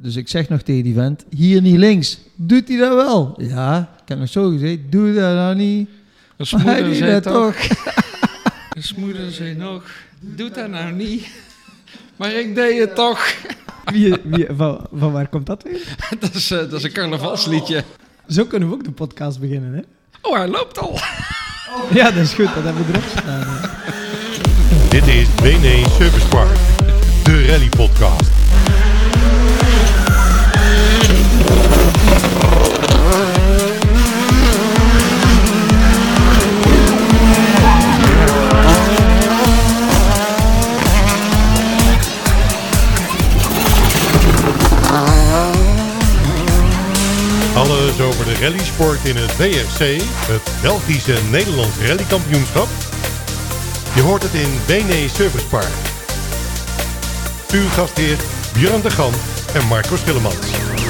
Dus ik zeg nog tegen die vent, hier niet links. Doet hij dat wel? Ja, ik heb nog zo gezegd, doe dat nou niet. Een Maar hij doet zei dat toch. Een smoeder zei nog. Doe dat nou niet. Maar ik deed het toch. Wie, wie, van, van waar komt dat weer? Dat is, eh, dat is een carnavalsliedje. Zo kunnen we ook de podcast beginnen, hè? Oh, hij loopt al. Ja, dat is goed. Dat hebben we erop staan. Dit is BNE Service Park, de rally podcast. Rallysport in het WRC, het Belgische Nederlands rallykampioenschap. Je hoort het in BNE Service Park. Uw gastheer Björn de Gan en Marco Schillemans.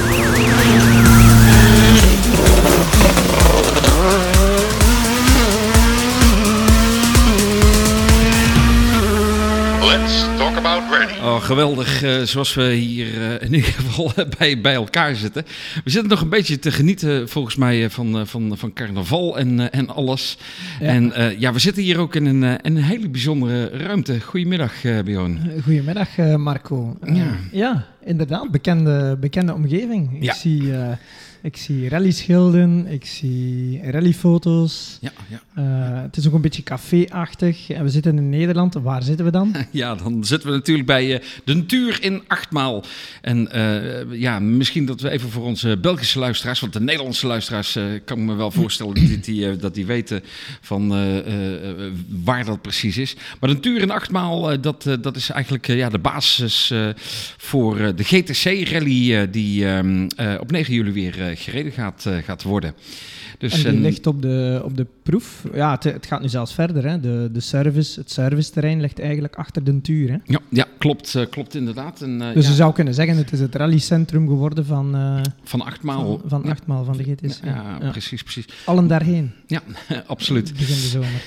Geweldig. eh, zoals we hier eh, in ieder geval bij, bij elkaar zitten. We zitten nog een beetje te genieten, volgens mij, eh, van, eh, van, van carnaval en, eh, en alles. Ja. En eh, ja, we zitten hier ook in een, eh, een hele bijzondere ruimte. Goedemiddag, eh Bjorn. Goedemiddag, eh, Marco. Eh, Ja. ja, inderdaad. Bekende, bekende omgeving. Ik Ja. zie, eh, ik zie rallyschilden, ik zie rallyfoto's. Ja, ja. Eh, het is ook een beetje café-achtig. En we zitten in Nederland. Waar zitten we dan? Ja, dan zitten we natuurlijk bij eh, de natuur in Achtmaal. En ja, misschien dat we even voor onze Belgische luisteraars, want de Nederlandse luisteraars kan ik me wel voorstellen dat die, dat die weten van waar dat precies is. Maar de natuur in Achtmaal, dat, dat is eigenlijk ja, de basis voor de GTC-rally eh, die ehm, eh, op 9 juli weer eh, gereden gaat, gaat worden. Dus, en die en- ligt op de, op de proef. Ja, het, het gaat nu zelfs verder. Hè. De, de service, het serviceterrein ligt eigenlijk achter de tuur. Hè. ja, ja, klopt, klopt inderdaad. En, Dus ja, je zou kunnen zeggen, het is het rallycentrum geworden van, eh van Achtmaal. van, van Ja. achtmaal van de GTC. Ja, Ja. precies, precies. Allen daarheen. Ja, absoluut. Begin de zomer.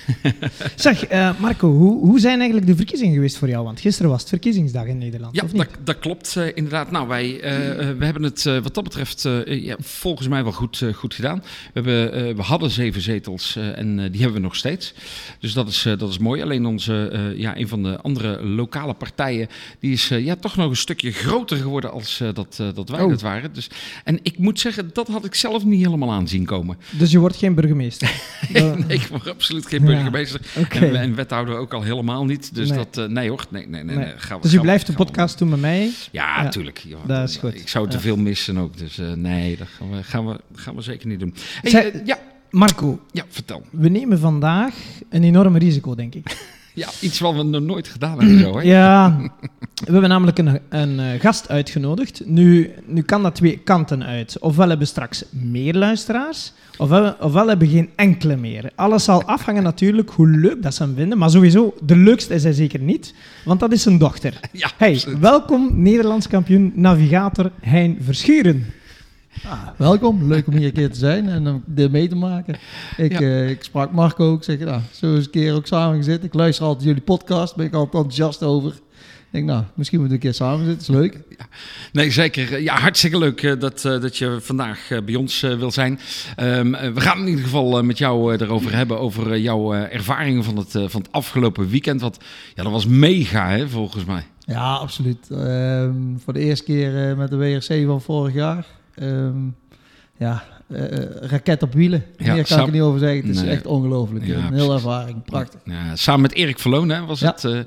zeg, Marco, hoe, hoe zijn eigenlijk de verkiezingen geweest voor jou? Want gisteren was het verkiezingsdag in Nederland, Ja, of niet? dat, dat klopt inderdaad. Nou, wij eh, eh, we hebben het eh, wat dat betreft eh, ja, volgens mij wel goed, eh, goed gedaan. We, hebben, eh, we hadden zeven zetels eh, en eh, die hebben we nog steeds. Dus dat is, eh, dat is mooi. Alleen onze, eh, ja, een van de andere lokale partijen, die is eh, ja, toch nog een stukje groter geworden als eh, dat, eh, dat wij Oh. dat waren. Dus, en ik moet zeggen, dat had ik zelf niet helemaal aan zien komen. Dus je wordt geen burgemeester? Nee, ik word absoluut geen Ja, burgemeester. En, en wethouder ook al helemaal niet. Dus Nee. dat, eh, nee hoor, nee, nee, nee. Nee. nee. Gaan we- Dus je we- blijft de podcast doen met mij. Ja, Ja, tuurlijk. Ja, dat is goed. Ik zou te veel missen ook. Dus eh, nee, dat gaan we, gaan, we, gaan we zeker niet doen. Hey, Zij- eh, ja, Marco, ja, vertel. we nemen vandaag een enorm risico, denk ik. Ja, iets wat we nog nooit gedaan hebben zo, hè? Ja, we hebben namelijk een, een eh, gast uitgenodigd. Nu, nu kan dat twee kanten uit. Ofwel hebben we straks meer luisteraars, ofwel, ofwel hebben we geen enkele meer. Alles zal afhangen natuurlijk hoe leuk dat ze hem vinden. Maar sowieso, de leukste is hij zeker niet, want dat is zijn dochter. Ja, Hey, welkom Nederlands kampioen navigator Hein Verschuren. Ah, welkom, leuk om hier een keer te zijn en om dit mee te maken. Ik, Ja. eh, ik sprak Marco ook, zeg, nou, zo eens een keer ook samen gezeten. Ik luister altijd jullie podcast, ben ik altijd enthousiast over. Ik denk, nou, misschien moeten we een keer samen zitten, is leuk. Nee, zeker. Ja, hartstikke leuk eh, dat, eh, dat je vandaag bij ons wil zijn. Ehm, eh, we gaan in ieder geval met jou erover hebben, over jouw ervaringen van het, van het afgelopen weekend. Want ja, dat was mega, hè, volgens mij. Ja, absoluut. Ehm, voor de eerste keer met de WRC van vorig jaar. Ehm, ja, eh, eh, raket op wielen. Ja, Meer kan ik er niet over zeggen. Het is Nee. echt ongelooflijk. Ja, een hele ervaring, prachtig. Ja, samen met Erik Verloon hè, was het eh,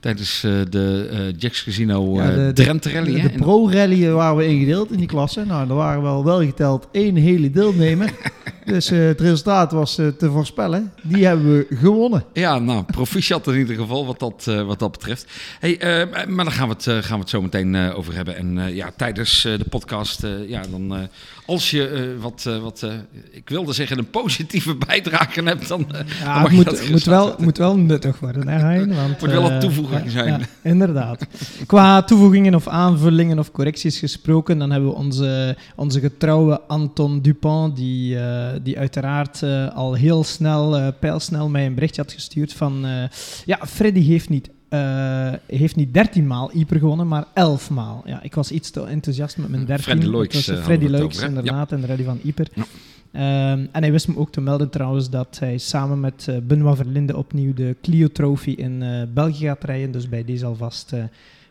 tijdens de Jacks Casino de- Drenthe Rally. De pro-rally waren we ingedeeld in die klasse. Nou, er waren wel wel geteld één hele deelnemer. dus eh, het resultaat was eh, te voorspellen. Die hebben we gewonnen. Ja, nou, proficiat in ieder geval wat dat, eh, wat dat betreft. Hey, maar daar gaan we het, gaan we het zo meteen over hebben. En ja, tijdens de podcast, ja, dan, als je wat, wat ik wilde zeggen, een positieve bijdrage hebt, dan, dan Ja, het moet, moet, wel, moet wel nuttig worden, hè, Hein? Want, Moet wel een toevoeging zijn. ja, inderdaad. Qua toevoegingen of aanvullingen of correcties gesproken, dan hebben we onze, onze getrouwe Anton Dupont, die, die uiteraard eh, al heel snel, eh, pijlsnel mij een berichtje had gestuurd van... eh, ja, Freddy heeft niet eh, heeft niet 13 maal Ieper gewonnen, maar 11 maal. Ja, ik was iets te enthousiast met mijn 13. Freddy Loix, Het was, eh, Freddy Loix, over, hè? inderdaad, en Reddy van Ieper. Ja. Ehm, en hij wist me ook te melden trouwens dat hij samen met eh, Benoit Verlinde opnieuw de Clio Trophy in eh, België gaat rijden. Dus bij deze alvast eh,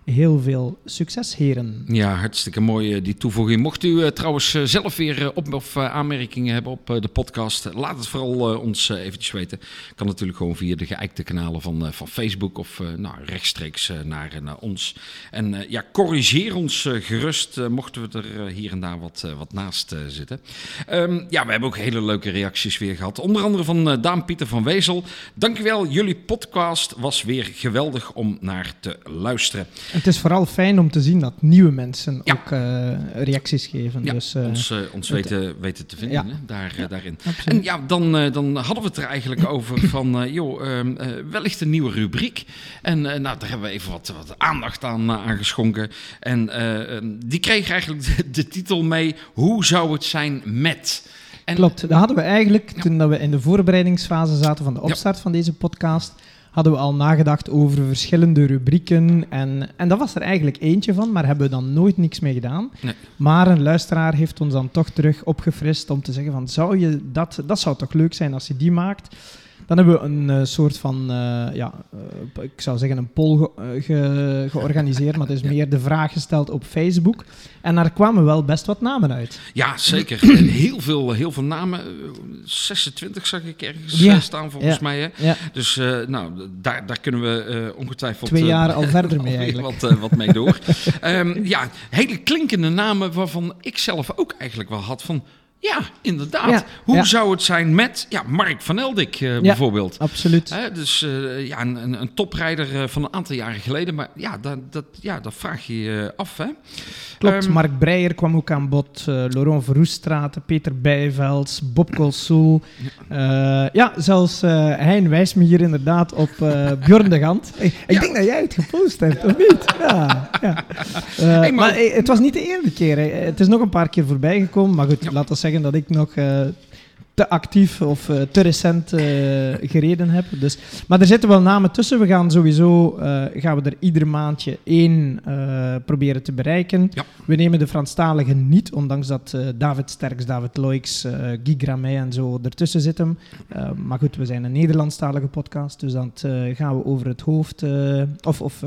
heel veel succes, heren. Ja, hartstikke mooi eh, die toevoeging. Mocht u eh, trouwens eh, zelf weer op of aanmerkingen hebben op de podcast, laat het vooral ons eventjes weten. Kan natuurlijk gewoon via de geëikte kanalen van, van Facebook of nou, rechtstreeks naar, naar ons. En ja, corrigeer ons gerust, mochten we er hier en daar wat, wat naast zitten. Ehm, ja, we hebben ook hele leuke reacties weer gehad. Onder andere van Daan Pieter van Wezel. Dankjewel, jullie podcast was weer geweldig om naar te luisteren. Het is vooral fijn om te zien dat nieuwe mensen Ja. ook eh, reacties geven. Ja, dus, eh, ons, eh, ons het- weten, weten te vinden Ja. daar, daarin. absoluut. En ja, dan, dan hadden we het er eigenlijk over van, joh, ehm, eh, wellicht een nieuwe rubriek. En nou, daar hebben we even wat, wat aandacht aan, eh, aan geschonken. En eh, ehm, die kreeg eigenlijk de, de titel mee, hoe zou het zijn met... En, Klopt, dat hadden we eigenlijk toen dat we in de voorbereidingsfase zaten van de opstart van deze podcast. Hadden we al nagedacht over verschillende rubrieken. En, en dat was er eigenlijk eentje van, maar hebben we dan nooit niks mee gedaan. Nee. Maar een luisteraar heeft ons dan toch terug opgefrist om te zeggen van, zou je dat, dat zou toch leuk zijn als je die maakt. Dan hebben we een eh, soort van, eh, ja, eh, ik zou zeggen een poll ge- ge- georganiseerd, maar het is meer de vraag gesteld op Facebook. En daar kwamen wel best wat namen uit. Ja, zeker. En heel, veel, heel veel namen. Eh, 26 zag ik ergens Ja. staan volgens Ja. mij. Hè? Ja. Dus nou, daar, daar kunnen we ongetwijfeld... Twee jaar al verder mee eigenlijk. Wat, wat mee door. Ehm, ja, hele klinkende namen waarvan ik zelf ook eigenlijk wel had van... Ja, inderdaad. Ja, Hoe ja. zou het zijn met ja, Mark van Eldik eh, bijvoorbeeld? Absoluut. Hè, dus eh, ja, een, een, toprijder eh, van een aantal jaren geleden. Maar ja, dat, dat, ja, dat vraag je je af. Hè? Klopt, Ehm, Mark Breijer kwam ook aan bod. Laurent Verroestraten, Peter Bijvelds, Bob Colsoel. Ja. ja, zelfs Hein wijst me hier inderdaad op Bjorn de Gant. Ik, denk dat jij het gepost hebt, of niet? Ja, ja. Maar- maar het was niet de eerste keer. Het is nog een paar keer voorbij gekomen. Maar goed, laten we zeggen dat ik nog... te actief of eh, te recent eh, gereden heb. Dus, maar er zitten wel namen tussen. We gaan sowieso eh, gaan we er ieder maandje één proberen te bereiken. Ja. We nemen de Franstaligen niet, ondanks dat David Sterks, David Loix, Guy Gramey en zo ertussen zitten. Maar goed, we zijn een Nederlandstalige podcast, dus dat gaan we over het hoofd of, of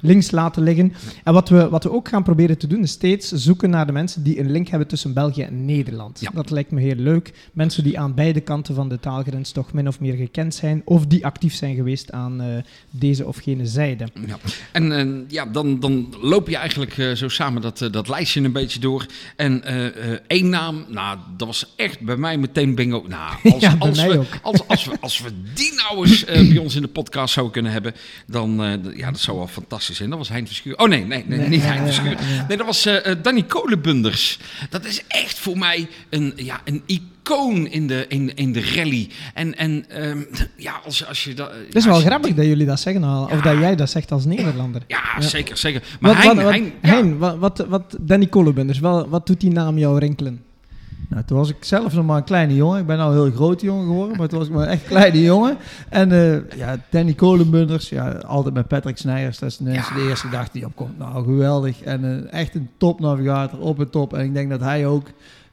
links laten liggen. En wat we, wat we ook gaan proberen te doen, is steeds zoeken naar de mensen die een link hebben tussen België en Nederland. Ja. Dat lijkt me heel leuk. Mensen die aan beide kanten van de taalgrens toch min of meer gekend zijn, of die actief zijn geweest aan eh, deze of gene zijde. Ja. En eh, ja, dan, dan loop je eigenlijk eh, zo samen dat, dat lijstje een beetje door. En één naam, nou, dat was echt bij mij meteen bingo. Nou, als, Ja, als, mij we, ook. als, als, we, als we die nou eens bij ons in de podcast zouden kunnen hebben, dan ja, dat zou wel fantastisch zijn. Dat was Hein Verschuur. Oh nee, nee, nee, nee niet Hein Verschuur. Nee, dat was Danny Kolenbunders. Dat is echt voor mij een, ja, een icoon in de, in, in de rally. En, en um, ja, als, als je dat... Het is wel grappig dat jullie dat zeggen, al, Ja. of dat jij dat zegt als Nederlander. Ja, ja. zeker, zeker. Maar wat, Hein, wat, wat, Hein, Hein, wat, wat, wat Danny Kolenbunders, wat, wat doet die naam jou rinkelen? Nou, toen was ik zelf nog maar een kleine jongen. Ik ben nou een heel grote jongen geworden, maar toen was ik maar een echt kleine jongen. En uh, ja, Danny Kolenbunders, ja, altijd met Patrick Snijers. Dat is de, ja. de eerste dag die opkomt. Nou, geweldig. En uh, echt een topnavigator op het top. En ik denk dat hij ook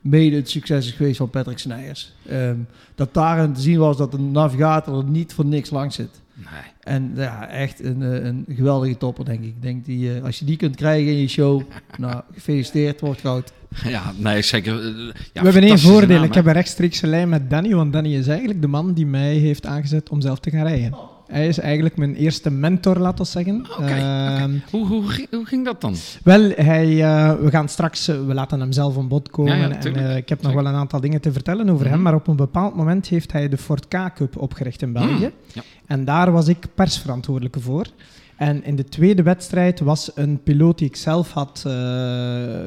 mede het succes is geweest van Patrick Snijers. Um, dat daarin te zien was dat een navigator er niet voor niks langs zit. Nee. En ja, echt een, een geweldige topper, denk ik. Ik denk die, uh, als je die kunt krijgen in je show, nou, gefeliciteerd, wordt goud. Ja, nee, zeker. Uh, ja, We hebben één voordeel. Ik heb een rechtstreekse lijn met Danny, want Danny is eigenlijk de man die mij heeft aangezet om zelf te gaan rijden. Hij is eigenlijk mijn eerste mentor, laten we zeggen. Okay, uh, okay. hoe, hoe, hoe, ging dat dan? Wel, hij, uh, we gaan straks, uh, we laten hem zelf aan bod komen. Ja, ja, en uh, ik heb nog wel een aantal dingen te vertellen over mm hem. Maar op een bepaald moment heeft hij de Ford K-Cup opgericht in België. Mm, ja. En daar was ik persverantwoordelijke voor. En in de tweede wedstrijd was een piloot die ik zelf had uh,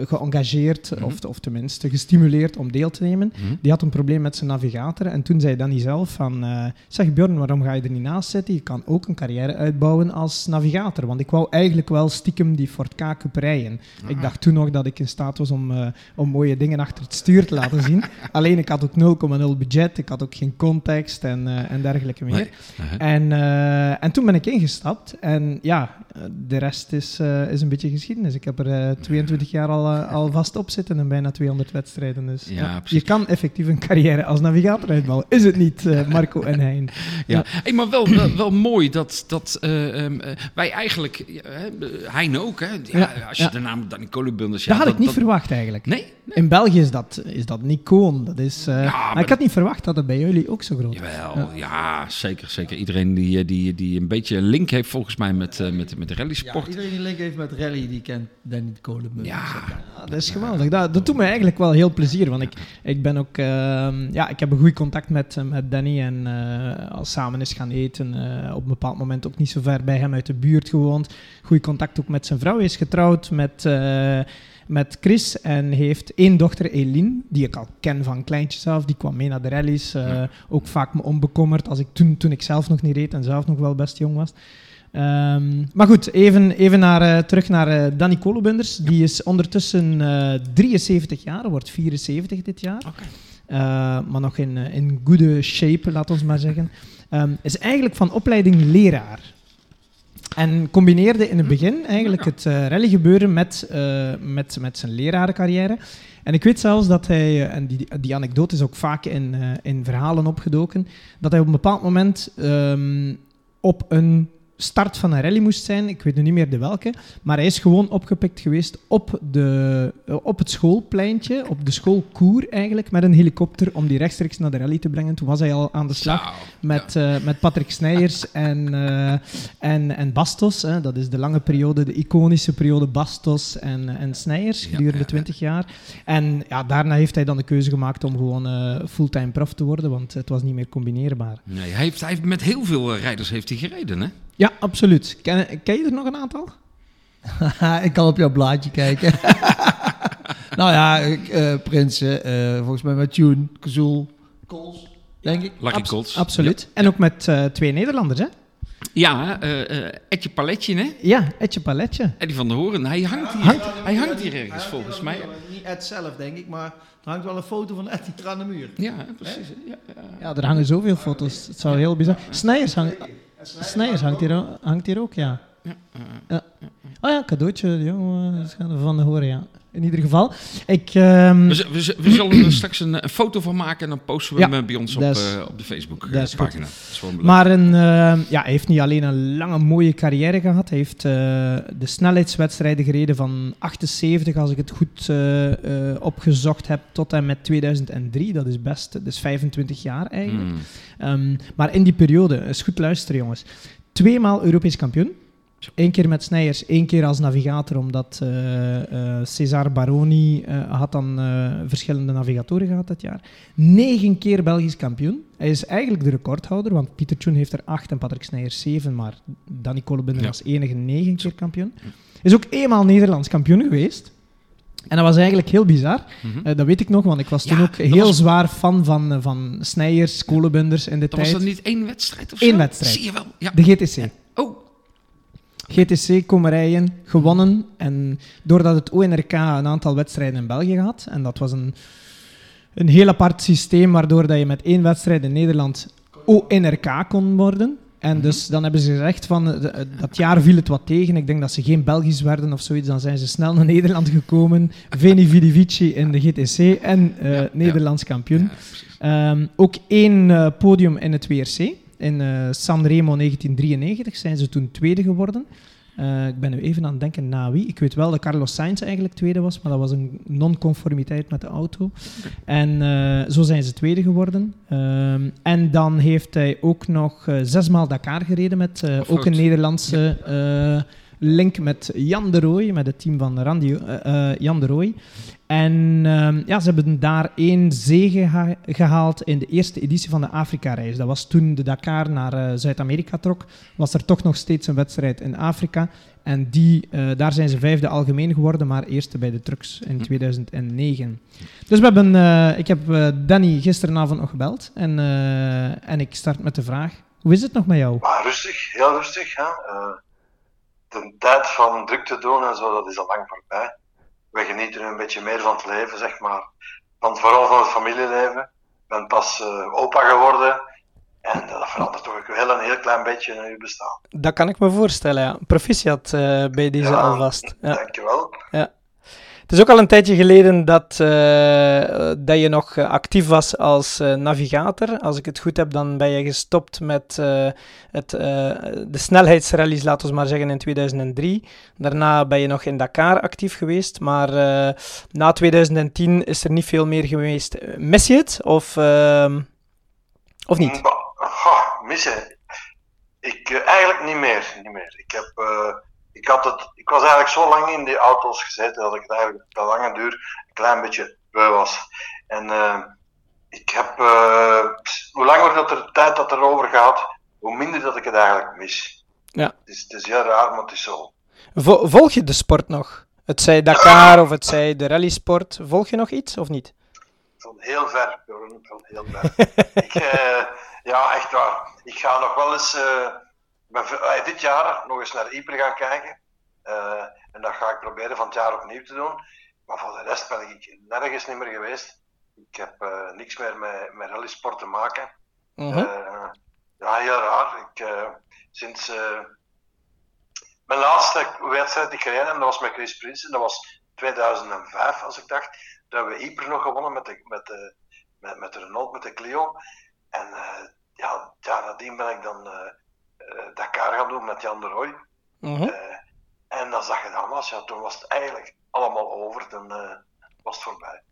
geëngageerd, mm -hmm. of, of tenminste gestimuleerd om deel te nemen. Mm -hmm. Die had een probleem met zijn navigator. En toen zei Danny zelf van, uh, zeg Bjorn, waarom ga je er niet naast zitten? Je kan ook een carrière uitbouwen als navigator. Want ik wou eigenlijk wel stiekem die Ford K Cup rijden. Ah. Ik dacht toen nog dat ik in staat was om, uh, om mooie dingen achter het stuur te laten zien. Alleen ik had ook 0,0 budget, ik had ook geen context en, en dergelijke meer. Nee. -huh. en, en toen ben ik ingestapt en ja, de rest is, eh, is een beetje geschiedenis. Ik heb er eh, 22 jaar al, eh, al vast op zitten en bijna 200 wedstrijden. Dus Ja, je kan effectief een carrière als navigator uitbouwen. Is het niet, eh, Marco en Hein? Ja, Hey, maar wel, wel, wel mooi dat, dat eh, ehm, eh, wij eigenlijk, Hein ook, hè? Ja, als je de naam Danny Kolebunders... dat had ik niet verwacht eigenlijk. Nee? In België is dat, is dat een icoon. Dat is, eh, maar ik had niet verwacht dat het bij jullie ook zo groot was. Jawel, ja. zeker, zeker. Iedereen die, eh, die, die een beetje een link heeft volgens mij met, eh, met, met de rally Ja, sport. iedereen die link heeft met rally, die kent Danny Kolenburg. Ja. Ja, dat is geweldig. Dat, dat doet me eigenlijk wel heel plezier. Want ik, ik ben ook... ehm, ja, ik heb een goed contact met, eh, met Danny. En eh, als samen is gaan eten. eh, op een bepaald moment ook niet zo ver bij hem uit de buurt gewoond. Goed contact ook met zijn vrouw. Hij is getrouwd met... eh, met Chris en heeft één dochter, Eileen, die ik al ken van kleintjes af. Die kwam mee naar de rallies. eh, Ja. Ook vaak me onbekommerd als ik toen, toen ik zelf nog niet reed en zelf nog wel best jong was. Ehm, maar goed, even, even naar, eh, terug naar eh Danny Kolebunders. Die is ondertussen eh 73 jaar, wordt 74 dit jaar. Eh, maar nog in, eh, in goede shape, laat ons maar zeggen. Ehm, is eigenlijk van opleiding leraar. En combineerde in het begin eigenlijk het eh rallygebeuren met, eh, met, met zijn lerarencarrière. En ik weet zelfs dat hij, eh, en die, die anekdote is ook vaak in, eh, in verhalen opgedoken, dat hij op een bepaald moment ehm, op een start van een rally moest zijn. Ik weet nu niet meer de welke. Maar hij is gewoon opgepikt geweest op, de, eh, op het schoolpleintje, op de schoolkoer eigenlijk, met een helikopter om die rechtstreeks naar de rally te brengen. Toen was hij al aan de slag met, eh, met Patrick Snijers en, eh, en, en Bastos. Hè. Dat is de lange periode, de iconische periode Bastos en, en Snijers, gedurende ja, ja. 20 jaar. En ja, daarna heeft hij dan de keuze gemaakt om gewoon eh, fulltime prof te worden, want het was niet meer combineerbaar. Nee, hij heeft, hij heeft met heel veel rijders heeft hij gereden, hè? Ja, absoluut. Ken, ken je er nog een aantal? ik kan op jouw blaadje kijken. nou ja, ik, eh, Prinsen, eh, volgens mij met Tune, Kazoel, Kools, denk ik. Lucky Abs- Colts. Absoluut. En ook met eh, twee Nederlanders, hè? Ja, eh eh Etje Paletje, hè? Ja, Etje Paletje. Eddie van der Hoorn. Hij hangt hier, Hangt- hij hangt hier ergens, volgens mij. Niet Ed zelf, denk ik, maar er hangt wel een foto van Ed hier aan de muur. Ja, precies. Ja, ja. Ja, er hangen zoveel foto's. Het zou heel bizar Snijers, hang, Snijers hangt, hier, hangt hier ook, ja. Ja, ja. Oh ja, cadeautje, jongen. Dat gaan we van de horen, ja. In ieder geval. Ik, ehm, We, we, zullen er straks een, een foto van maken en dan posten we Ja, hem eh, bij ons op, is- eh, op de Facebook dat is goed. pagina. Dat is gewoon leuk. Maar een, eh, ja, hij heeft niet alleen een lange, mooie carrière gehad. Hij heeft eh, de snelheidswedstrijden gereden van 78, als ik het goed eh, eh, opgezocht heb, tot en met 2003. Dat is best, dat is 25 jaar eigenlijk. Hmm. Ehm, maar in die periode, is goed luisteren jongens, tweemaal Europees kampioen. Eén keer met Snijers, één keer als navigator, omdat eh, Cesar Baroni eh, had dan verschillende navigatoren gehad dat jaar. Negen keer Belgisch kampioen. Hij is eigenlijk de recordhouder, want Pieter Tjoen heeft er acht en Patrick Snijers zeven, maar Danny Kollebinder Ja. was enige negen keer kampioen. Is ook eenmaal Nederlands kampioen geweest. En dat was eigenlijk heel bizar. Mhm. Dat weet ik nog, want ik was toen Ja, ook dat heel was- zwaar fan van, van Snijers, in de was tijd. dat niet één wedstrijd of Eén zo? wedstrijd. Zie je wel. Ja. De GTC. Oh, GTC Komerijen gewonnen. En doordat het ONRK een aantal wedstrijden in België had, en dat was een, een heel apart systeem, waardoor dat je met één wedstrijd in Nederland ONRK kon worden. En dus dan hebben ze gezegd van, eh, de- dat jaar viel het wat tegen. Ik denk dat ze geen Belgisch werden of zoiets. Dan zijn ze snel naar Nederland gekomen. Veni Vidi Vici in de GTC en eh, Ja, ja. Nederlands kampioen. ja. Ehm, ook één eh, podium in het WRC. In eh Sanremo 1993 zijn ze toen tweede geworden. Eh, ik ben nu even aan het denken na wie. Ik weet wel dat Carlos Sainz eigenlijk tweede was, maar dat was een non-conformiteit met de auto. En eh, zo zijn ze tweede geworden. Ehm, en dan heeft hij ook nog eh, zesmaal Dakar gereden met ook een Nederlandse link met Jan de Rooij, met het team van Randy, Jan de Rooij. En ehm, ja, ze hebben daar één zege geha- gehaald in de eerste editie van de Afrika-reis. Dat was toen de Dakar naar eh, Zuid-Amerika trok, was er toch nog steeds een wedstrijd in Afrika. En die, eh, daar zijn ze vijfde algemeen geworden, maar eerste bij de trucks in Hm. 2009. Dus we hebben, eh, ik heb Danny gisteravond nog gebeld en, eh, en ik start met de vraag, hoe is het nog met jou? Maar rustig, heel rustig. Hè? Eh, de tijd van druk te doen en zo, dat is al lang voorbij. We genieten nu een beetje meer van het leven, zeg maar. Van, vooral van het familieleven. Ik ben pas eh, opa geworden. En dat verandert toch ook wel een heel klein beetje in je bestaan. Dat kan ik me voorstellen, ja. Proficiat uh, bij deze Ja, alvast. Ja. Het is ook al een tijdje geleden dat, eh, dat je nog eh, actief was als eh, navigator. Als ik het goed heb, dan ben je gestopt met het, de snelheidsrallies, laten we maar zeggen, in 2003. Daarna ben je nog in Dakar actief geweest, maar na 2010 is er niet veel meer geweest. Mis je het of, ehm, of niet? Goh, missen. Ik, eigenlijk niet meer, niet meer. Ik, heb, ik, had het, ik was eigenlijk zo lang in die auto's gezeten dat ik het eigenlijk de lange duur een klein beetje beu was. En eh, ik heb, eh, hoe langer dat er tijd dat erover gaat, hoe minder dat ik het eigenlijk mis. Ja. Het is, het is heel raar, maar het is zo. Vo- volg je de sport nog? Het zij Dakar of het zij de rallysport. Volg je nog iets of niet? Van heel ver, Bjorn, van heel ver. ik, eh, ja, echt waar. Ik ga nog wel eens ben v- eh, dit jaar nog eens naar Ypres gaan kijken. Eh, en dat ga ik proberen van het jaar opnieuw te doen. Maar voor de rest ben ik nergens niet meer geweest. Ik heb eh, niks meer met, met rallysport te maken. Eh, ja, heel raar. Ik, sinds mijn laatste wedstrijd die ik gereden heb, dat was met Chris Prinsen. Dat was 2005, als ik dacht. Toen hebben we Ypres nog gewonnen met de, met de, met, met de Renault, met de Clio. En ja, ja, nadien ben ik dan Dakar gaan doen met Jan de Roy. Mhm. Eh, en als dat gedaan was, ja, toen was het eigenlijk allemaal over. Dan eh, was het voorbij.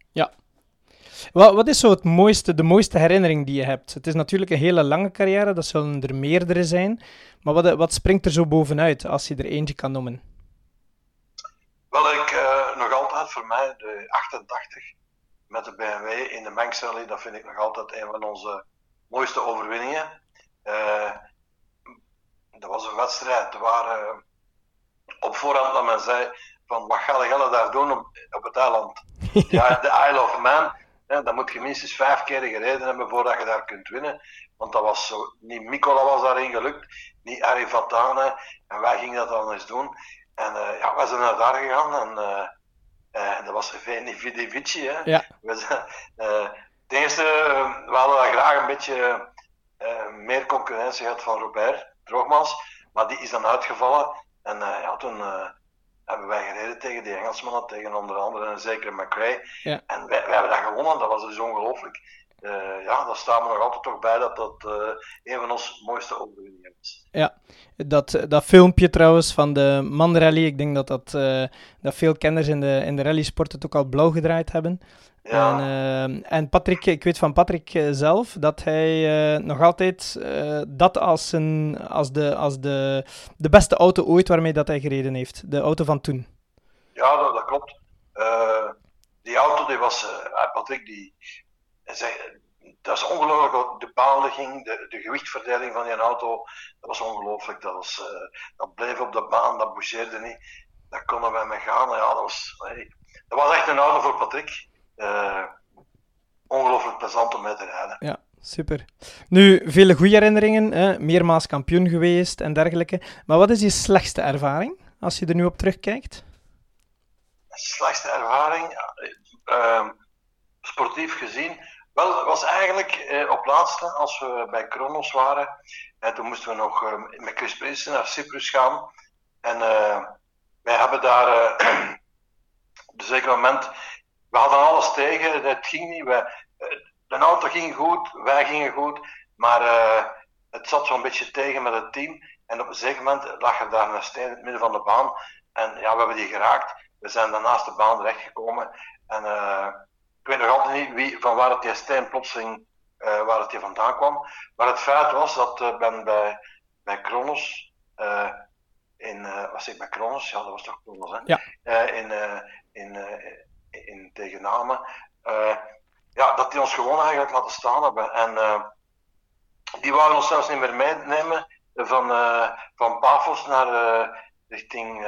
Wat, wat is zo het mooiste, de mooiste herinnering die je hebt? Het is natuurlijk een hele lange carrière, dat zullen er meerdere zijn. Maar wat, wat springt er zo bovenuit, als je er eentje kan noemen? Wel, ik eh, nog altijd voor mij de 88 met de BMW in de Manx Rally, dat vind ik nog altijd een van onze mooiste overwinningen. Eh, dat was een wedstrijd waar eh, op voorhand dat men zei van wat ga je daar doen op, op het eiland? Ja, de Isle of Man. Ja, dan moet je minstens vijf keer gereden hebben voordat je daar kunt winnen. Want dat was zo, niet Mikola was daarin gelukt, niet Harry Vatane. En wij gingen dat dan eens doen. En eh, ja, we zijn naar daar gegaan en, eh, dat was Veni Vidi Vici. Hè. Ja. We zijn, eerste, we hadden graag een beetje meer concurrentie gehad van Robert Droogmans, maar die is dan uitgevallen. En eh, ja, toen eh, hebben wij gereden tegen die Engelsmannen, tegen onder andere een zekere McRae. Ja. En wij, wij hebben dat gewonnen, dat was dus ongelooflijk. Eh, ja, daar staan we nog altijd toch bij dat dat eh, een van onze mooiste overwinningen is. Dat, dat filmpje trouwens van de manrally, ik denk dat, dat, eh, dat veel kenners in de, in de rallysport het ook al blauw gedraaid hebben. Ja. En, en Patrick, ik weet van Patrick zelf dat hij nog altijd dat als, een, als, de, als de, de beste auto ooit waarmee dat hij gereden heeft. De auto van toen. Ja, dat, dat klopt. Die auto, die was, Patrick, die, dat is ongelooflijk, de baanligging, de, de gewichtverdeling van die auto, dat was ongelooflijk. Dat, was, eh, dat bleef op de baan, dat bougeerde niet. Daar konden wij mee gaan. Ja, dat, was, nee, dat was echt een auto voor Patrick. Eh, ongelooflijk plezant om mee te rijden. Ja, super. Nu, vele goede herinneringen, hè? meermaals kampioen geweest en dergelijke. Maar wat is je slechtste ervaring, als je er nu op terugkijkt? slechtste ervaring, ja, ehm, sportief gezien, wel, was eigenlijk eh, op laatste, als we bij Kronos waren, en toen moesten we nog eh, met Chris Prinsen naar Cyprus gaan. En eh, wij hebben daar eh, op een zeker moment, we hadden alles tegen, het ging niet. Eh, de auto ging goed, wij gingen goed, maar eh, het zat zo'n beetje tegen met het team. En op een zeker moment lag er daar een steen in het midden van de baan. En ja, we hebben die geraakt. We zijn dan naast de baan terechtgekomen. En eh, weet nog altijd niet wie, van waar het die steen plotseling eh, waar het die vandaan kwam. Maar het feit was dat ik ben bij, bij Kronos, eh, in, was ik bij Kronos? Ja, dat was toch Kronos, hè? Ja. In, in, in tegennamen. Ja, dat die ons gewoon eigenlijk laten staan hebben. En die wouden ons zelfs niet meer meenemen van, van Pafos naar richting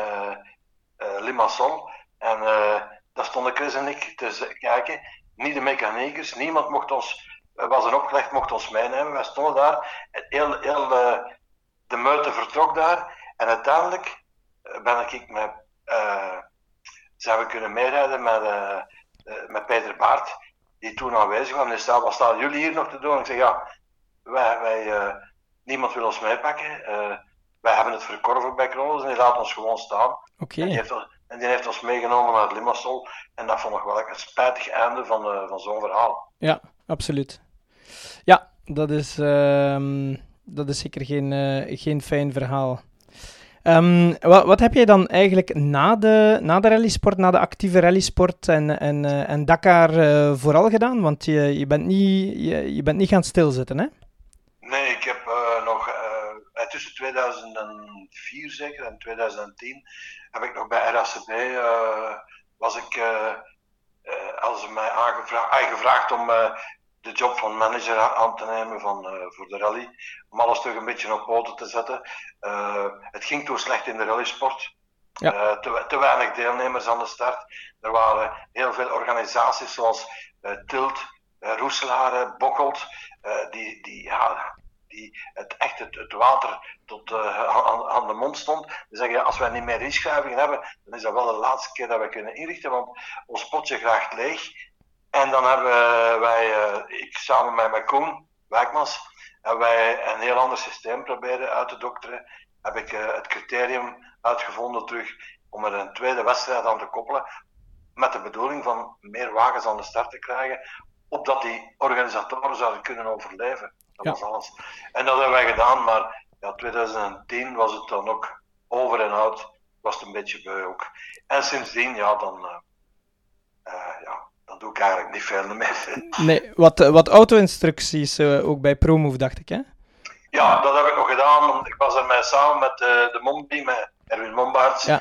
Limassol. En eh daar stonden Chris en ik te kijken. Niet de mechaniekers, niemand mocht ons, was een opgelegd, mocht ons meenemen. Wij stonden daar, heel, heel eh, de meute vertrok daar. En uiteindelijk eh, ben ik met, eh, zijn we kunnen meerijden met, met Peter Baart, die toen aanwezig was. En die zei, wat staan jullie hier nog te doen? Ik zeg, ja, wij, wij, niemand wil ons meepakken. Wij hebben het verkorven bij Kronos en die laat ons gewoon staan. Oké. En die heeft ons meegenomen naar het Limassol. En dat vond ik wel een spijtig einde van, eh, van zo'n verhaal. Ja, absoluut. Ja, dat is, ehm, dat is zeker geen, eh, geen fijn verhaal. Ehm, wat, wat heb jij dan eigenlijk na de, na de rallysport, na de actieve rallysport en, en, eh, en Dakar vooral gedaan? Want je, je, bent niet, je, je bent niet gaan stilzitten, hè? Nee, ik heb nog tussen 2004 zeker en 2010 heb ik nog bij RACB eh, was ik eh eh, als ze mij aangevraagd, gevraagd om de job van manager aan te nemen van, voor de rally. Om alles terug een beetje op poten te zetten. Het ging toen slecht in de rallysport. Ja. Te, te weinig deelnemers aan de start. Er waren heel veel organisaties zoals Tilt, eh Roeselare, eh, die, die, ja, die het, echt het, water tot eh, aan, de mond stond. Die zeggen, als wij niet meer inschrijvingen hebben, dan is dat wel de laatste keer dat we kunnen inrichten, want ons potje graagt leeg. En dan hebben wij, eh, ik samen met mijn Koen Wijkmans, hebben wij een heel ander systeem proberen uit te dokteren. Heb ik eh, het criterium uitgevonden terug om er een tweede wedstrijd aan te koppelen. Met de bedoeling van meer wagens aan de start te krijgen, opdat die organisatoren zouden kunnen overleven. Dat Ja. was alles. En dat hebben wij gedaan, maar ja, 2010 was het dan ook over en out. Was het een beetje beu ook. En sindsdien, ja, dan, eh, eh, ja, dan doe ik eigenlijk niet veel meer. Nee, wat, eh, wat auto-instructies ook bij ProMove, dacht ik, hè? Ja, dat heb ik nog gedaan. want Ik was er met, samen met de Mombi, met Erwin Mombaerts, Ja.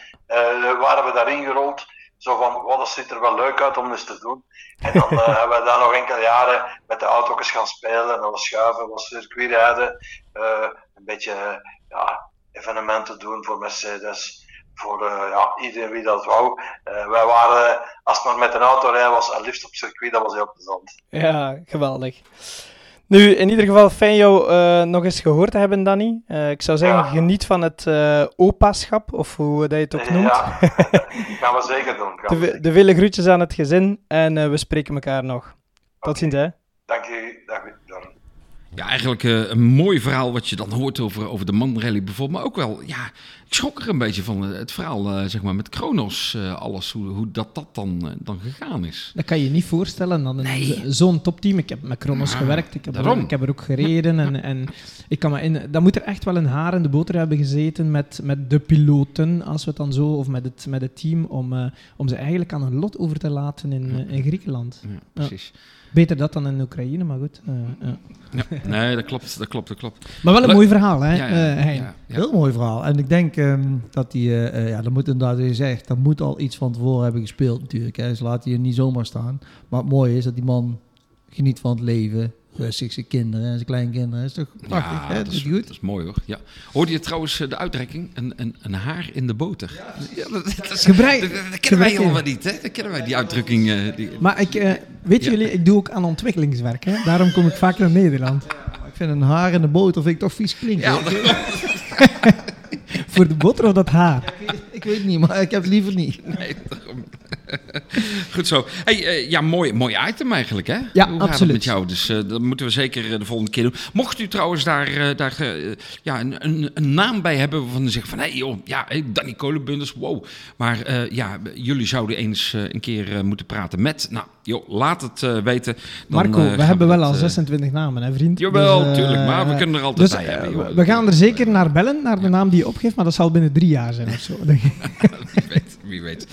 waren we daarin gerold. Zo van, wat ziet er wel leuk uit om eens te doen. En dan eh, hebben we daar nog enkele jaren met de auto's gaan spelen. En was schuiven, was circuitrijden. eh een beetje ja, evenementen doen voor Mercedes. Voor eh, ja, iedereen wie dat wou. Wij waren, als het maar met een auto rijden was, en liefst op circuit, dat was heel plezant. Ja, geweldig. Nu, in ieder geval fijn jou eh, nog eens gehoord te hebben, Danny. Eh, ik zou zeggen, Ja. geniet van het eh opaschap, of hoe dat je het ook noemt. Ja, gaan we zeker doen. De, vele groetjes aan het gezin en we spreken elkaar nog. Tot ziens, hè. Dank je. Ja, eigenlijk eh, een mooi verhaal wat je dan hoort over, over de manrally bijvoorbeeld. Maar ook wel, ja, ik schrok er een beetje van eh, het verhaal, eh, zeg maar, met Kronos. alles, hoe, hoe dat, dat dan, dan gegaan is. Dat kan je niet voorstellen dan een Nee. zo'n topteam. Ik heb met Kronos Ja, gewerkt, ik heb, er, ik heb er ook gereden. En, en ik kan me in, dan moet er echt wel een haar in de boter hebben gezeten met, met de piloten, als we het dan zo, of met het, met het team, om, om ze eigenlijk aan hun lot over te laten in, in Griekenland. Ja, precies. Beter dat dan in Oekraïne, maar goed. eh, ja. Ja. Nee, dat klopt, dat klopt, dat klopt. Maar wel een mooi verhaal, hè, Ja, ja, eh, Hein? ja, ja. Heel mooi verhaal. En ik denk ehm, dat die, eh, eh, ja, dat moet inderdaad, je zegt, dat moet al iets van tevoren hebben gespeeld natuurlijk. Hè. Ze laten je niet zomaar staan. Maar het mooie is dat die man geniet van het leven, rustig zijn kinderen en zijn kleinkinderen. Dat is toch prachtig, Ja, hè? dat Dat is, goed. dat is mooi hoor. Ja. Hoorde je trouwens eh, de uitdrukking? Een, een, een haar in de boter. Ja, dat, dat, is- Gebruik- dat, dat kennen wij helemaal niet, hè? Dat kennen wij, die uitdrukking. eh, die, Maar ik, eh, weet Ja. jullie, ik doe ook aan ontwikkelingswerk. Hè? Daarom kom ik vaak naar Nederland. Maar Ik vind een haar in de boter vind ik toch vies klinken. ja, Voor de boter of dat haar? ik weet niet, maar ik heb het liever niet. Nee, daarom. Goed zo. Hey, eh, ja, mooi, mooi item eigenlijk, hè? Ja, Hoe gaat het absoluut. met jou? Dus eh, dat moeten we zeker eh, de volgende keer doen. Mocht u trouwens daar, daar ja, een, een, een naam bij hebben waarvan u zegt van... hé hey, joh, ja, hey, Danny Kolenbunders, wow. Maar eh, ja, jullie zouden eens een keer moeten praten met... Nou, joh, laat het weten. Dan, Marco, we hebben wel al eh, 26 namen, hè, vriend? Jawel, Dus, tuurlijk, maar we kunnen er altijd dus, bij hebben. joh. we gaan er zeker naar bellen, naar de naam die je opgeeft, maar dat zal binnen drie jaar zijn of zo. denk ik. wie weet.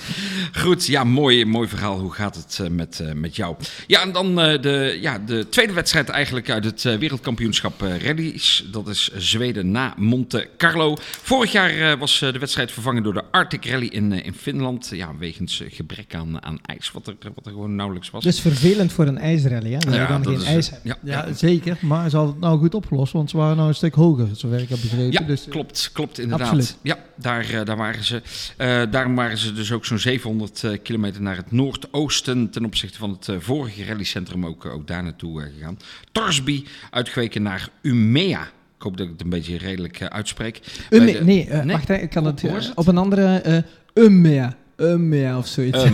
Goed, ja, mooi, mooi verhaal. Hoe gaat het eh, met, eh, met jou? Ja, en dan eh, de, ja, de tweede wedstrijd eigenlijk uit het eh, wereldkampioenschap eh rallies. Dat is Zweden na Monte Carlo. Vorig jaar eh, was eh, de wedstrijd vervangen door de Arctic Rally in, in Finland. Ja, wegens gebrek aan, aan ijs, wat er, wat er gewoon nauwelijks was. Dus vervelend voor een ijsrally, hè? Dat je Ja, dan dat geen is- ijs hebt. Ja, Ja, zeker. Maar ze hadden het nou goed opgelost, want ze waren nou een stuk hoger, zover ik heb begrepen. Ja, dus, klopt, klopt inderdaad. Absoluut. Ja, daar, daar waren ze. Eh, daarom waren ze dus ook zo'n 700 eh, kilometer naar het noordoosten ten opzichte van het eh, vorige rallycentrum ook, eh, ook daar naartoe gegaan. Torsby uitgeweken naar Umea. Ik hoop dat ik het een beetje redelijk uitspreek. Ume- de- nee, eh, Nee? wacht, ik kan het, op een andere... Ummea. Ummea of zoiets.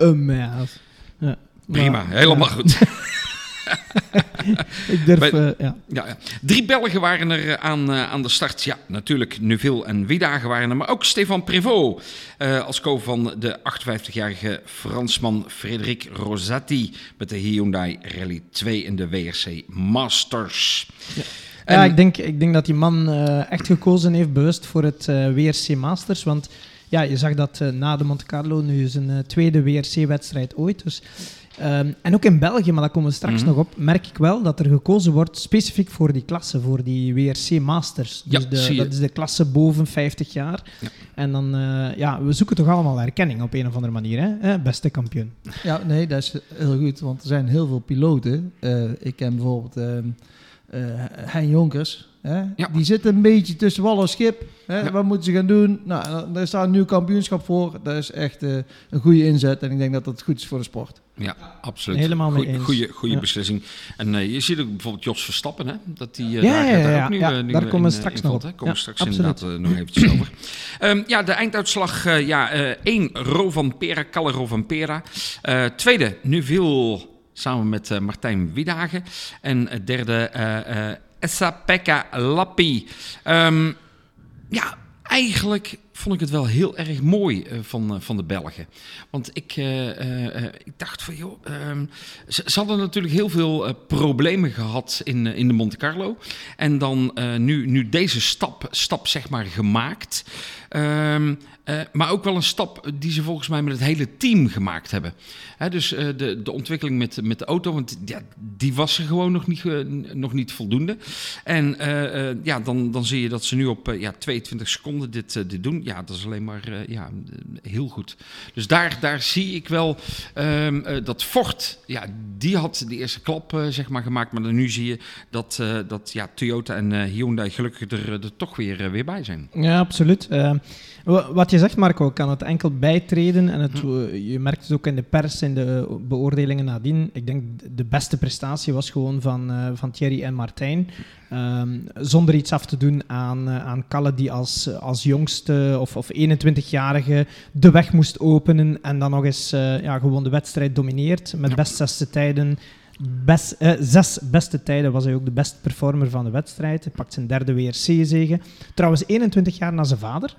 Ummea. Ja. Prima, helemaal ja. goed. ik durf... Bij- eh, ja. Ja, ja. Drie Belgen waren er eh, aan, eh, aan de start. Ja, natuurlijk Neuville en Wiedagen waren er, maar ook Stefan Prévost eh, als co van de 58-jarige Fransman Frederik Rosati met de Hyundai Rally 2 in de WRC Masters. En- Ja, ik denk, ik denk dat die man echt gekozen heeft bewust voor het WRC Masters. Want ja, je zag dat na de Monte Carlo nu zijn tweede WRC-wedstrijd ooit. Dus, ehm, en ook in België, maar daar komen we straks Mhm. nog op, merk ik wel dat er gekozen wordt specifiek voor die klasse, voor die WRC Masters. Dus Ja, de, zie je. dat is de klasse boven 50 jaar. Ja. En dan, eh, ja, we zoeken toch allemaal erkenning op een of andere manier, hè? Eh, beste kampioen. Ja, nee, dat is heel goed, want er zijn heel veel piloten. Eh, ik ken bijvoorbeeld ehm eh, Hein Jonkers. Hè? Ja. Die zitten een beetje tussen wal en schip. Hè? Ja. Wat moeten ze gaan doen? Nou, daar- staat een nieuw kampioenschap voor. Dat is echt eh, een goede inzet en ik denk dat dat goed is voor de sport. Ja, absoluut. Helemaal mee Goeie- eens. Goeie, goede Ja. beslissing. En eh, je ziet ook bijvoorbeeld Jos Verstappen, hè? Dat die, eh, Ja, daar, ja, ja, daar ja. ook nu, Ja, eh, nu daar komen we straks in nog valt, op. hè? Komen we straks absoluut. inderdaad eh, nog eventjes over. Ehm, ja, de einduitslag. eh, ja, eh één, Rovanpera, Kalle Rovanpera. Eh tweede, Neuville samen met eh, Martijn Wiedagen. En derde, eh eh Essa-Pekka Lappi. Ehm, ja, eigenlijk vond ik het wel heel erg mooi eh, van, eh, van de Belgen. Want ik, eh, ik dacht van, joh, ehm, ze, ze hadden natuurlijk heel veel problemen gehad in, in de Monte Carlo. En dan nu, nu deze stap, stap zeg maar gemaakt. Ehm, eh, maar ook wel een stap die ze volgens mij met het hele team gemaakt hebben. Hè, dus eh, de, de ontwikkeling met, met de auto, want ja, die was er gewoon nog niet, eh, nog niet voldoende. En ja, dan, dan zie je dat ze nu op ja, 22 seconden dit, dit doen. Ja, dat is alleen maar ja, heel goed. Dus daar, daar zie ik wel ehm, eh, dat Ford, ja, die had de eerste klap zeg maar, gemaakt. Maar dan nu zie je dat, dat ja, Toyota en Hyundai gelukkig er, er toch weer, weer bij zijn. Ja, absoluut. Eh, wa- wat je zegt, Marco, kan het enkel bijtreden. En het, eh, je merkt het ook in de pers, in de beoordelingen nadien. Ik denk de beste prestatie was gewoon van, eh, van Thierry en Martijn. Ehm, zonder iets af te doen aan, eh, aan Kalle, die als, als jongste of, of 21-jarige de weg moest openen. En dan nog eens eh, ja, gewoon de wedstrijd domineert. Met best zesde tijden. Best, eh, zes beste tijden was hij ook de best performer van de wedstrijd. Hij pakt zijn derde WRC-zege. Trouwens, 21 jaar na zijn vader.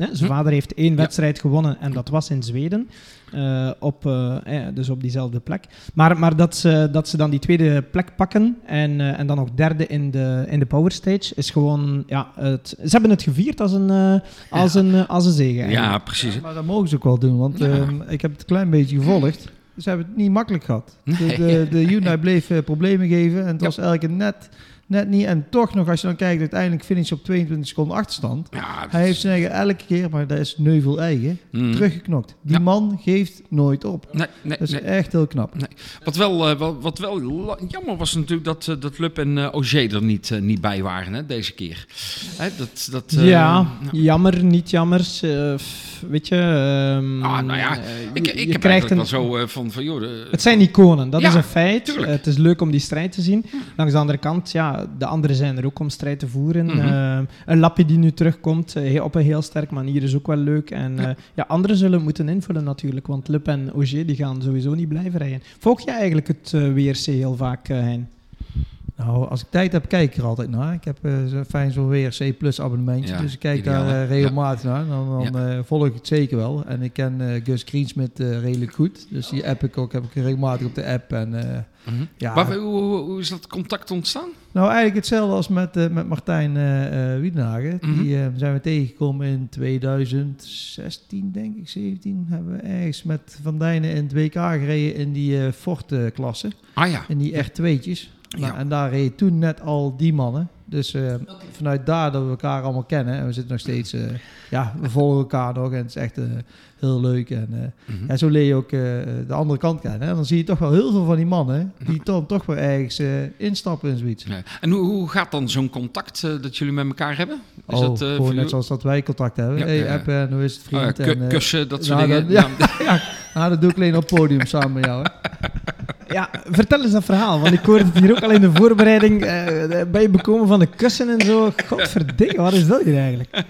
Hè, zijn Hm. vader heeft één wedstrijd gewonnen en dat was in Zweden. Eh, op, eh, eh, dus op diezelfde plek. Maar, maar dat, ze, dat ze dan die tweede plek pakken en, eh, en dan nog derde in de, in de Power Stage is gewoon. Ja, het, ze hebben het gevierd als een, eh, als een, als een zege. Ja, precies. Maar dat mogen ze ook wel doen, want Ja. ehm, ik heb het een klein beetje gevolgd. Ze hebben het niet makkelijk gehad. De, de, de Hyundai bleef problemen geven en het Ja. was eigenlijk net, net niet. En toch nog, als je dan kijkt, uiteindelijk finish op 22 seconden achterstand. Ja, Hij heeft zijn eigen elke keer, maar dat is Neuvel eigen, Mm. teruggeknokt. Die Ja. man geeft nooit op. Nee, nee, Dat is nee. echt heel knap. Wat wel, eh, wat, wat wel jammer was natuurlijk dat, eh, dat Lup en eh Auger er niet, niet bij waren hè, deze keer. Hè, dat, dat, eh, ja, nou, jammer, niet jammer. eh, weet je. ehm, Ah, nou ja, ik, je- ik je heb krijgt eigenlijk een, wel zo van, van joh, de- Het zijn iconen, dat Ja, is een feit. tuurlijk. Het is leuk om die strijd te zien. Langs de andere kant, ja, de anderen zijn er ook om strijd te voeren. Mhm. Eh, een lapje die nu terugkomt eh, op een heel sterk manier is ook wel leuk. En Ja. ja. ja, anderen zullen moeten invullen natuurlijk, want Lup en Auger die gaan sowieso niet blijven rijden. Volg je eigenlijk het eh, WRC heel vaak, eh, Hein? Nou, als ik tijd heb, kijk ik er altijd naar. Ik heb eh, zo'n fijn zo'n WRC Plus abonnementje, Ja, dus ik kijk ideaal, daar eh, regelmatig naar. Dan, dan eh, volg ik het zeker wel. En ik ken eh, Gus Greensmit eh redelijk goed. Dus die app ik ook, heb ik regelmatig op de app. En Mhm. ja, Maar hoe, hoe, hoe is dat contact ontstaan? nou eigenlijk hetzelfde als met, eh, met Martijn eh, Wiedenhagen. Mhm. Die zijn we tegengekomen in 2016, denk ik, 17. Hebben we ergens met Van Dijnen in het WK gereden in die eh Ford-klasse. Ah ja, In die R2'tjes. Nou, Ja. En daar reden toen net al die mannen. Dus eh, vanuit daar dat we elkaar allemaal kennen. En we zitten nog steeds... eh, ja, we volgen elkaar nog. En het is echt eh, heel leuk. En eh, Mhm. ja, zo leer je ook eh, de andere kant kennen. En dan zie je toch wel heel veel van die mannen... die dan toch weer ergens eh, instappen in zoiets. Ja. En hoe, hoe gaat dan zo'n contact dat jullie met elkaar hebben? Is oh, dat, eh, voor gewoon net zoals dat wij contact hebben. Ja, hey, appen en hoe is het Oh vriend? ku- en, eh, kussen, dat soort nou, dingen. ja. Nou, nou, dat doe ik alleen op het podium samen met jou. Hè? Ja, vertel eens dat verhaal, want ik hoorde het hier ook al in de voorbereiding. eh, bij je bekomen van de kussen en zo. Godverdikke, wat is dat hier eigenlijk?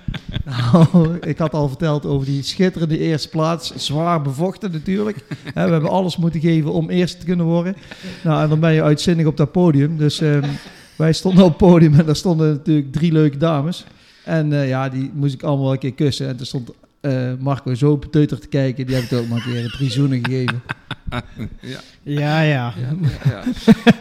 Nou, ik had al verteld over die schitterende eerste plaats. Zwaar bevochten natuurlijk. We hebben alles moeten geven om eerst te kunnen worden. Nou, en dan ben je uitzinnig op dat podium. Dus ehm, wij stonden op het podium en daar stonden natuurlijk drie leuke dames. En eh, ja, die moest ik allemaal een keer kussen. En toen stond eh, Marco zo beteuterd te kijken. Die heb ik ook maar een keer een drie zoenen gegeven. ja, Ja, ja. ja, ja.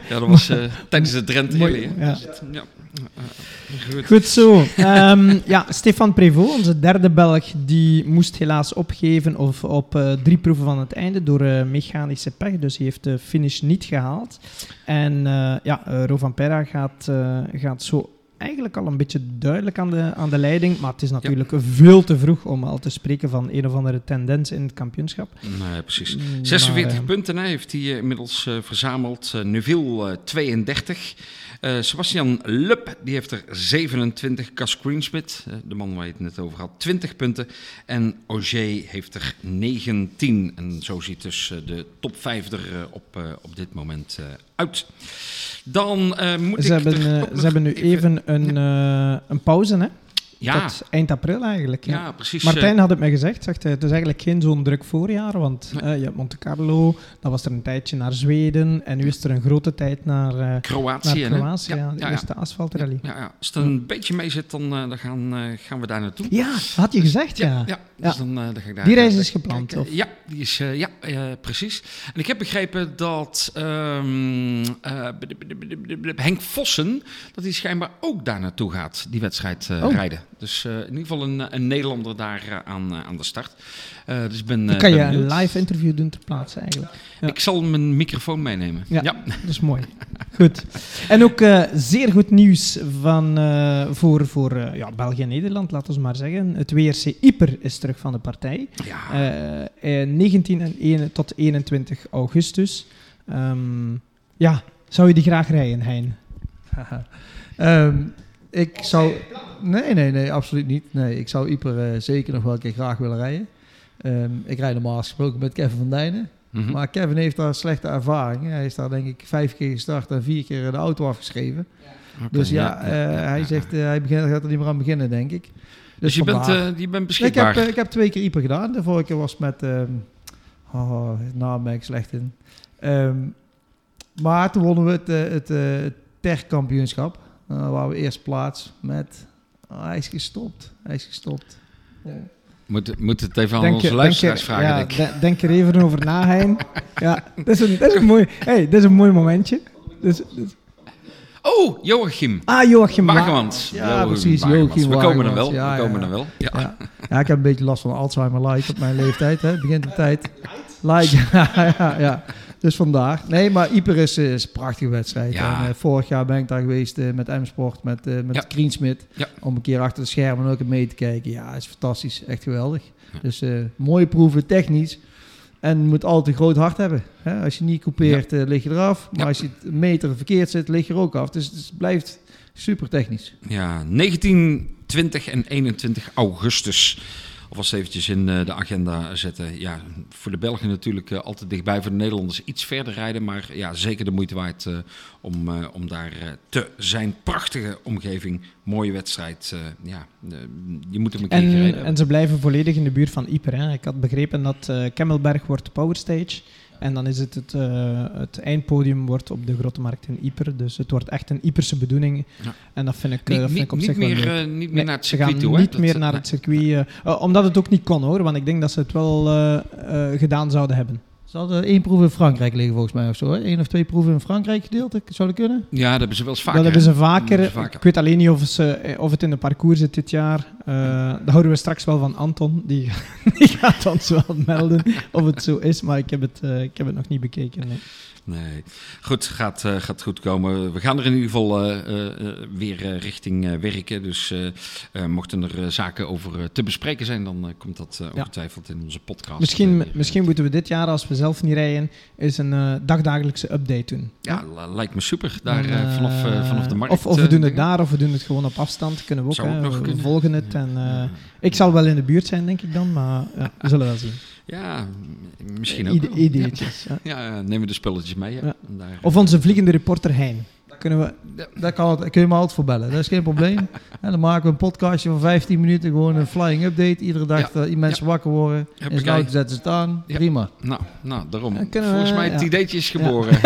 ja, dat was eh, tijdens de Drenthe Mooi, ja. Dus het- ja. Eh, goed. Goed zo. Ehm, ja, Stefan Prévost, onze derde Belg, die moest helaas opgeven of op eh, drie proeven van het einde door eh, mechanische pech. Dus hij heeft de finish niet gehaald. En eh, ja, eh, Rovan Perra gaat, eh, gaat zo eigenlijk al een beetje duidelijk aan de, aan de leiding. Maar het is natuurlijk veel te vroeg om al te spreken van een of andere tendens in het kampioenschap. Nee, precies. Mm, 46 maar, eh, punten hè, heeft hij eh, inmiddels eh, verzameld. Neuville eh, 32. Eh, Sebastian Lup die heeft er 27. Cas Greensmit, eh, de man waar je het net over had, 20 punten. En Auger heeft er 19. En zo ziet dus de top 5 er op, op dit moment uit. Dan eh, moet Ze ik hebben, ook ze hebben nu even een, eh, een pauze, hè? Ja, Tot eind april eigenlijk. ja. ja, precies. Martijn eh, had het mij gezegd, zegt hij, het is eigenlijk geen zo'n druk voorjaar, want Nee. eh, je hebt Monte Carlo, dan was er een tijdje naar Zweden en nu is er een grote tijd naar, eh, naar Kroatië. hè? Kroatië, ja, de eerste asfaltrally. Ja, ja. Als het een beetje mee zit, dan, eh, dan gaan, eh, gaan we daar naartoe. Ja, had je gezegd, ja. Ja, dus dan, eh, dan ga ik daar Die reis eh, is gepland, of? Ja, die is, eh, ja eh, precies. En ik heb begrepen dat ehm, eh, Henk Vossen, dat hij schijnbaar ook daar naartoe gaat, die wedstrijd eh, Oh. rijden. Dus eh, in ieder geval een, een Nederlander daar eh, aan, eh, aan de start. Eh, dus ik ben, Dan eh, kan je ben een benieuwd. live interview doen ter plaatse eigenlijk. Ja. Ik zal mijn microfoon meenemen. Ja. ja. Dat is mooi. Goed. En ook eh, zeer goed nieuws van, eh, voor, voor eh, ja, België en Nederland, laten we maar zeggen. Het WRC Yper is terug van de partij. Ja. Eh, eh, 19 en 1 tot 21 augustus. Ehm, ja, zou je die graag rijden, Hein? Ehm, ik zou... Nee, nee, nee, absoluut niet. Nee, ik zou Ieper eh, zeker nog wel een keer graag willen rijden. Ehm, ik rijd normaal gesproken met Kevin van Dijnen. Mhm. Maar Kevin heeft daar slechte ervaring. Hij is daar denk ik vijf keer gestart en vier keer de auto afgeschreven. Dus ja, eh, hij ja. zegt eh, hij begint, gaat er niet meer aan beginnen, denk ik. Dus je bent, je bent Nee, ik, beschikbaar. heb, ik heb twee keer Ieper gedaan. De vorige keer was met... ehm oh, naam ben ik slecht in. Ehm, maar toen wonnen we het, het, het TER-kampioenschap. Uh, waar we eerst plaats met... Oh, hij is gestopt. Hij is gestopt. Moet, moet het even aan Denk onze er- luisteraars denk er- vragen, ja, denk ik. de- denk er even over na, Hein. Ja, dat is een, dat is een, mooi, hey, dat is een mooi momentje. Dus, dus- Oh, Joachim. ah, Joachim Wa- Wagemans. Ja, Joachim precies, Wagemans. Joachim We komen er wel. Ja, we komen ja. er wel. Ja. Ja. ja, ik heb een beetje last van Alzheimer light op mijn leeftijd. Hè. Het begint op tijd. Light, ja, ja, ja. Dus vandaar. Nee, maar Ieper is, is een prachtige wedstrijd. Ja. En, eh, vorig jaar ben ik daar geweest eh, met M-Sport, met, eh met Ja. Greensmit. Ja. Om een keer achter de schermen ook mee te kijken. Ja, is fantastisch. Echt geweldig. Dus mooie proeven, technisch. En je moet altijd een groot hart hebben. Hè? Als je niet coupeert, lig je eraf. Maar als je het meter verkeerd zit, lig je er ook af. Dus het blijft super technisch. Ja, 19, 20 en 21 augustus. Alvast eventjes in eh, de agenda zetten. Ja, voor de Belgen natuurlijk eh, altijd dichtbij. Voor de Nederlanders iets verder rijden. Maar ja, zeker de moeite waard eh, om, om daar te zijn. Prachtige omgeving. Mooie wedstrijd. ja, je moet hem een keer En, en ze blijven volledig in de buurt van Yper. Hè. Ik had begrepen dat Kemmelberg wordt Power Stage. En dan is het het, eh, het eindpodium wordt op de Grote Markt in Yper. Dus het wordt echt een Yperse bedoening. Ja. En dat vind ik, eh, niet, dat vind niet, ik op niet zich wel meer, leuk. eh, niet meer Nee, naar het ze circuit gaan toe. niet Dat- meer naar nee. het circuit. eh, eh, omdat het ook niet kon hoor. Want ik denk dat ze het wel eh, eh, gedaan zouden hebben. Ze hadden één proef in Frankrijk liggen volgens mij of zo. Hè? Eén of twee proeven in Frankrijk gedeeld. Zou dat kunnen? Ja, dat hebben ze wel eens vaker. dat hebben ze vaker. Dat hebben ze Ik weet alleen niet of, ze, eh, of het in de parcours zit dit jaar. Eh dat houden we straks wel van Anton. Die, die gaat ons wel melden of het zo is. Maar ik heb het, eh, ik heb het nog niet bekeken. nee. Nee, goed, gaat, eh, gaat goed komen. We gaan er in ieder geval eh, eh, weer richting werken. Dus mochten er zaken over te bespreken zijn, dan komt dat ongetwijfeld in onze podcast. Misschien, weer, misschien moeten we dit jaar, als we zelf niet rijden, eens een dagdagelijkse update doen. Ja, li- lijkt me super. Daar vanaf, vanaf de markt. Of, of we doen het dingen. daar, of we doen het gewoon op afstand. Kunnen we ook. Nog we kunnen. volgen het. En, ik zal wel in de buurt zijn, denk ik dan. Maar ja, we zullen wel zien. Ja, misschien ook. Ideetjes. ja. Ja, nemen we de spulletjes mee. Ja. Daar- Of onze vliegende reporter Hein. Kunnen we, daar kan het, kun je me altijd voor bellen. Dat is geen probleem. En dan maken we een podcastje van 15 minuten, gewoon een flying update. Iedere dag Ja. dat die mensen wakker worden. Zijn auto zetten ze het aan. Ja. Prima. Nou, nou daarom. Kunnen we- Volgens mij het ideetje is geboren.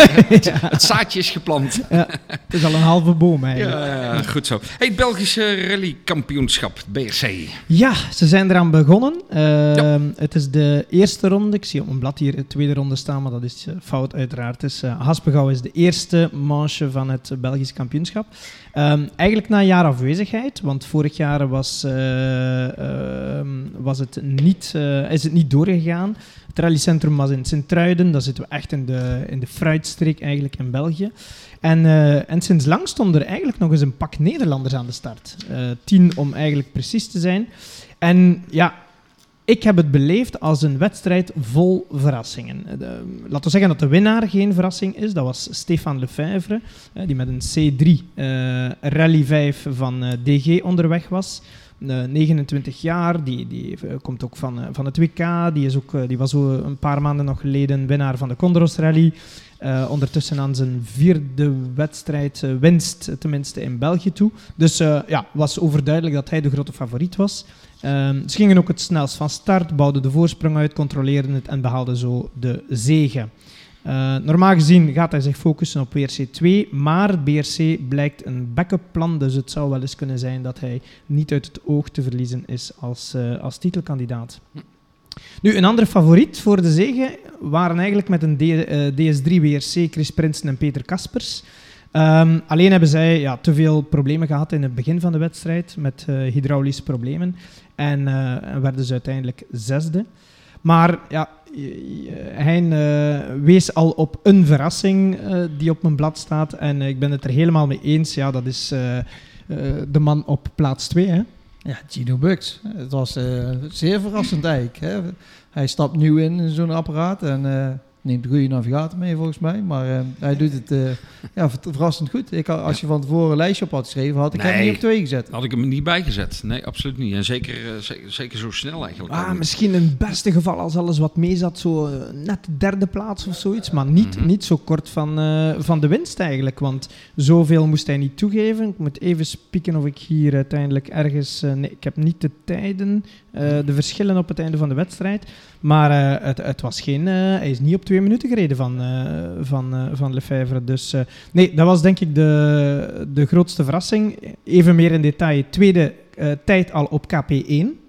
Het zaadje is geplant. Ja, het is al een halve boom eigenlijk. Goed zo. Hey, het Belgische rallykampioenschap, BRC. Ja, ze zijn eraan begonnen. Ehm, Het is de eerste ronde. Ik zie op mijn blad hier de tweede ronde staan, maar dat is eh, fout uiteraard. Het is, eh, Haspengouw is de eerste manche van het Belgisch kampioenschap. Ehm, eigenlijk na een jaar afwezigheid, want vorig jaar was, eh, ehm, was het niet, eh, is het niet doorgegaan. Het rallycentrum was in Sint-Truiden, daar zitten we echt in de, in de fruitstreek eigenlijk in België. En, eh, en sinds lang stonden er eigenlijk nog eens een pak Nederlanders aan de start. Tien om eigenlijk precies te zijn. En ja, ik heb het beleefd als een wedstrijd vol verrassingen. Eh, laten we zeggen dat de winnaar geen verrassing is. Dat was Stefan Lefebvre, eh, die met een C3 eh, Rally 5 van DG onderweg was. Eh, 29 jaar, die, die komt ook van, van het WK. Die, is ook, die was zo een paar maanden nog geleden winnaar van de Condros Rally. Eh, ondertussen aan zijn vierde wedstrijd eh, winst, eh, tenminste in België toe. Dus eh, ja, was overduidelijk dat hij de grote favoriet was. Ehm, ze gingen ook het snelst van start, bouwden de voorsprong uit, controleerden het en behaalden zo de zege. Eh, normaal gezien gaat hij zich focussen op BRC 2, maar BRC blijkt een backup plan, dus het zou wel eens kunnen zijn dat hij niet uit het oog te verliezen is als, als titelkandidaat. Nu, een andere favoriet voor de zege waren eigenlijk met een D- eh, DS3 WRC Chris Prinsen en Peter Kaspers. Ehm, alleen hebben zij ja, te veel problemen gehad in het begin van de wedstrijd met eh, hydraulische problemen en eh, en werden ze uiteindelijk zesde. Maar ja, eh, wees al op een verrassing die op mijn blad staat en ik ben het er helemaal mee eens. Ja, dat is de man op plaats 2. Ja, Gino Bucks. Het was eh, zeer verrassend eigenlijk. Hè. Hij stapt nieuw in in zo'n apparaat en eh, neemt een goede navigator mee volgens mij. Maar eh, hij doet het eh, ja, ver- verrassend goed. Ik, als je van tevoren een lijstje op had geschreven, had ik hem Nee. niet op twee gezet. Had ik hem niet bijgezet. Nee, absoluut niet. En zeker, eh, zeker, zeker zo snel eigenlijk. Ah, misschien in het beste geval als alles wat mee zat, zo net de derde plaats of zoiets. Maar niet, Mhm. niet zo kort van, eh, van de winst eigenlijk. Want zoveel moest hij niet toegeven. Ik moet even spieken of ik hier uiteindelijk ergens... nee, ik heb niet de tijden, eh, de verschillen op het einde van de wedstrijd. Maar eh, het, het was geen... eh, hij is niet op twee minuten gereden van, eh van, van Lefebvre. Dus nee, dat was denk ik de, de grootste verrassing. Even meer in detail. Tweede tijd al op KP1.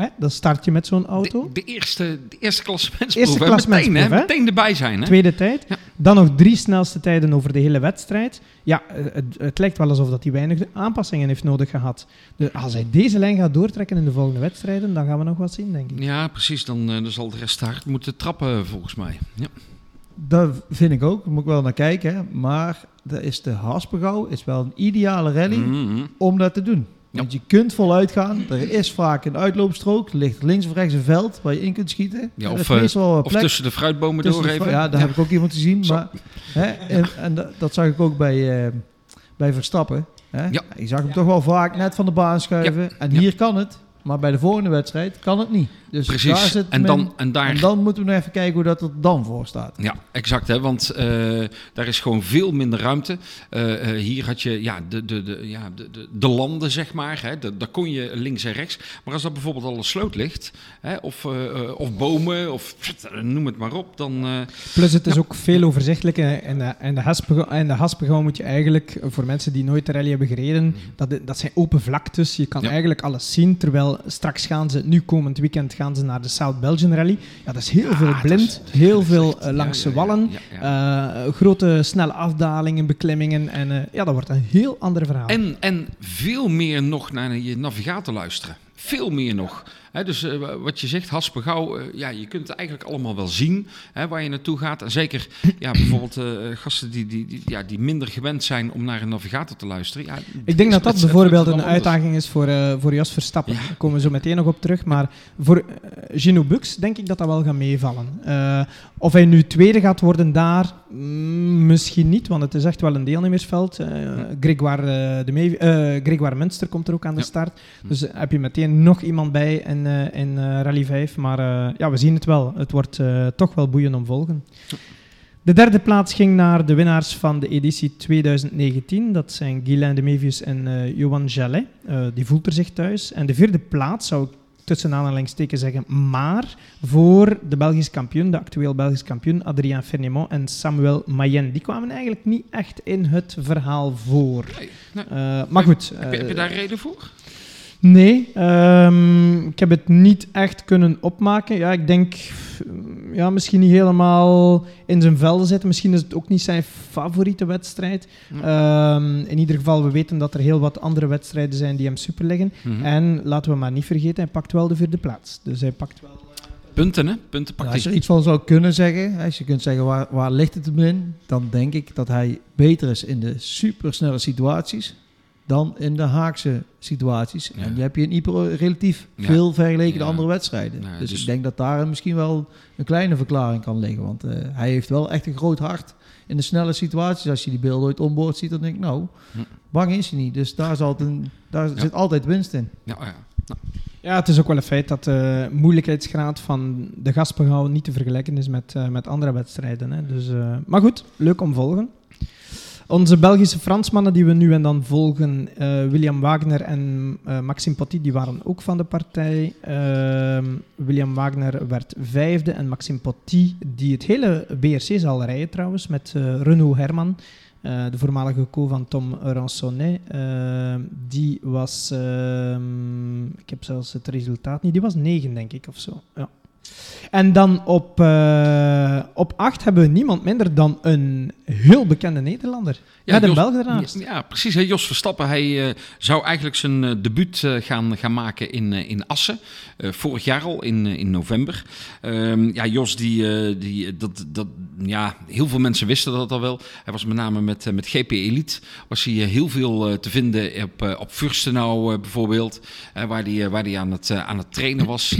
Hè? Dan start je met zo'n auto. De, de eerste, de eerste klassementsproef. Eerste? Meteen, hè? hè? Meteen erbij zijn. Hè? Tweede tijd. Ja. Dan nog drie snelste tijden over de hele wedstrijd. Ja, eh, het, het lijkt wel alsof dat hij weinig aanpassingen heeft nodig gehad. De, als hij deze lijn gaat doortrekken in de volgende wedstrijden, dan gaan we nog wat zien, denk ik. Ja, precies. Dan, eh, dan zal de rest hard moeten trappen, volgens mij. Ja. Dat vind ik ook. Daar moet ik wel naar kijken. hè. Maar dat is de Haspengouw is wel een ideale rally Mhm. om dat te doen. Ja. Want je kunt voluit gaan. Er is vaak een uitloopstrook. Er ligt links of rechts een veld waar je in kunt schieten. Ja, of, eh, Of tussen de fruitbomen Tussen door de even. Ja, daar heb ik ook iemand te zien. Zo. Maar, hè, en en dat, dat zag ik ook bij, eh, bij Verstappen. Hè? Ja. Je zag hem toch wel vaak net van de baan schuiven. En hier kan het. Maar bij de volgende wedstrijd kan het niet. Dus daar Precies. zit En men- dan, en daar en dan moeten we nog even kijken hoe dat er dan voor staat. Ja, exact. Hè? Want eh, daar is gewoon veel minder ruimte. Eh, eh, hier had je ja, de, de, de, ja, de, de, de landen, zeg maar. Hè? Da- daar kon je links en rechts. Maar als dat bijvoorbeeld al een sloot ligt, hè? Of, eh, eh, of bomen, of noem het maar op, dan... eh, Plus het is ook veel overzichtelijker. En de, en, de Haspengouw, en de moet je eigenlijk, voor mensen die nooit de rally hebben gereden, dat, dat zijn open vlaktes. Je kan Ja. eigenlijk alles zien. Terwijl straks gaan ze, nu komend weekend gaan ze naar de South Belgian Rally. Ja, dat is heel veel dat blind, is- heel veel echt- eh, langs de wallen. eh, grote snelle afdalingen, beklimmingen. En eh, ja, dat wordt een heel ander verhaal. En, en veel meer nog naar je navigator luisteren. Veel meer nog. Dus eh, wat je zegt, Haspengouw, eh ja, je kunt het eigenlijk allemaal wel zien hè, waar je naartoe gaat. En zeker ja, bijvoorbeeld eh, gasten die, die, die, ja, die minder gewend zijn om naar een navigator te luisteren. Ja, Ik denk dat dat bijvoorbeeld een anders. uitdaging is voor, voor Jos Verstappen. Ja. Daar komen we zo meteen nog op terug. Maar voor Gino Bux denk ik dat dat wel gaat meevallen. Of hij nu tweede gaat worden daar, misschien niet, want het is echt wel een deelnemersveld. Eh Grégoire, eh, de Mee- eh, Grégoire Munster komt er ook aan de Ja. start. Dus heb je meteen nog iemand bij in, in Rally 5. Maar ja, we zien het wel. Het wordt toch wel boeiend om volgen. De derde plaats ging naar de winnaars van de editie 2019. Dat zijn Guylain de Mevius en uh, Johan Jallet. Uh, die voelt er zich thuis. En de vierde plaats zou ik tussen aanhalingstekens zeggen, maar voor de Belgisch kampioen, de actueel Belgisch kampioen, Adrien Fernemont en Samuel Mayen. Die kwamen eigenlijk niet echt in het verhaal voor. Nee, uh, maar goed. Heb je, heb je daar reden voor? Nee, um, ik heb het niet echt kunnen opmaken. Ja, ik denk ja, misschien niet helemaal in zijn velden zitten. Misschien is het ook niet zijn favoriete wedstrijd. Um, in ieder geval, we weten dat er heel wat andere wedstrijden zijn die hem super liggen. Mhm. Mm -hmm. En laten we maar niet vergeten, hij pakt wel de vierde plaats. Dus hij pakt wel... Punten, hè? Punten pakt ja, als je er iets van zou kunnen zeggen, als je kunt zeggen waar, waar ligt het hem in, dan denk ik dat hij beter is in de supersnelle situaties dan in de Haakse situaties. Ja. En die heb je in Ypres relatief Ja. veel vergeleken de Ja. andere wedstrijden. Nou, dus, dus- ik denk dat daar misschien wel een kleine verklaring kan liggen. Want eh, hij heeft wel echt een groot hart in de snelle situaties. Als je die beelden ooit onboord ziet, dan denk ik, nou, Hm. bang is hij niet. Dus daar, zal het een, daar Ja. zit altijd winst in. Ja, ja. Ja, het is ook wel een feit dat de moeilijkheidsgraad van de Gaspenhouw niet te vergelijken is met, eh, met andere wedstrijden. Hè. Dus, eh, maar goed, leuk om volgen. Onze Belgische Fransmannen die we nu en dan volgen, eh, William Wagner en eh, Maxime Potty, die waren ook van de partij. Ehm, William Wagner werd vijfde en Maxime Potty, die het hele BRC zal rijden trouwens, met eh, Renaud Herman, de voormalige co van Tom Ransonnet. Ehm, die was, ehm, ik heb zelfs het resultaat niet, die was negen denk ik of zo. Ja. En dan op, eh, op acht hebben we niemand minder dan een heel bekende Nederlander. Ja, met een Jos- Belg ernaast. Ja, precies. Hè. Jos Verstappen hij, eh, zou eigenlijk zijn eh, debuut gaan, gaan maken in, in Assen. Vorig jaar al, in, in november. Ehm, ja, Jos, die, die, dat, dat, ja, heel veel mensen wisten dat al wel. Hij was met name met, met GP Elite. Was hij heel veel te vinden op, op Fürstenau bijvoorbeeld. waar hij waar die aan, het, aan het trainen was.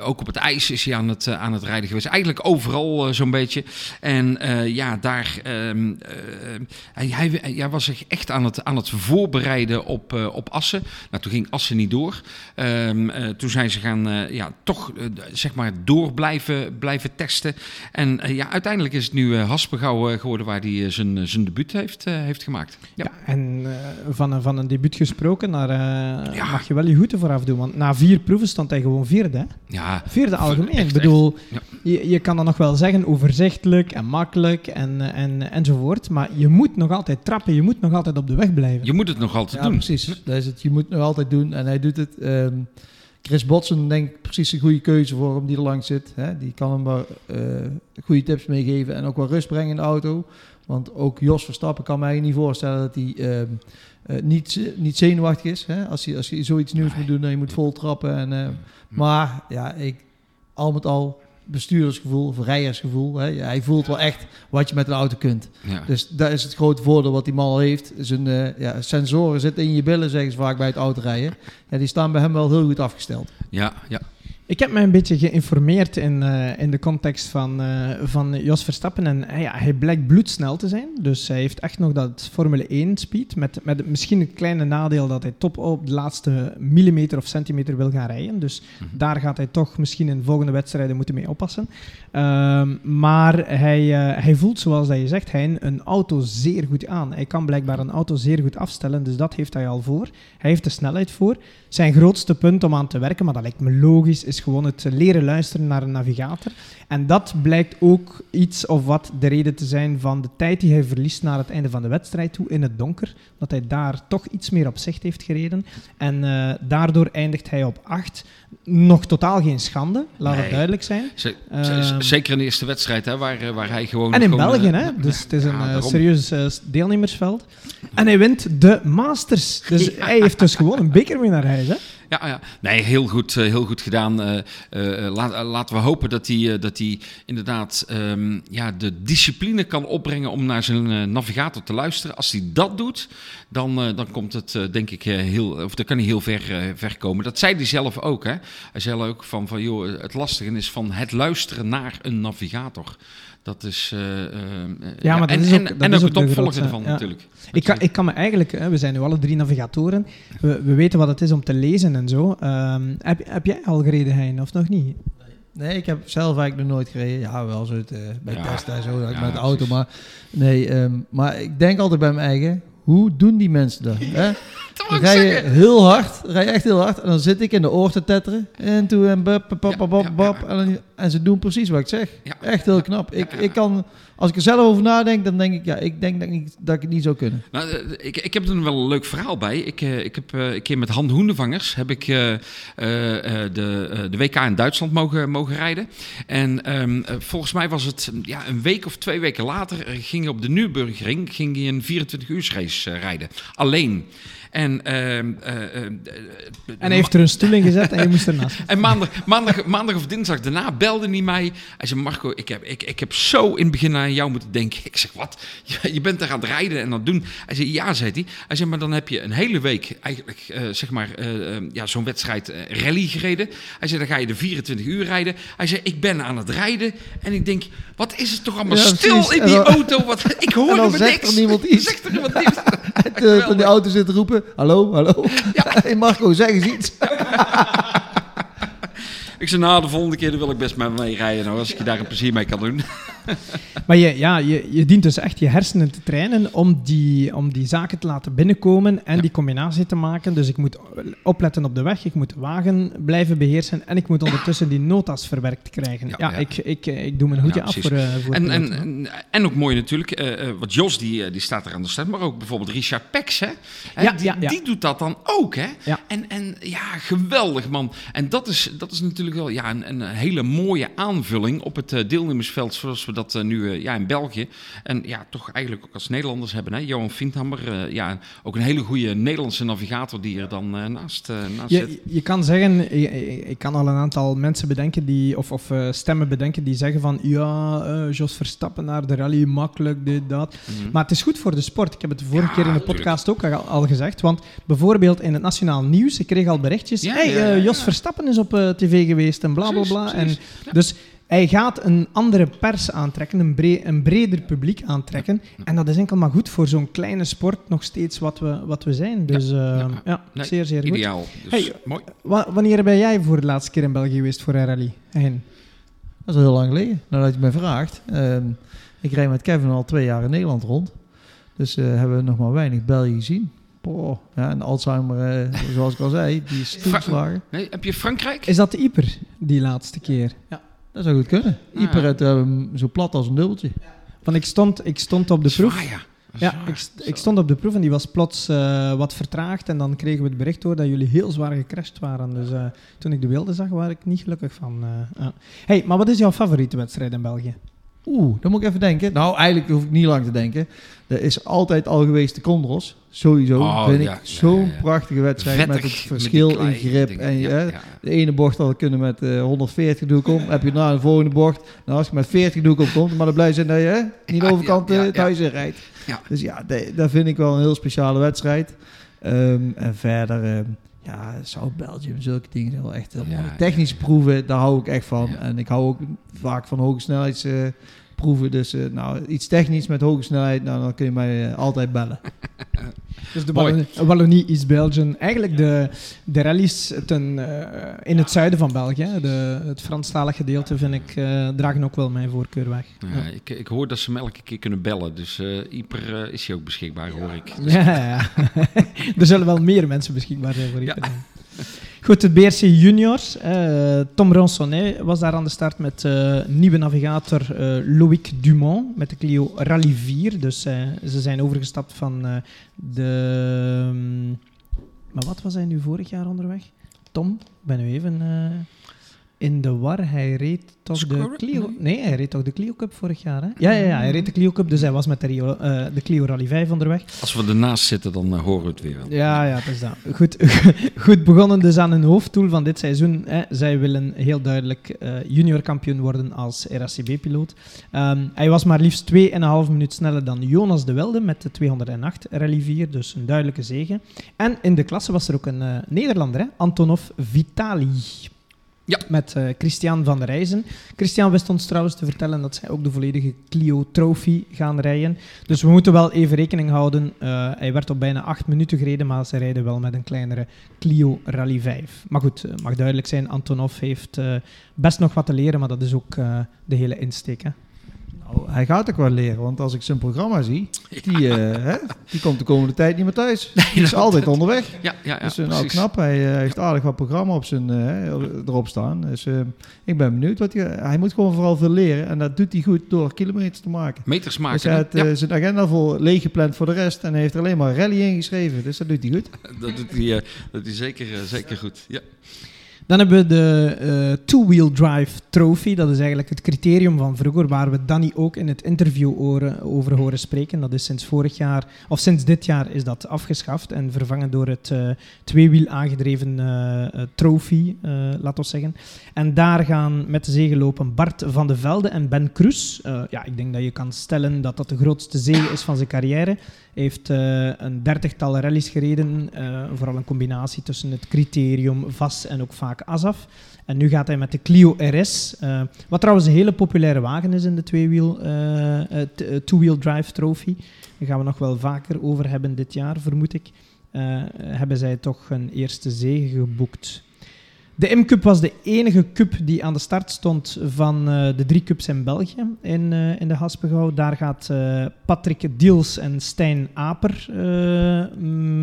Ook op het ijs is hij aan het, eh, aan het rijden geweest. Eigenlijk overal eh, zo'n beetje. En eh, ja, daar... ehm, eh, hij, hij, hij was zich echt aan het, aan het voorbereiden op, op Assen. Nou, toen ging Assen niet door. Ehm, eh, toen zijn ze gaan, ja, toch zeg maar door blijven, blijven testen. En ja, uiteindelijk is het nu Haspengouw geworden waar hij zijn, zijn debuut heeft, heeft gemaakt. Ja. Ja, en van, een, van een debuut gesproken, daar Ja. mag je wel je hoeden voor afdoen. Want na vier proeven stond hij gewoon vierde. Hè? Ja, Vierde algemeen. echt, Ik bedoel, Ja. je, je kan dan nog wel zeggen overzichtelijk en makkelijk en, en, enzovoort. Maar je moet nog altijd trappen, je moet nog altijd op de weg blijven. je moet het nog altijd Ja, doen. precies. Dat is het. Je moet het nog altijd doen en hij doet het. Ehm, Chris Botsen denk ik precies een goede keuze voor hem die er langs zit. Hè? Die kan hem wel eh, goede tips meegeven en ook wel rust brengen in de auto. Want ook Jos Verstappen kan mij niet voorstellen dat hij ehm, eh, niet, niet zenuwachtig is. Hè? Als, hij, als hij zoiets nieuws moet doen en je moet vol trappen. En, eh, maar ja, ik, al met al bestuurdersgevoel of rijdersgevoel. Hè? Hij voelt wel echt wat je met een auto kunt. Ja. Dus dat is het grote voordeel wat die man al heeft. Zijn eh, ja, sensoren zitten in je billen, zeggen ze vaak bij het autorijden. Ja, die staan bij hem wel heel goed afgesteld. Ja, ja. Ik heb mij een beetje geïnformeerd in, eh, in de context van, eh, van Jos Verstappen. En eh, ja, hij blijkt bloedsnel te zijn. Dus hij heeft echt nog dat Formule 1 speed. Met, met misschien een kleine nadeel dat hij top op de laatste millimeter of centimeter wil gaan rijden. Dus Mhm. daar gaat hij toch misschien in volgende wedstrijden moeten mee oppassen. Ehm, maar hij, eh, hij voelt, zoals dat je zegt, hij een auto zeer goed aan. Hij kan blijkbaar een auto zeer goed afstellen. Dus dat heeft hij al voor. Hij heeft de snelheid voor. Zijn grootste punt om aan te werken, maar dat lijkt me logisch, is gewoon het leren luisteren naar een navigator. En dat blijkt ook iets of wat de reden te zijn van de tijd die hij verliest naar het einde van de wedstrijd toe in het donker. Dat hij daar toch iets meer op zicht heeft gereden. En eh, daardoor eindigt hij op 8. Nog totaal geen schande, laat het duidelijk zijn. Z- Ehm. zeker in de eerste wedstrijd, hè, waar, eh, waar hij gewoon... En in gewoon, België, eh, hè? Dus het is een ja, serieus deelnemersveld. En hij wint de Masters. Dus hij heeft dus gewoon een beker mee naar huis, hè? Ja, ja. Nee, heel goed, eh, heel goed gedaan. Eh, eh, laten we hopen dat hij, dat hij inderdaad ehm, ja, de discipline kan opbrengen om naar zijn navigator te luisteren. Als hij dat doet, dan, dan komt het denk ik heel, of dan kan hij heel ver, ver komen. Dat zei hij zelf ook. Hè? Hij zei ook van, van joh, het lastige is van het luisteren naar een navigator. Dat is. eh, eh, Ja, maar dat en, is ook- en, dat en is ook ook het de opvolger grootste, ervan ja. natuurlijk. Ik kan, ik kan me eigenlijk, hè, we zijn nu alle drie navigatoren, we, we weten wat het is om te lezen en zo. Ehm, heb, heb jij al gereden, Hein, of nog niet? Nee, ik heb zelf eigenlijk nog nooit gereden. Ja, wel zo het, eh, bij Ja. Tesla en zo, Ja, met de auto. Maar nee, ehm, maar ik denk altijd bij mijn eigen, hoe doen die mensen dat? Hè? Dan rij je heel hard, rij je echt heel hard. En dan zit ik in de oor te tetteren. En toen en bap, bap, bap, bap. En, ze doen precies wat ik zeg. Echt heel knap. Ik, ik kan, als ik er zelf over nadenk, dan denk ik, ja, ik denk dat ik, dat ik het niet zou kunnen. Nou, eh, ik, ik heb er wel een leuk verhaal bij. Ik, eh, ik heb eh, een keer met Han Hoendevangers heb ik eh, eh, eh, de, eh, de WK in Duitsland mogen, mogen rijden. En ehm, eh, volgens mij was het mm, ja, een week of twee weken later eh, ging je op de Nürburgring ging een 24 uur race eh, rijden. Alleen. En, ehm, eh, eh, En hij heeft er een stoel in gezet en je moest ernaast. en maandag, maandag, maandag of dinsdag daarna belde hij mij. Hij zei, Marco, ik heb, ik, ik heb zo in het begin aan jou moeten denken. Ik zeg, wat? Je, je bent er aan het rijden en aan het doen. Hij zei, ja, zei hij. Hij zei, maar dan heb je een hele week eigenlijk, eh, zeg maar, eh, eh, ja, zo'n wedstrijd eh, rally gereden. Hij zei, dan ga je de 24 uur rijden. Hij zei, ik ben aan het rijden. En ik denk, wat is het toch allemaal Ja, stil in En die auto? Wat, ik En hoorde dan me zegt niks. er niemand iets. Zegt er niemand. En auto zit te roepen, hallo, hallo. Hey Marco, zeg eens iets. Ik zei, nou, de volgende keer wil ik best met mee rijden. Nou, als ik je daar een plezier mee kan doen. Maar je, ja, je, je dient dus echt je hersenen te trainen om die, om die zaken te laten binnenkomen en Ja. die combinatie te maken. Dus ik moet opletten op de weg, ik moet de wagen blijven beheersen en ik moet ondertussen die notas verwerkt krijgen. Ja, Ja, ja. Ik, ik, ik doe mijn hoedje af voor, eh voor En, en, en, en ook mooi natuurlijk, eh, eh, wat Jos die, die staat er aan de stand, maar ook bijvoorbeeld Richard Pex, hè? Ja, die, ja, ja. die doet dat dan ook, hè? Ja. En, en ja, geweldig man. En dat is, dat is natuurlijk wel ja, een, een hele mooie aanvulling op het deelnemersveld zoals we dat eh, nu eh, ja, in België en ja, toch eigenlijk ook als Nederlanders hebben. Hè? Johan Vindhammer, eh, ja, ook een hele goede Nederlandse navigator die er dan naast, naast zit. Je, je kan zeggen, ik, kan al een aantal mensen bedenken die, of, of stemmen bedenken die zeggen van ja, Jos Verstappen naar de rally, makkelijk, dit, dat. Mhm. Maar het is goed voor de sport. Ik heb het de vorige Ja, keer in de tuurlijk. podcast ook al, al gezegd. Want bijvoorbeeld in het nationaal nieuws, ik kreeg al berichtjes. Ja, hey, ja, Jos. Verstappen is op tv geweest en bla bla Precies, bla. En, precies. Dus hij gaat een andere pers aantrekken, een, bre- een breder publiek aantrekken. En dat is enkel maar goed voor zo'n kleine sport nog steeds wat we, wat we zijn. Dus eh, ja, ja. Nee, zeer, zeer goed. Ideaal. Dus Hey, mooi. Wa- wanneer ben jij voor de laatste keer in België geweest voor een rally? Hein? Dat is al heel lang geleden, nadat je me vraagt. Ehm, ik rijd met Kevin al twee jaar in Nederland rond. Dus eh, hebben we nog maar weinig België gezien. Boah, ja, en Alzheimer, eh, zoals ik al zei, die is toegeslagen. Nee, heb je Frankrijk? Is dat de Ieper, die laatste keer? Dat zou goed kunnen. Ah, Ieper ja. het ehm, zo plat als een dubbeltje. Want ik stond, ik stond op de proef. Ja. Ik, ik stond op de proef en die was plots eh, wat vertraagd. En dan kregen we het bericht door dat jullie heel zwaar gecrashed waren. Dus eh, toen ik de beelden zag, was ik niet gelukkig van. eh, ja. hey, maar wat is jouw favoriete wedstrijd in België? Oeh, dan moet ik even denken. Nou, eigenlijk hoef ik niet lang te denken. Er is altijd al geweest de Condros. Sowieso Oh, vind ja, ik zo'n ja, ja. prachtige wedstrijd met het verschil met in grip. dingen. En de ene bocht al kunnen met eh, 140 doe ik om. heb je na de volgende bocht. Nou, als je met 40 doe ik om komt, maar dan blijf je dat je hè, niet de overkant ja, eh, het ja. huis in rijdt. Dus ja, dat vind ik wel een heel speciale wedstrijd. Ehm, en verder, ehm, ja, South Belgium, zulke dingen zijn wel echt heel Ja, ja. Technische proeven, daar hou ik echt van. En ik hou ook vaak van hoge snelheidsproeven. Proeven. dus eh, nou, iets technisch met hoge snelheid, nou, dan kun je mij eh, altijd bellen. Dus de Mooi. Wallonie, Wallonie East Belgium. Eigenlijk de, de rallies ten, eh, in het zuiden van België. De, het Franstalig gedeelte vind ik, eh, dragen ook wel mijn voorkeur weg. Ja, ik, ik hoor dat ze me elke keer kunnen bellen. Dus eh Ieper is hij ook beschikbaar, hoor ik. Ja, ja, ja. er zullen wel meer mensen beschikbaar zijn voor Ja. Goed, het BRC Juniors. eh, Tom Ronsonnet was daar aan de start met eh, nieuwe navigator eh, Loïc Dumont met de Clio Rally 4. Dus ze zijn overgestapt van de... mm, maar wat was hij nu vorig jaar onderweg? Tom, ik ben nu even in de war. Hij reed toch de? Clio... Nee. Nee, hij reed toch de Clio Cup vorig jaar, hè? Ja, ja, ja, hij reed de Clio Cup, dus hij was met de, Rio, eh, de Clio Rally 5 onderweg. Als we ernaast zitten, dan eh, horen we het weer wel. Ja, ja, dat is dat. Goed, goed begonnen dus aan hun hoofddoel van dit seizoen. Hè. Zij willen heel duidelijk eh junior kampioen worden als RACB-piloot. Ehm, hij was maar liefst 2,5 minuut sneller dan Jonas de Wilde met de 208 Rally 4, dus een duidelijke zege. En in de klasse was er ook een eh, Nederlander, hè? Antonov Vitali. Ja. Met eh, Christian van der Rijzen. Christian wist ons trouwens te vertellen dat zij ook de volledige Clio Trophy gaan rijden. Dus we moeten wel even rekening houden. Eh, hij werd op bijna acht minuten gereden, maar ze rijden wel met een kleinere Clio Rally 5. Maar goed, het mag duidelijk zijn, Antonov heeft eh, best nog wat te leren, maar dat is ook eh, de hele insteek. Nou, hij gaat ook wel leren, want als ik zijn programma zie, die, eh, hè, die komt de komende tijd niet meer thuis. die is altijd onderweg. Ja, ja, ja dus eh, nou precies. knap, hij eh, heeft aardig wat programma op zijn, erop staan. Dus ik ben benieuwd. Wat hij, hij moet gewoon vooral veel leren en dat doet hij goed door kilometers te maken. Meters maken. Dus hij heeft ja, zijn agenda vol leeggepland voor de rest en hij heeft er alleen maar rally ingeschreven. Dus dat doet hij goed. dat doet hij, dat doet hij zeker, zeker goed. Ja. Dan hebben we de eh, Two-Wheel Drive Trophy. Dat is eigenlijk het criterium van vroeger, waar we Danny ook in het interview over horen spreken. Dat is sinds vorig jaar, of sinds dit jaar, is dat afgeschaft en vervangen door het eh, tweewiel aangedreven eh, trophy, laat ons zeggen. En daar gaan met de zege lopen Bart van de Velde en Ben Cruz. Eh, ja, ik denk dat je kan stellen dat dat de grootste zege is van zijn carrière. Hij heeft eh, een dertigtal rallies gereden, eh, vooral een combinatie tussen het criterium, VAS en ook vaak ASAF. En nu gaat hij met de Clio RS, wat trouwens een hele populaire wagen is in de tweewiel, t- eh, two-wheel drive trophy. Daar gaan we nog wel vaker over hebben dit jaar, vermoed ik. Hebben zij toch een eerste zege geboekt. De M-Cup was de enige cup die aan de start stond van eh, de drie cups in België in, eh, in de Haspengouw. Daar gaat eh, Patrick Diels en Stijn Aper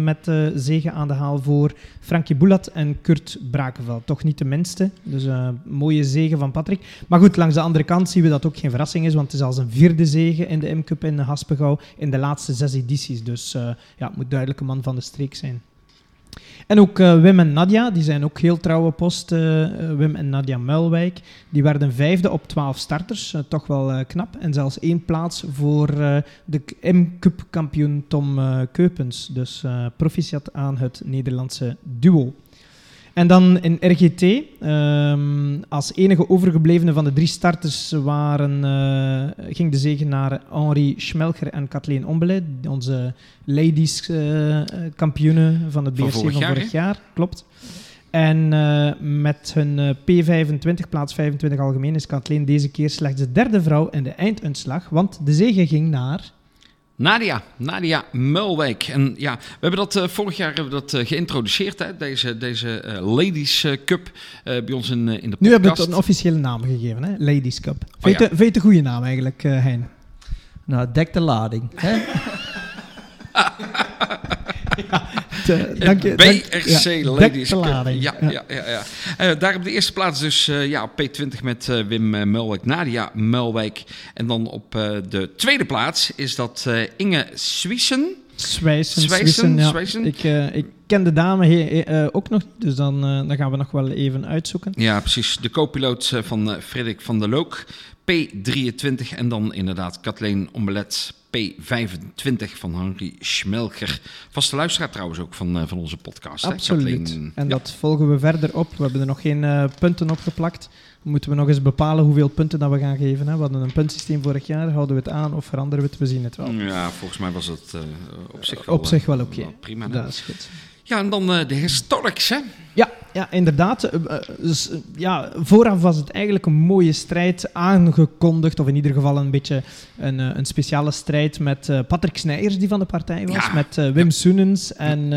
met de zegen aan de haal voor Frankie Boulat en Kurt Brakenveld. Toch niet de minste, dus eh, mooie zegen van Patrick. Maar goed, langs de andere kant zien we dat ook geen verrassing is, want het is al zijn vierde zege in de M-Cup in de Haspengouw in de laatste zes edities. Dus ja, het moet duidelijk een man van de streek zijn. En ook eh, Wim en Nadia, die zijn ook heel trouwe post. eh, eh, Wim en Nadia Muilwijk. Die werden vijfde op 12 starters. toch wel knap. En zelfs één plaats voor de M-Cup kampioen Tom Keupens. Dus proficiat aan het Nederlandse duo. En dan in RGT, ehm, als enige overgeblevene van de drie starters waren, eh, ging de zegen naar Henri Schmelcher en Kathleen Ombele, onze ladies eh, eh, kampioenen van het BRC van vorig vorig, jaar, jaar. Klopt. En met hun eh, P25, plaats 25 algemeen, is Kathleen deze keer slechts de derde vrouw in de einduitslag, want de zege ging naar... Nadia, Nadia Mulwijk. En ja, we hebben dat eh, vorig jaar hebben we dat, eh, geïntroduceerd, hè? deze, deze eh, Ladies Cup eh, bij ons in, eh, in de podcast. Nu hebben we het een officiële naam gegeven, hè? Ladies Cup. Vind je Oh, ja. vind je goede naam eigenlijk, eh, Hein? Nou, dek de lading. Hè? dank je- BRC Ladies Cup. Ja, ja. Ja, ja, Eh, daar op de eerste plaats dus eh, ja, op P20 met eh, Wim eh, Mulwijk, Nadia Mulwijk. En dan op eh, de tweede plaats is dat eh, Inge Swiesen. Zwijsen, Zwijsen, Zwissen, ja. Zwijsen. Ik, eh, ik ken de dame eh, ook nog niet, dus dan, eh, dan gaan we nog wel even uitzoeken. Ja, precies. De co-piloot eh, van eh, Frederik van der Look, P23. En dan inderdaad Kathleen Ombelet, P25 van Henry Schmelker. Vaste luisteraar trouwens ook van, eh, van onze podcast. Absoluut. En Ja. dat volgen we verder op. We hebben er nog geen eh, punten op geplakt. Moeten we nog eens bepalen hoeveel punten dat we gaan geven. Hè? We hadden een puntsysteem vorig jaar. Houden we het aan of veranderen we het? We zien het wel. Ja, volgens mij was het eh, op zich wel, Op zich wel oké. prima. hè. Dat is goed. Ja, en dan eh, de historics, hè? Ja, ja inderdaad. Eh, eh, dus, ja, vooraf was het eigenlijk een mooie strijd aangekondigd. Of in ieder geval een beetje een, een speciale strijd met Patrick Snijers, die van de partij was. Ja. Met Wim Soenens en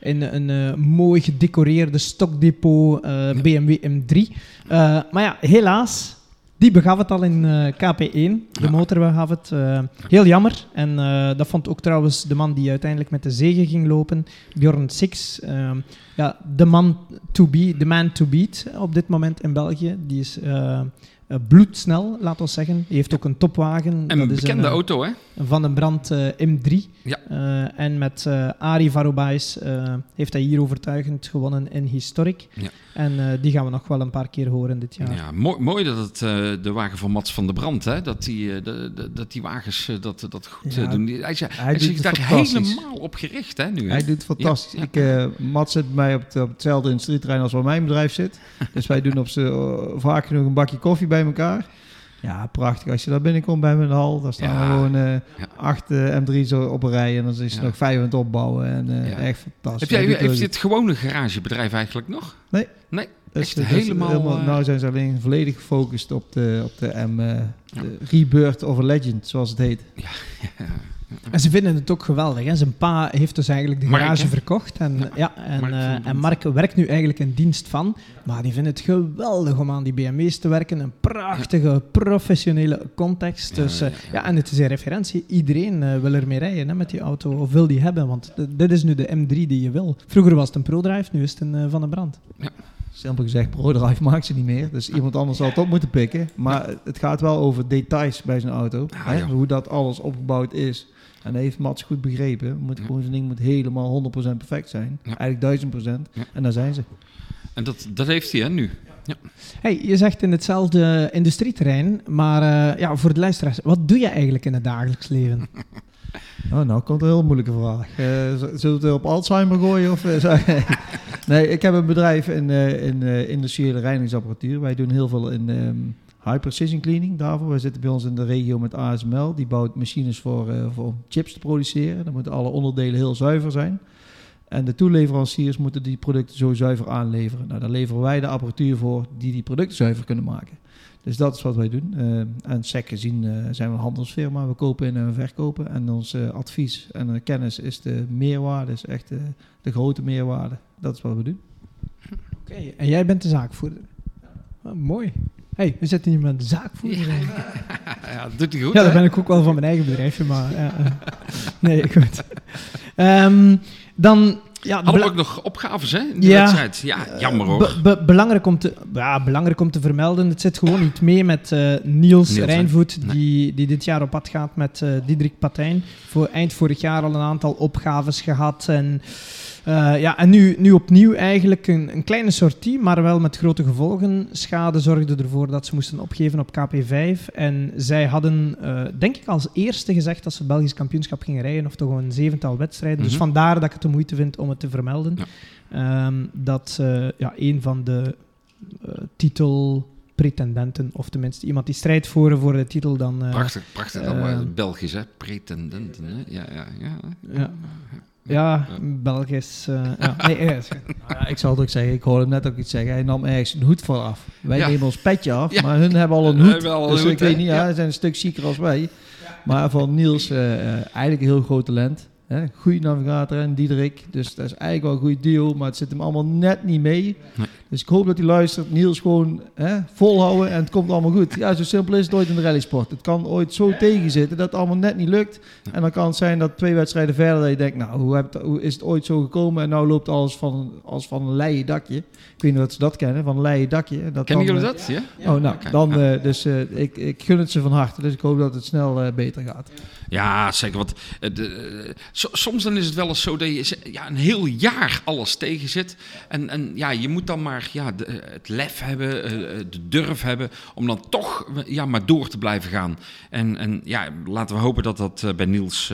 in een eh, mooi gedecoreerde stokdepot BMW M3. Eh, maar ja, helaas. Die begaf het al in eh, KP1. De Ja. motor begaf het. eh, heel jammer. En eh, dat vond ook trouwens de man die uiteindelijk met de zegen ging lopen, Bjorn Six. Ehm, ja, de man to be, de man to beat op dit moment in België. Die is bloedsnel, laat ons zeggen. Die heeft ook een topwagen. En een dat is bekende een, eh, auto, hè? Van den Brand eh, M3. Ja. Eh, en met eh Arie Varobais eh, heeft hij hier overtuigend gewonnen in Historic. Ja. En eh, die gaan we nog wel een paar keer horen dit jaar. Ja, mooi, mooi dat het eh, de wagen van Mats van der Brand, hè? Dat die, eh, de, de- dat die wagens eh, dat, dat goed Ja, eh, doen. Hij, is- hij, doet daar helemaal op gericht, hè? Nu, hè? Hij doet het fantastisch. Ja, ja. Ik, eh, Mats zit bij mij op, het- op hetzelfde industrieterrein als waar mijn bedrijf zit. dus wij doen op z'n, eh, vaak genoeg een bakje koffie bij elkaar. Ja, prachtig. Als je daar binnenkomt bij de hal, dan staan Ja. gewoon eh, Ja. acht eh, M3's op een rij. En dan is er Ja. nog vijf aan het opbouwen. En eh, Ja. echt fantastisch. Heb jij heeft het- dit gewone garagebedrijf eigenlijk nog? Eh, Dus, Echt dus helemaal, eh, nou zijn ze alleen volledig gefocust op de, op de M, de Rebirth of a Legend, zoals het heet. En ze vinden het ook geweldig. Hè? Zijn pa heeft dus eigenlijk de Mark, garage hè? verkocht. En, ja. en, Mark eh, en. Mark werkt nu eigenlijk in dienst van. Maar die vindt het geweldig om aan die BMW's te werken. Een prachtige, professionele context. Ja, dus, ja, eh, ja. ja, en het is een referentie. Iedereen eh, wil ermee rijden hè, met die auto. Of wil die hebben. Want dit is nu de M3 die je wil. Vroeger was het een ProDrive, nu is het een Van de Brand. Simpel gezegd, ProDrive maakt ze niet meer. Dus iemand anders zal het op moeten pikken. Maar het gaat wel over details bij zijn auto. Ah, hè? ja. Hoe dat alles opgebouwd is. En dat heeft Mats goed begrepen. Moet Ja. gewoon, zijn ding moet helemaal 100% perfect zijn. Ja. Eigenlijk 1000%. Ja. En daar zijn ze. En dat, dat heeft hij hè, nu. Hey, je zegt in hetzelfde industrieterrein. Maar eh, ja, voor de luisteraars. Wat doe je eigenlijk in het dagelijks leven? Oh, nou komt een heel moeilijke vraag. Eh, zullen we het op Alzheimer gooien? Of, eh, nee, ik heb een bedrijf in, eh, in eh, industriële reinigingsapparatuur. Wij doen heel veel in ehm, high precision cleaning daarvoor. Wij zitten bij ons in de regio met ASML. Die bouwt machines voor, eh, voor chips te produceren. Dan moeten alle onderdelen heel zuiver zijn. En de toeleveranciers moeten die producten zo zuiver aanleveren. Nou, daar leveren wij de apparatuur voor die die producten zuiver kunnen maken. Dus dat is wat wij doen. Eh, en SEC gezien eh, zijn we een handelsfirma. We kopen in en we verkopen. En ons advies en kennis is de meerwaarde, is echt eh, de grote meerwaarde. Dat is wat we doen. Oké, en jij bent de zaakvoerder. Ah, mooi. Hey, we zitten hier met de zaakvoerder. Ja, dat doet hij goed Ja, dat ben ik ook wel van mijn eigen bedrijfje, maar... Ja, eh. nee, goed. Ehm, dan... Ja, Hadden we ook nog opgaves hè, in de Ja. wedstrijd? Ja, jammer hoor. be- be- belangrijk, om te, ja, belangrijk om te vermelden, het zit gewoon niet mee met eh, Niels, hè? Rijnvoet, Nee. die, die dit jaar op pad gaat met eh Diederik Patijn. Voor eind vorig jaar al een aantal opgaves gehad. En, eh, ja, en nu, nu opnieuw eigenlijk een, een kleine sortie, maar wel met grote gevolgen. Schade zorgde ervoor dat ze moesten opgeven op KP5. En zij hadden, eh, denk ik, als eerste gezegd dat ze het Belgisch kampioenschap gingen rijden, of toch een zevental wedstrijden. Dus Mhm. vandaar dat ik het de moeite vind om het te vermelden. Ja. Ehm, dat eh, ja, een van de eh, titelpretendenten, of tenminste iemand die strijdt voor, voor de titel, dan... eh, Prachtig, prachtig. allemaal Belgisch hè, pretendenten hè. Ja, ja, ja. Ja. Ja, Belgisch. eh, ja. Nee, eh, Nou ja, ik zal het ook zeggen, ik hoorde hem net ook iets zeggen. Hij nam ergens een hoed voor af. Wij Ja. nemen ons petje af, Ja. maar hun hebben al een hoed. een dus hoed, ik weet niet, ja, Ja. ze zijn een stuk zieker als wij. Maar van Niels, eh, eh, eigenlijk een heel groot talent. Hè? Goede navigator en Diederik. Dus dat is eigenlijk wel een goed deal, maar het zit hem allemaal net niet mee. Nee. Dus ik hoop dat hij luistert. Niels gewoon hè, volhouden en het komt allemaal goed. Ja, zo simpel is het ooit in de rallysport. Het kan ooit zo tegenzitten dat het allemaal net niet lukt. En dan kan het zijn dat twee wedstrijden verder dat je denkt, nou, hoe, heb het- hoe is het ooit zo gekomen? En nou loopt alles van, als van een leien dakje. Ik weet niet of ze dat kennen, van een leien dakje. Dat Kennen jullie eh, dat? Ja? Oh, nou, dan, eh, dus eh, ik, ik gun het ze van harte. Dus ik hoop dat het snel beter gaat. Ja, zeker. Want de, so- soms dan is het wel eens zo dat je ja, een heel jaar alles tegen zit. En, en ja, je moet dan maar ja, de- eh, het lef hebben, eh, eh, de durf hebben om dan toch ja, maar door te blijven gaan. En, en ja, laten we hopen dat dat bij Niels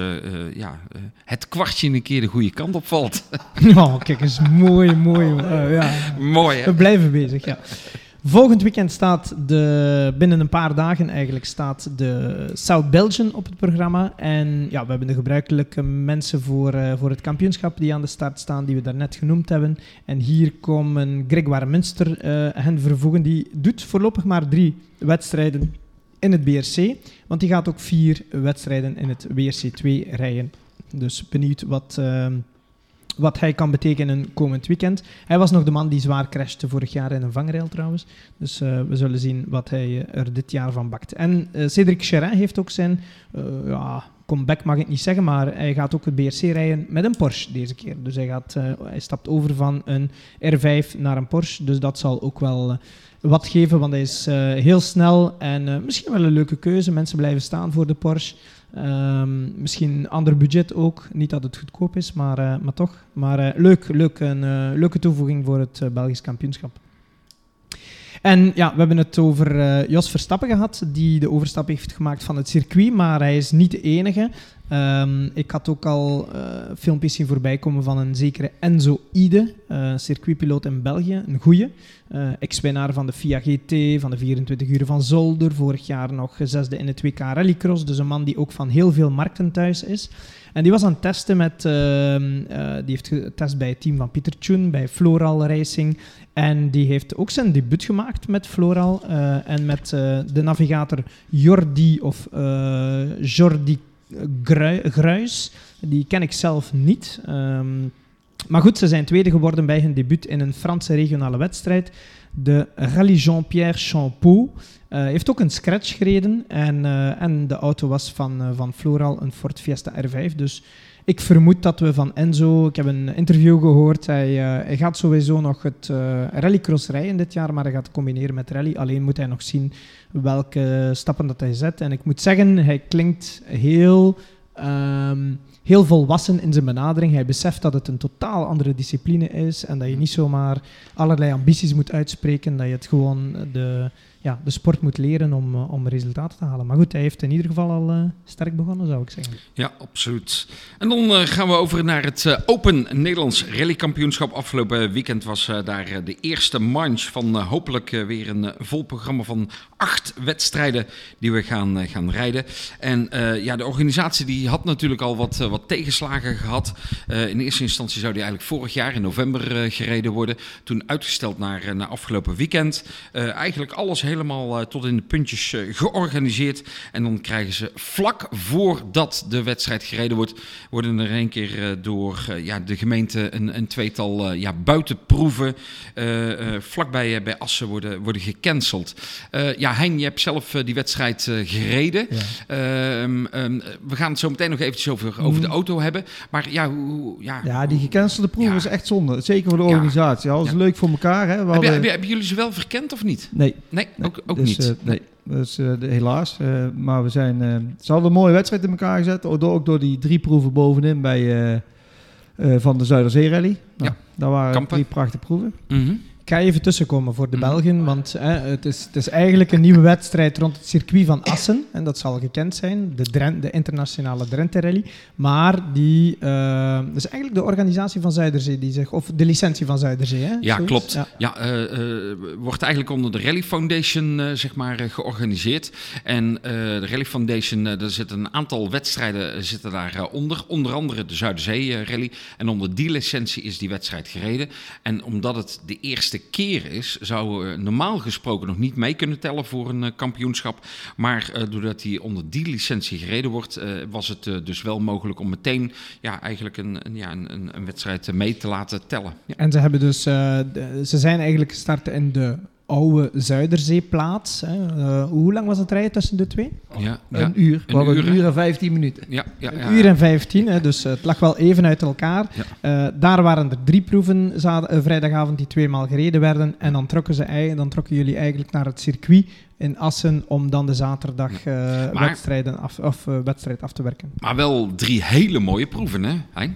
ja, het kwartje een keer de goede kant op valt. Oh, kijk eens, mooi, mooi. ja. Mooi hè? We blijven bezig, ja. Volgend weekend staat de, binnen een paar dagen eigenlijk, staat de South Belgian op het programma. En ja, we hebben de gebruikelijke mensen voor, eh, voor het kampioenschap die aan de start staan, die we daarnet genoemd hebben. En hier komen Gregoire Munster eh, hen vervoegen. Die doet voorlopig maar drie wedstrijden in het BRC, want die gaat ook vier wedstrijden in het WRC2 rijden. Dus benieuwd wat... ehm, wat hij kan betekenen komend weekend. Hij was nog de man die zwaar crashte vorig jaar in een vangrail trouwens. Dus eh, we zullen zien wat hij eh, er dit jaar van bakt. En eh, Cédric Cherin heeft ook zijn ja, comeback, mag ik niet zeggen, maar hij gaat ook het BRC rijden met een Porsche deze keer. Dus hij, gaat, hij stapt over van een R5 naar een Porsche. Dus dat zal ook wel wat geven, want hij is heel snel en misschien wel een leuke keuze. Mensen blijven staan voor de Porsche. Ehm, misschien een ander budget ook. Niet dat het goedkoop is, maar, eh, maar toch. Maar eh, leuk, leuk, een eh, leuke toevoeging voor het Belgisch kampioenschap. En ja, we hebben het over Jos Verstappen gehad, die de overstap heeft gemaakt van het circuit, maar hij is niet de enige. Ehm, ik had ook al eh, filmpjes zien voorbij komen van een zekere Enzo Ide, uh, circuitpiloot in België, een goeie. Uh, Ex-winnaar van de FIA GT, van de 24 uur van Zolder, vorig jaar nog zesde in het WK Rallycross. Dus een man die ook van heel veel markten thuis is. En die was aan het testen met, ehm, die heeft getest bij het team van Pieter Tjoen, bij Floral Racing. En die heeft ook zijn debuut gemaakt met Floral en met de navigator Jordi of Jordi Gruis. Die ken ik zelf niet. Um, maar goed, ze zijn tweede geworden bij hun debuut in een Franse regionale wedstrijd. De Rallye Jean-Pierre Champeau. Uh, heeft ook een scratch gereden. En, uh, en de auto was van, uh, van Floral, een Ford Fiesta R5. Dus ik vermoed dat we van Enzo, ik heb een interview gehoord, hij, hij gaat sowieso nog het uh, rallycross rijden dit jaar, maar hij gaat combineren met rally. Alleen moet hij nog zien welke stappen dat hij zet. En ik moet zeggen, hij klinkt heel, um, heel volwassen in zijn benadering. Hij beseft dat het een totaal andere discipline is en dat je niet zomaar allerlei ambities moet uitspreken, dat je het gewoon de ja, de sport moet leren om, uh, om resultaten te halen. Maar goed, hij heeft in ieder geval al uh, sterk begonnen, zou ik zeggen. Ja, absoluut. En dan uh, gaan we over naar het Open Nederlands Rallykampioenschap. Afgelopen weekend was daar de eerste manche van hopelijk weer een vol programma van acht wedstrijden die we gaan, gaan rijden. En ja, de organisatie die had natuurlijk al wat, wat tegenslagen gehad. in eerste instantie zou die eigenlijk vorig jaar in november gereden worden. Toen uitgesteld naar, naar afgelopen weekend. eigenlijk alles heel helemaal uh, tot in de puntjes uh, georganiseerd. En dan krijgen ze vlak voordat de wedstrijd gereden wordt, worden er een keer uh, door ja, de gemeente een, een tweetal ja, buitenproeven vlakbij bij Assen worden, worden gecanceld. ja, Hein, je hebt zelf die wedstrijd gereden. Ja. Um, um, we gaan het zo meteen nog eventjes over, over de auto hebben. Maar ja, hoe, ja, ja die gecancelde proeven ja. is echt zonde. Zeker voor de organisatie. Alles leuk voor elkaar. Hè? Hadden... hebben, hebben jullie ze wel verkend of niet? Nee. Nee, ook, ook dus, niet. Uh, nee, dus, uh, de, helaas. Uh, maar we zijn. ze hadden een mooie wedstrijd in elkaar gezet. Ook door, ook door die drie proeven bovenin bij, van de Zuiderzee Rally. Nou, ja. Daar waren Kampen. drie prachtige proeven. Mm -hmm. Ik ga even tussenkomen voor de Mhm. Belgen, want hè, het, is, het is eigenlijk een nieuwe wedstrijd rond het circuit van Assen. En dat zal gekend zijn, de, Dren, de internationale Drenthe Rally. Maar die, uh, dat is eigenlijk de organisatie van Zuiderzee, die zich, of de licentie van Zuiderzee. Hè? Ja, Zoiets? klopt. Ja. Ja, uh, uh, wordt eigenlijk onder de Rally Foundation zeg maar, georganiseerd. En de Rally Foundation, daar zitten een aantal wedstrijden zitten daaronder. onder andere de Zuiderzee Rally. En onder die licentie is die wedstrijd gereden. En omdat het de eerste keer is, zou uh, normaal gesproken nog niet mee kunnen tellen voor een uh, kampioenschap. Maar uh, doordat hij onder die licentie gereden wordt, was het dus wel mogelijk om meteen ja, eigenlijk een, ja, een, een wedstrijd mee te laten tellen. Ja. En ze, hebben dus, ze zijn eigenlijk gestart in de oude Zuiderzeeplaats. Hè. Uh, hoe lang was het rijden tussen de twee? Ja, Een ja. uur. Een uur, uur, een uur en 15 minuten. Ja, ja, ja, Een uur en vijftien, hè, dus het lag wel even uit elkaar. Ja. Uh, daar waren er drie proeven za- uh, vrijdagavond die tweemaal gereden werden. En dan trokken, ze, dan trokken jullie eigenlijk naar het circuit in Assen om dan de zaterdag uh, Maar- wedstrijden af, of, uh, wedstrijd af te werken. Maar wel drie hele mooie proeven, hè, Hein?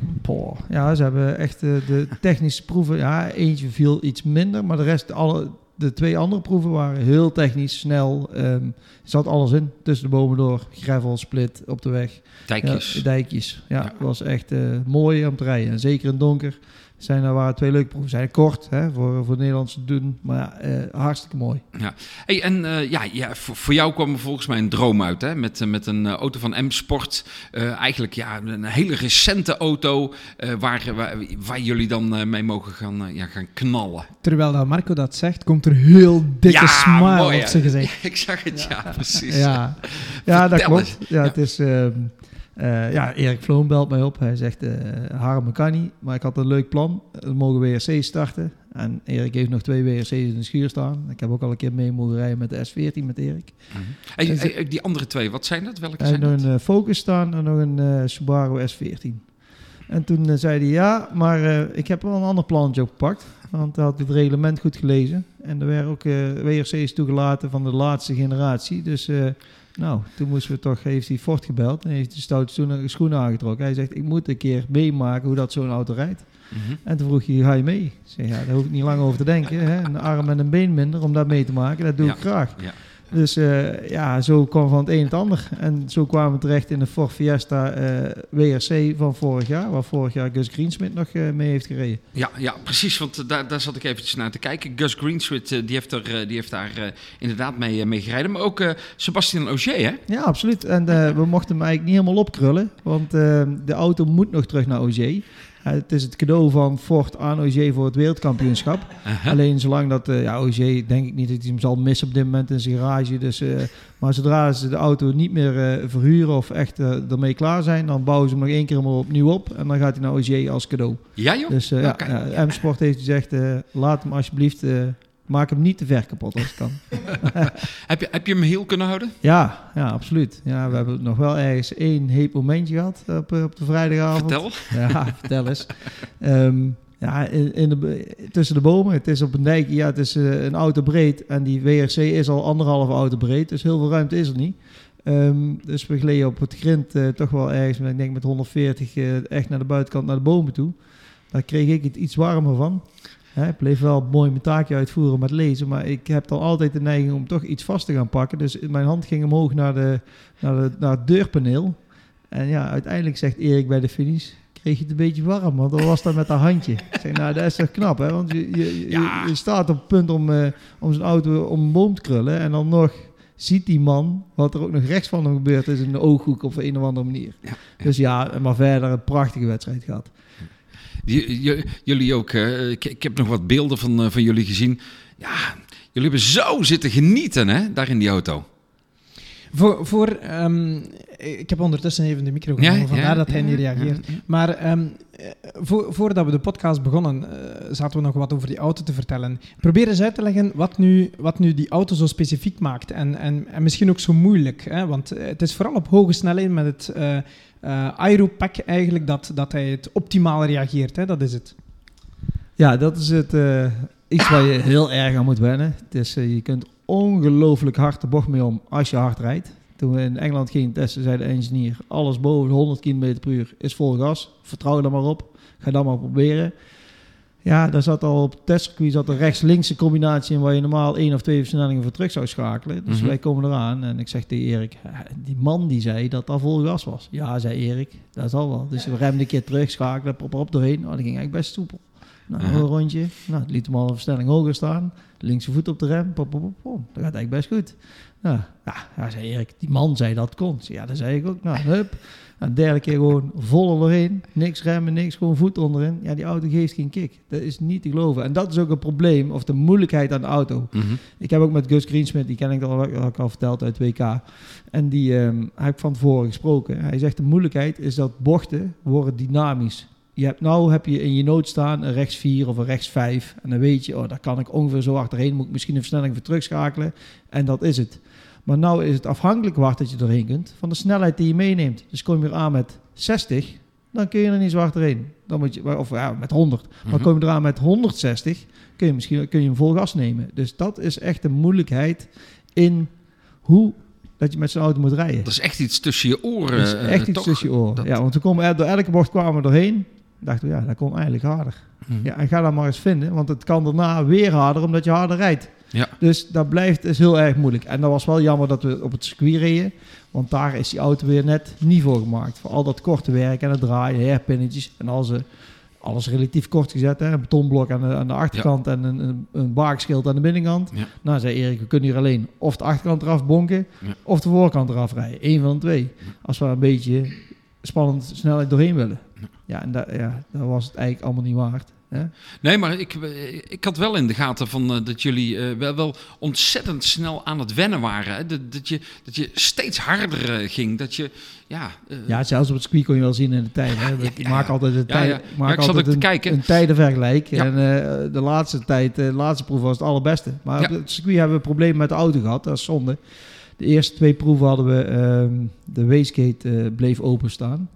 Ja, ze hebben echt eh, de technische proeven. Ja, eentje viel iets minder, maar de rest, alle, de twee andere proeven waren heel technisch, snel. er zat alles in, tussen de bomen door. Gravel, split, op de weg. Dijkjes. Ja, dijkjes. Ja, was echt eh, mooi om te rijden. En zeker in het donker. Zijn, er waren twee leuke proeven. Zijn kort hè, voor, voor Nederlands te doen, maar ja, eh, hartstikke mooi. Hey, en eh, ja, ja voor, voor jou kwam er volgens mij een droom uit, hè? Met, eh, met een auto van M-Sport. Eh, eigenlijk ja, een hele recente auto eh, waar, waar, waar jullie dan mee mogen gaan, ja, gaan knallen. Terwijl dat Marco dat zegt, komt er heel dikke Ja, smile mooi, op zijn gezicht. Ik zag het, ja, precies. Ja, ja dat klopt. Ja, Het is, ehm, eh, ja, Erik Vloon belt mij op. Hij zegt, eh Harm kan niet, maar ik had een leuk plan. We mogen WRC starten. En Erik heeft nog twee WRC's in de schuur staan. Ik heb ook al een keer mee mogen rijden met de S14 met Erik. Mhm. Hey, hey, die andere twee, wat zijn dat? Welke zijn nog dat? een eh, Focus staan en nog een eh, Subaru S14. En toen zei hij, ja, maar ik heb wel een ander plannetje opgepakt. Want hij had het reglement goed gelezen. En er werden ook WRC's toegelaten van de laatste generatie. Dus nou, toen moesten we toch, heeft hij Ford gebeld. En heeft de stoute schoenen, aangetrokken. Hij zegt, ik moet een keer meemaken hoe dat zo'n auto rijdt. Mhm. En toen vroeg hij, ga je mee? Ik zeg, ja, daar hoef ik niet lang over te denken. Hè? Een arm en een been minder om dat mee te maken. Dat doe Ja. ik graag. Ja. Dus eh, ja, zo kwam van het een het ander. En zo kwamen we terecht in de Ford Fiesta eh, WRC van vorig jaar. Waar vorig jaar Gus Greensmith nog eh, mee heeft gereden. Ja, ja precies. Want daar, daar zat ik eventjes naar te kijken. Gus Greensmith die heeft, er, die heeft daar inderdaad mee, mee gereden. Maar ook Sebastian Ogier, hè? Ja, absoluut. En we mochten hem eigenlijk niet helemaal opkrullen. Want de auto moet nog terug naar OG. Eh, het is het cadeau van Ford aan OG voor het wereldkampioenschap. Alleen zolang dat, eh ja, OG denk ik niet dat hij hem zal missen op dit moment in zijn garage. Dus, eh, maar zodra ze de auto niet meer eh, verhuren of echt ermee klaar zijn, dan bouwen ze hem nog één keer helemaal opnieuw op. En dan gaat hij naar OG als cadeau. Ja, joh? Dus ja, Oké. ja, M-Sport heeft gezegd, laat hem alsjeblieft, maak hem niet te ver kapot als het kan. Heb, je, heb je hem heel kunnen houden? Ja, ja, absoluut. Ja, we hebben nog wel ergens één heet momentje gehad op, eh, op de vrijdagavond. Vertel. Ja, vertel eens. Ehm, ja, in, in de, tussen de bomen. Het is op een dijk. Ja, het is eh, een auto breed. En die WRC is al anderhalve auto breed. Dus heel veel ruimte is er niet. Ehm, dus we gleden op het grind eh, toch wel ergens, ik denk met 140, eh, echt naar de buitenkant, naar de bomen toe. Daar kreeg ik het iets warmer van. Hè, ik bleef wel mooi mijn taakje uitvoeren met lezen. Maar ik heb dan altijd de neiging om toch iets vast te gaan pakken. Dus mijn hand ging omhoog naar, de, naar, de, naar het deurpaneel. En ja, uiteindelijk zegt Erik bij de finish, kreeg je het een beetje warm, want dan was dat met dat handje. Ik zeg, nou, dat is toch knap, hè? Want je, je, je- Ja. je staat op het punt om, eh, om zijn auto om een boom te krullen en dan nog ziet die man wat er ook nog rechts van hem gebeurd is in de ooghoek op een of andere manier. Ja, Dus ja, maar verder een prachtige wedstrijd gehad. Jullie ook. Ik, ik heb nog wat beelden van, eh, van jullie gezien. Ja, jullie hebben zo zitten genieten, hè? Daar in die auto. Voor, voor, ehm, ik heb ondertussen even de micro genomen, vandaar dat hij ja, niet reageert. ja, ja. Maar ehm, eh, voor, voordat we de podcast begonnen, eh, zaten we nog wat over die auto te vertellen. Probeer eens uit te leggen wat nu, wat nu die auto zo specifiek maakt. En, en, en misschien ook zo moeilijk. Hè? Want eh, het is vooral op hoge snelheid met het eh eh Aeropack eigenlijk dat, dat hij het optimaal reageert. Hè? Dat is het. Ja, dat is het, eh, iets waar je heel erg aan moet wennen. Het is, je kunt ongelooflijk hard de bocht mee om als je hard rijdt. Toen we in Engeland gingen testen, zei de engineer... alles boven de 100 km per uur is vol gas. Vertrouw er maar op. Ga dat maar proberen. Ja, daar zat al op het testcircuit zat een rechts-linkse combinatie in... waar je normaal één of twee versnellingen voor terug zou schakelen. Dus Mhm. wij komen eraan en ik zeg tegen Erik... "Ja, die man die zei dat dat vol gas was. Ja, zei Erik, dat zal wel. Dus we remden een keer terug, schakelen, pop op doorheen. Oh, dat ging eigenlijk best soepel. Nou, een rondje. Nou, het liet hem al een versnelling hoger staan. Linkse voet op de rem. Pop, pop, pop, pop. Dat gaat eigenlijk best goed. Nou, ja, ja, zei Erik, die man zei dat kon. Ja, dat zei ik ook. Nou, hup. Nou, de derde keer gewoon vol doorheen. Niks remmen, niks. Gewoon voet onderin. Ja, die auto geeft geen kick. Dat is niet te geloven. En dat is ook een probleem, of de moeilijkheid aan de auto. Mhm. Ik heb ook met Gus Greensmith, die ken ik al, ik al verteld uit WK. En die ehm, heb ik van tevoren gesproken. Hij zegt de moeilijkheid is dat bochten worden dynamisch. Je hebt, nou heb je in je nood staan een rechts 4 of een rechts 5. En dan weet je, oh, daar kan ik ongeveer zo achterheen. Moet ik misschien een versnelling voor terugschakelen. En dat is het. Maar nou is het afhankelijk waar dat je doorheen kunt van de snelheid die je meeneemt. Dus kom je aan met 60, dan kun je er niet zo achterheen. Dan moet je, of ja, met 100. Maar Mhm. kom je eraan met 160, kun je misschien kun je hem vol gas nemen. Dus dat is echt de moeilijkheid in hoe dat je met zo'n auto moet rijden. Dat is echt iets tussen je oren. Dat is eh, echt iets toch? tussen je oren. Dat- Ja, want we komen er- door elke bocht kwamen we doorheen. Dachten we, ja, dat kon eigenlijk harder. Mhm. Ja, en ga dat maar eens vinden, want het kan daarna weer harder omdat je harder rijdt. Ja. Dus dat blijft is heel erg moeilijk. En dat was wel jammer dat we op het circuit reden, want daar is die auto weer net niet voor gemaakt. Voor al dat korte werk en het draaien, herpinnetjes en al ze alles relatief kort gezet. Hè? Een betonblok aan de, aan de achterkant en een, een, een baakschild aan de binnenkant. Ja. Nou, zei Erik, we kunnen hier alleen of de achterkant eraf bonken Ja. of de voorkant eraf rijden. Eén van de twee. Als we een beetje spannend snelheid doorheen willen. Ja, en dat, ja, dat was het eigenlijk allemaal niet waard. Hè? Nee, maar ik, eh, ik had wel in de gaten van, eh, dat jullie eh, wel, wel ontzettend snel aan het wennen waren. Hè? Dat, dat, je, dat je steeds harder ging. Dat je, ja... Ja, zelfs op het circuit kon je wel zien in de tijd. Hè? ja, Ik maak altijd een Ja, tijd, ik maak ik altijd een, kijken. een tijdenvergelijk. En de laatste tijd, de laatste proef was het allerbeste. Maar op het circuit hebben we problemen met de auto gehad. Dat is zonde. De eerste twee proeven hadden we, ehm, de wastegate bleef openstaan.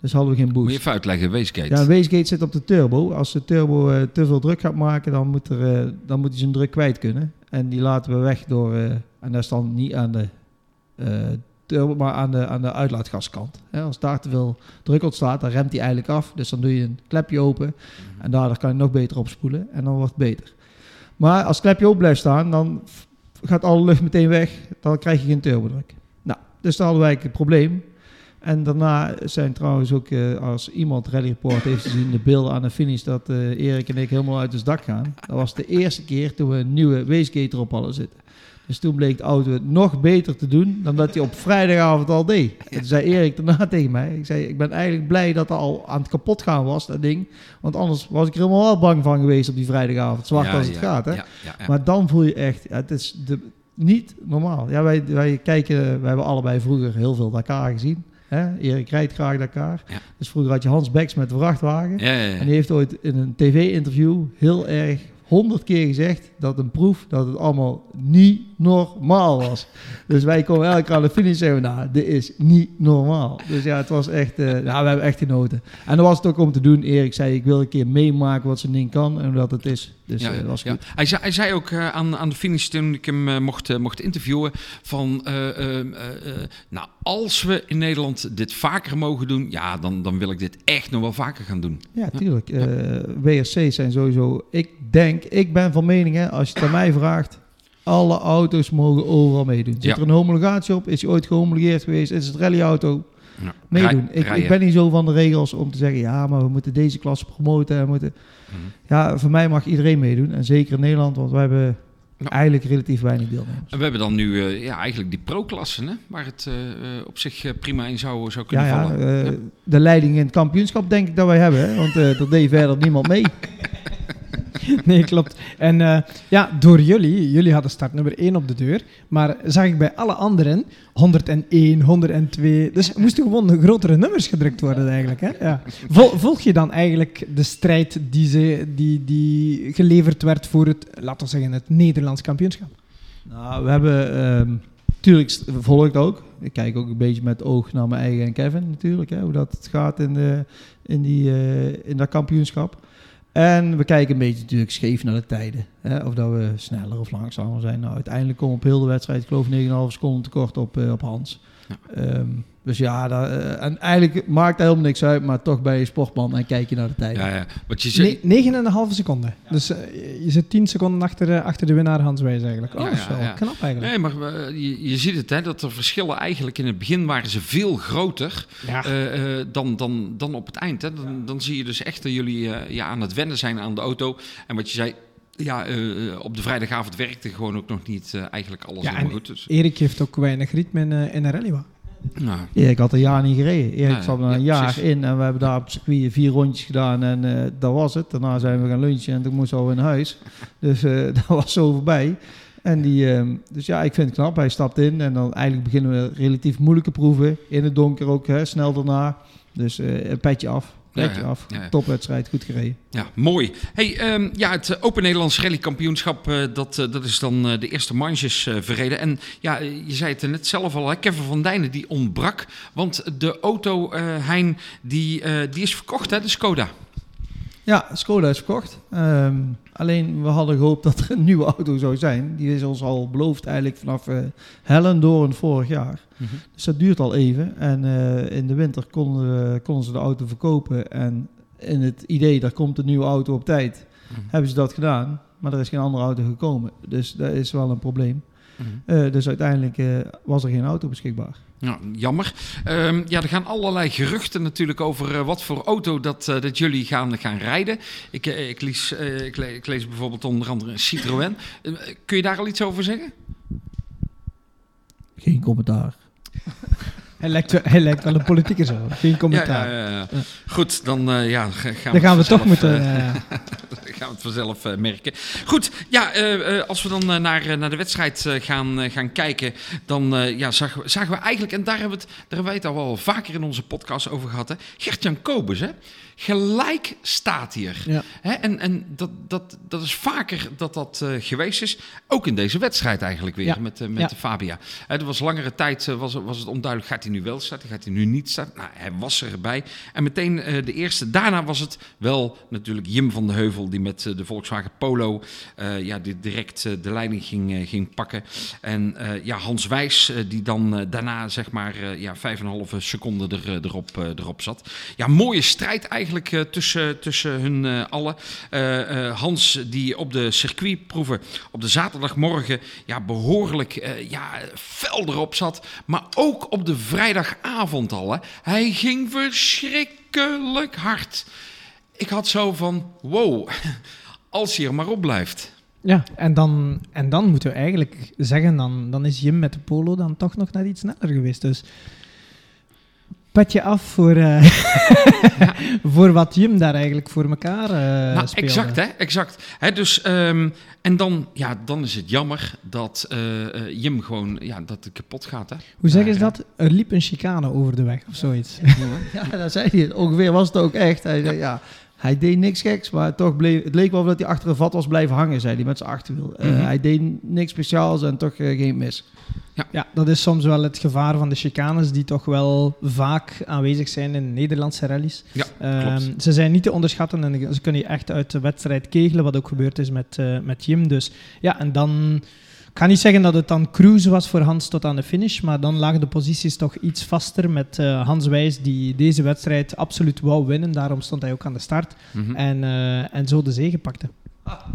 Dus hadden we geen boost. Moet je even uitleggen, Wastegate. Ja, een wastegate zit op de turbo. Als de turbo eh, te veel druk gaat maken, dan moet, er, eh, dan moet hij zijn druk kwijt kunnen. En die laten we weg door, eh, en dat is dan niet aan de turbo, maar aan de, aan de uitlaatgaskant. Als daar te veel druk ontstaat, dan remt hij eigenlijk af. Dus dan doe je een klepje open en daardoor kan je nog beter opspoelen en dan wordt het beter. Maar als het klepje open blijft staan, dan gaat alle lucht meteen weg, dan krijg je geen turbodruk. Nou, dus daar hadden wij het probleem. En daarna zijn trouwens ook, eh, als iemand Rally Report heeft gezien, de beelden aan de finish dat eh, Erik en ik helemaal uit het dak gaan. Dat was de eerste keer toen we een nieuwe wastegate erop hadden zitten. Dus toen bleek de auto het nog beter te doen dan dat hij op vrijdagavond al deed. En toen zei Erik daarna tegen mij, ik zei, ik ben eigenlijk blij dat er al aan het kapot gaan was, dat ding. Want anders was ik er helemaal wel bang van geweest op die vrijdagavond, zwart Ja, als het ja, gaat. Hè? ja. Maar dan voel je echt, het is de, niet normaal. Ja, wij, wij kijken, wij hebben allebei vroeger heel veel Dakar gezien. Hè? Erik rijdt graag Dakar. Ja. Dus vroeger had je Hans Beks met de vrachtwagen. Ja, ja, ja. En die heeft ooit in een tv-interview heel erg honderd keer gezegd dat een proef dat het allemaal niet normaal was. Dus wij komen elke keer aan de finish en we, nou, dit is niet normaal. Dus ja, het was echt, eh, nou, we hebben echt genoten. En dat was het ook om te doen. Erik zei, ik wil een keer meemaken wat zo'n ding kan en dat het is. Dus Ja, eh, dat was ja. goed. Hij, zei, hij zei ook eh, aan, aan de finish toen ik hem mocht, mocht interviewen van... nou, als we in Nederland dit vaker mogen doen... ja, dan, dan wil ik dit echt nog wel vaker gaan doen. Ja, tuurlijk. Eh, WRC's zijn sowieso... Ik denk, ik ben van mening, hè, als je het aan mij vraagt... Alle auto's mogen overal meedoen. Zit Ja. er een homologatie op? Is hij ooit gehomologeerd geweest? Is het rallyauto? Ja. Meedoen. Rij- Ik, ik ben niet zo van de regels om te zeggen... Ja, maar we moeten deze klasse promoten. En moeten... Mhm. Ja, voor mij mag iedereen meedoen. En zeker in Nederland, want wij hebben Ja. eigenlijk relatief weinig deelnemers. En we hebben dan nu eh, ja, eigenlijk die pro-klassen, hè, waar het eh, eh, op zich prima in zou, zou Ja, kunnen ja, vallen. eh, de leiding in het kampioenschap denk ik dat wij hebben. Hè? Want er deed verder niemand mee. Nee, klopt. En eh, ja, door jullie, jullie hadden start nummer 1 op de deur, maar zag ik bij alle anderen 101, 102. Dus er moesten gewoon grotere nummers gedrukt worden eigenlijk. Hè? Ja. Vol- volg je dan eigenlijk de strijd die, ze, die, die geleverd werd voor het, laten we zeggen, het Nederlands kampioenschap? Nou, we hebben ehm natuurlijk st- volg ik ook. Ik kijk ook een beetje met oog naar mijn eigen en Kevin natuurlijk, hè, hoe dat het gaat in, de, in, die, eh, in dat kampioenschap. En we kijken een beetje natuurlijk scheef naar de tijden. Hè, of dat we sneller of langzamer zijn. Nou, uiteindelijk komen we op heel de wedstrijd, ik geloof 9,5 seconden tekort op, eh, op Hans. Ja. Ehm, dus ja, daar, eh, en eigenlijk maakt dat helemaal niks uit, maar toch ben je sportman en kijk je naar de tijden. Ja, ja. Wat je zei, Nee, 9,5 seconden. Dus eh, je zit 10 seconden achter, achter de winnaar Hans Wijs eigenlijk. Oh, Ja, dat is ja, wel ja. knap eigenlijk. Nee, maar eh, je, je ziet het, hè, dat de verschillen eigenlijk in het begin waren ze veel groter Ja. eh, eh, dan, dan, dan op het eind. Hè. Dan, dan zie je dus echt dat jullie eh, ja, aan het wennen zijn aan de auto. En wat je zei, ja, eh, eh, op de vrijdagavond werkte gewoon ook nog niet eh, eigenlijk alles Ja, helemaal en goed. Dus, Erik heeft ook weinig ritme in, in een rally. nou, Erik had een jaar niet gereden. Erik zat er ja, een jaar precies. in en we hebben daar op circuit vier rondjes gedaan en dat was het. Daarna zijn we gaan lunchen en toen moesten we al naar huis. Dus dat was zo voorbij. En die, ehm, dus ja, ik vind het knap. Hij stapt in en dan eigenlijk beginnen we relatief moeilijke proeven. In het donker ook, hè, snel daarna. Dus een petje af. Ja, af. ja, ja. Topwedstrijd, goed gereden. Ja, mooi. Hey, ehm, ja, het eh, Open Nederlands Rally Kampioenschap, eh, dat, eh, dat is dan de eerste manches verreden. En ja, je zei het net zelf al, hè, Kevin van Dijnen die ontbrak. Want de auto, Hein, die, die is verkocht, hè, de Skoda. Ja, Skoda is verkocht. Ehm, alleen we hadden gehoopt dat er een nieuwe auto zou zijn. Die is ons al beloofd eigenlijk vanaf eh Hellendoorn vorig jaar. Dus dat duurt al even. En eh, in de winter konden, we- konden ze de auto verkopen. En in het idee, daar komt een nieuwe auto op tijd, Mhm. hebben ze dat gedaan. Maar er is geen andere auto gekomen. Dus dat is wel een probleem. Mhm. Eh, dus uiteindelijk was er geen auto beschikbaar. Ja, jammer. Ehm, ja, er gaan allerlei geruchten natuurlijk over eh, wat voor auto dat, eh, dat jullie gaan, gaan rijden. Ik, eh, ik, lees, ik, le- ik lees bijvoorbeeld onder andere een Citroën. Eh, kun je daar al iets over zeggen? Geen commentaar. Hij lijkt, wel- hij lijkt wel een politieke zo. Geen commentaar. Ja, ja, ja. Goed, dan eh, ja, ga- gaan Dan gaan we toch moeten... eh, eh, gaan we het vanzelf merken. Goed, ja, als we dan naar, naar de wedstrijd gaan, gaan kijken, dan ja, zagen, we, zagen we eigenlijk, en daar hebben, we het, daar hebben wij het al wel vaker in onze podcast over gehad, hè? Gert-Jan Kobus, hè? Gelijk staat hier. Ja. Hè? En, en dat, dat, dat is vaker dat dat eh, geweest is. Ook in deze wedstrijd eigenlijk weer Ja. met, eh, met Ja. de Fabia. Hè, er was langere tijd eh, was, was het onduidelijk, gaat hij nu wel starten, gaat hij nu niet starten? Nou, hij was erbij. En meteen de eerste. Daarna was het wel natuurlijk Jim van de Heuvel die met met de Volkswagen Polo ja, die direct de leiding ging, ging pakken. En ja, Hans Wijs, die dan daarna zeg maar ja, 5,5 seconden er, erop, erop zat. Ja, mooie strijd eigenlijk tussen, tussen hun allen. Hans die op de circuitproeven op de zaterdagmorgen ja, behoorlijk ja, fel erop zat. Maar ook op de vrijdagavond al. Hè. Hij ging verschrikkelijk hard. Ik had zo van, wow, als hij er maar op blijft. Ja, en dan, en dan moeten we eigenlijk zeggen, dan, dan is Jim met de polo dan toch nog net iets sneller geweest. Dus petje af voor, uh, voor wat Jim daar eigenlijk voor elkaar uh, nou, speelde. Exact, hè? Exact. Hè, dus, um, en dan, ja, dan is het jammer dat uh, Jim gewoon ja, dat het kapot gaat. Hè? Hoe zeggen ze dat? Er liep een chicane over de weg of zoiets. ja, dat zei hij. Ongeveer was het ook echt. Hij zei, ja. Hij deed niks geks, maar toch bleef, het leek wel dat hij achter een vat was blijven hangen, zei hij met zijn achterwiel. Mm -hmm. Hij deed niks speciaals en toch geen mis. Ja. ja, dat is soms wel het gevaar van de chicanes die toch wel vaak aanwezig zijn in Nederlandse rallies. Ja, um, ze zijn niet te onderschatten en ze kunnen je echt uit de wedstrijd kegelen, wat ook gebeurd is met, uh, met Jim. Dus ja, en dan... Ik ga niet zeggen dat het dan cruise was voor Hans tot aan de finish, maar dan lagen de posities toch iets vaster met uh, Hans Wijs, die deze wedstrijd absoluut wou winnen. Daarom stond hij ook aan de start mm -hmm. en, uh, en zo de zege pakte. Ah.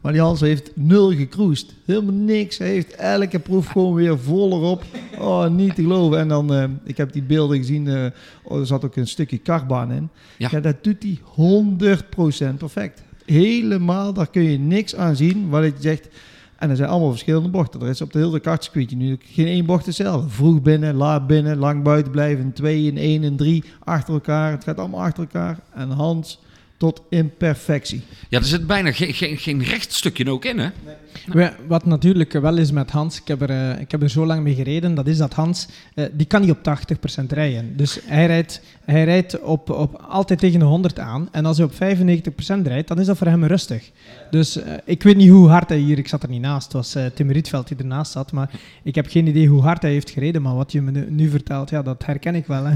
Maar die Hans heeft nul gecruised. Helemaal niks. Hij heeft elke proef gewoon weer vol erop. Oh, niet te geloven. En dan, uh, ik heb die beelden gezien. Uh, oh, er zat ook een stukje kartbaan in. Ja. ja dat doet hij 100% perfect. Helemaal, daar kun je niks aan zien. Wat je zegt. En er zijn allemaal verschillende bochten. Er is op de hele kartcircuit nu geen één bocht hetzelfde. Vroeg binnen, laat binnen, lang buiten blijven. Twee en één en drie achter elkaar. Het gaat allemaal achter elkaar. En Hans tot imperfectie. Ja, er zit bijna geen, geen, geen rechtstukje ook in, hè? Nee. Wat natuurlijk wel is met Hans, ik heb, er, uh, ik heb er zo lang mee gereden, dat is dat Hans, uh, die kan niet op 80% rijden. Dus hij rijdt, hij rijdt op, op, altijd tegen de 100 aan. En als hij op 95% rijdt, dan is dat voor hem rustig. Dus uh, ik weet niet hoe hard hij hier, ik zat er niet naast, het was Tim Rietveld die ernaast zat, maar ik heb geen idee hoe hard hij heeft gereden. Maar wat je me nu, nu vertelt, ja, dat herken ik wel. Hè.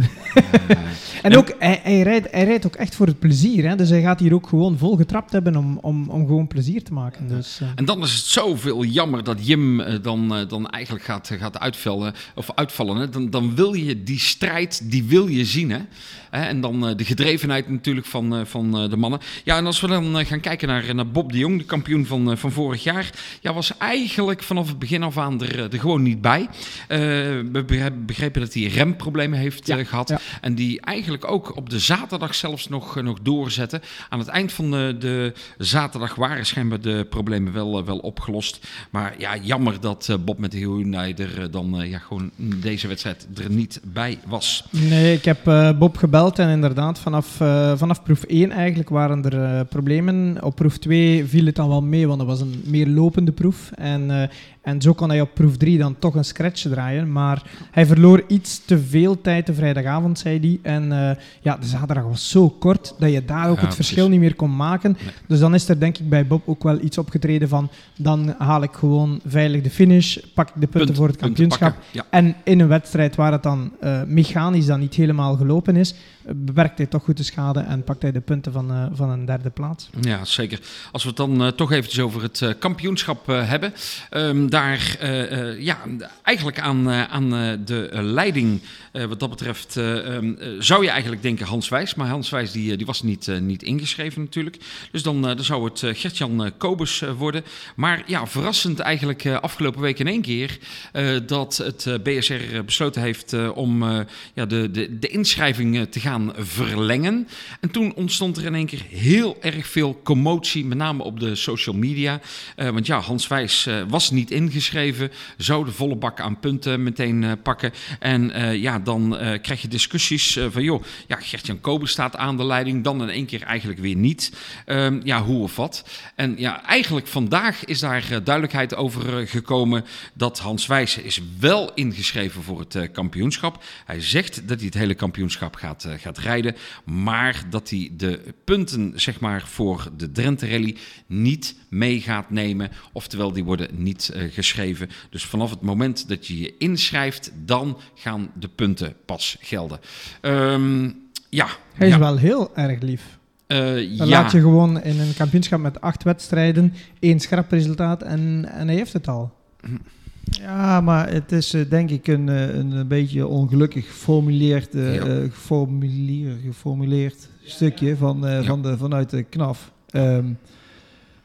en ook, hij, hij, rijdt, hij rijdt ook echt voor het plezier. Hè. Dus hij gaat hier ook gewoon vol getrapt hebben om, om, om gewoon plezier te maken. Dus, uh. En dan is het zoveel jammer dat Jim dan, dan eigenlijk gaat, gaat uitvallen. Of uitvallen hè? Dan, dan wil je die strijd, die wil je zien. Hè? En dan de gedrevenheid natuurlijk van, van de mannen. Ja, en als we dan gaan kijken naar, naar Bob de Jong, de kampioen van, van vorig jaar. Ja, was eigenlijk vanaf het begin af aan er, er gewoon niet bij. we begrepen dat hij remproblemen heeft ja, gehad. Ja. En die eigenlijk ook op de zaterdag zelfs nog, nog doorzetten. Aan het eind van de, de zaterdag waren schijnbaar de problemen wel, wel opgelost. Maar ja, jammer dat Bob met de Hyundai er dan ja, gewoon deze wedstrijd er niet bij was. Nee, ik heb uh, Bob gebeld en inderdaad vanaf, uh, vanaf proef 1 eigenlijk waren er uh, problemen. Op proef 2 viel het dan wel mee, want dat was een meer lopende proef. En, en zo kon hij op proef 3 dan toch een scratch draaien. Maar hij verloor iets te veel tijd de vrijdagavond, zei hij. En ja, de zaterdag was zo kort dat je daar ook ja, het verschil niet meer kon maken. Nee. Dus dan is er denk ik bij Bob ook wel iets opgetreden van dan haal ik gewoon veilig de finish, pak ik de punten Punt, voor het kampioenschap. Ja. En in een wedstrijd waar het dan uh, mechanisch dan niet helemaal gelopen is, beperkt hij toch goed de schade en pakt hij de punten van, uh, van een derde plaats. Ja, zeker. Als we het dan uh, toch eventjes over het uh, kampioenschap hebben. Um, daar, ja, eigenlijk aan, aan de leiding wat dat betreft um, zou je eigenlijk denken Hans Wijs. Maar Hans Wijs die, die was niet, niet ingeschreven natuurlijk. Dus dan, dan zou het Gertjan Kobus worden. Maar ja, verrassend eigenlijk afgelopen week in één keer dat het BSR besloten heeft om ja, de, de, de inschrijving te gaan verlengen. En toen ontstond er in één keer heel erg veel commotie, met name op de social media. Uh, want ja, Hans Wijs uh, was niet ingeschreven, zou de volle bak aan punten meteen uh, pakken. En ja, dan krijg je discussies van joh, ja, Gert-Jan Kobe staat aan de leiding, dan in één keer eigenlijk weer niet. Ehm, ja, hoe of wat. En ja, eigenlijk vandaag is daar duidelijkheid over gekomen dat Hans Wijs is wel ingeschreven voor het kampioenschap. Hij zegt dat hij het hele kampioenschap gaat, gaat rijden. Maar dat hij de punten zeg maar, voor de Drenthe Rally niet mee gaat nemen. Oftewel, die worden niet uh, geschreven. Dus vanaf het moment dat je je inschrijft, dan gaan de punten pas gelden. Um, ja. Hij is ja. wel heel erg lief. Eh, Dan ja. laat je gewoon in een kampioenschap met acht wedstrijden één schrap resultaat en, en hij heeft het al. Ja, maar het is eh, denk ik een, eh, een, een beetje ongelukkig geformuleerd, Ja. geformuleer- geformuleerd stukje van, van de, vanuit de KNAF. Ehm,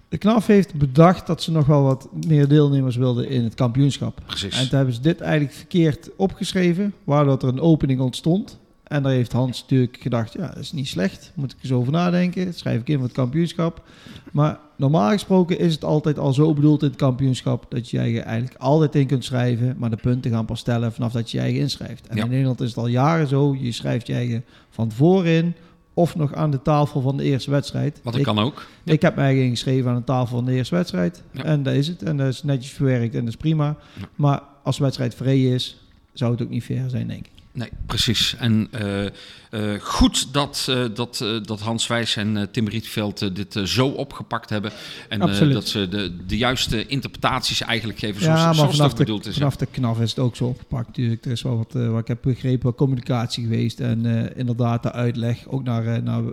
de KNAF heeft bedacht dat ze nog wel wat meer deelnemers wilden in het kampioenschap. Precies. En toen hebben ze dit eigenlijk verkeerd opgeschreven, waardoor er een opening ontstond. En daar heeft Hans natuurlijk gedacht, ja, dat is niet slecht. Moet ik eens over nadenken. Dat schrijf ik in voor het kampioenschap. Maar normaal gesproken is het altijd al zo bedoeld in het kampioenschap... dat je je eigenlijk altijd in kunt schrijven... maar de punten gaan pas tellen vanaf dat je je eigen inschrijft. En Ja. in Nederland is het al jaren zo. Je schrijft je eigen van tevoren in... of nog aan de tafel van de eerste wedstrijd. Wat ik kan ook. ik heb eigen ingeschreven aan de tafel van de eerste wedstrijd. Ja. En dat is het. En dat is netjes verwerkt en dat is prima. Maar als de wedstrijd vrij is, zou het ook niet fair zijn, denk ik. Nee, precies. En eh, eh, goed dat, eh, dat, dat Hans Wijs en Tim Rietveld dit zo opgepakt hebben. En dat ze de, de juiste interpretaties eigenlijk geven zoals, ja, maar zoals ook de, bedoeld is. de knaf is het ook zo opgepakt natuurlijk. Er is wel wat, wat ik heb begrepen, wat communicatie geweest. En inderdaad de uitleg, ook naar, naar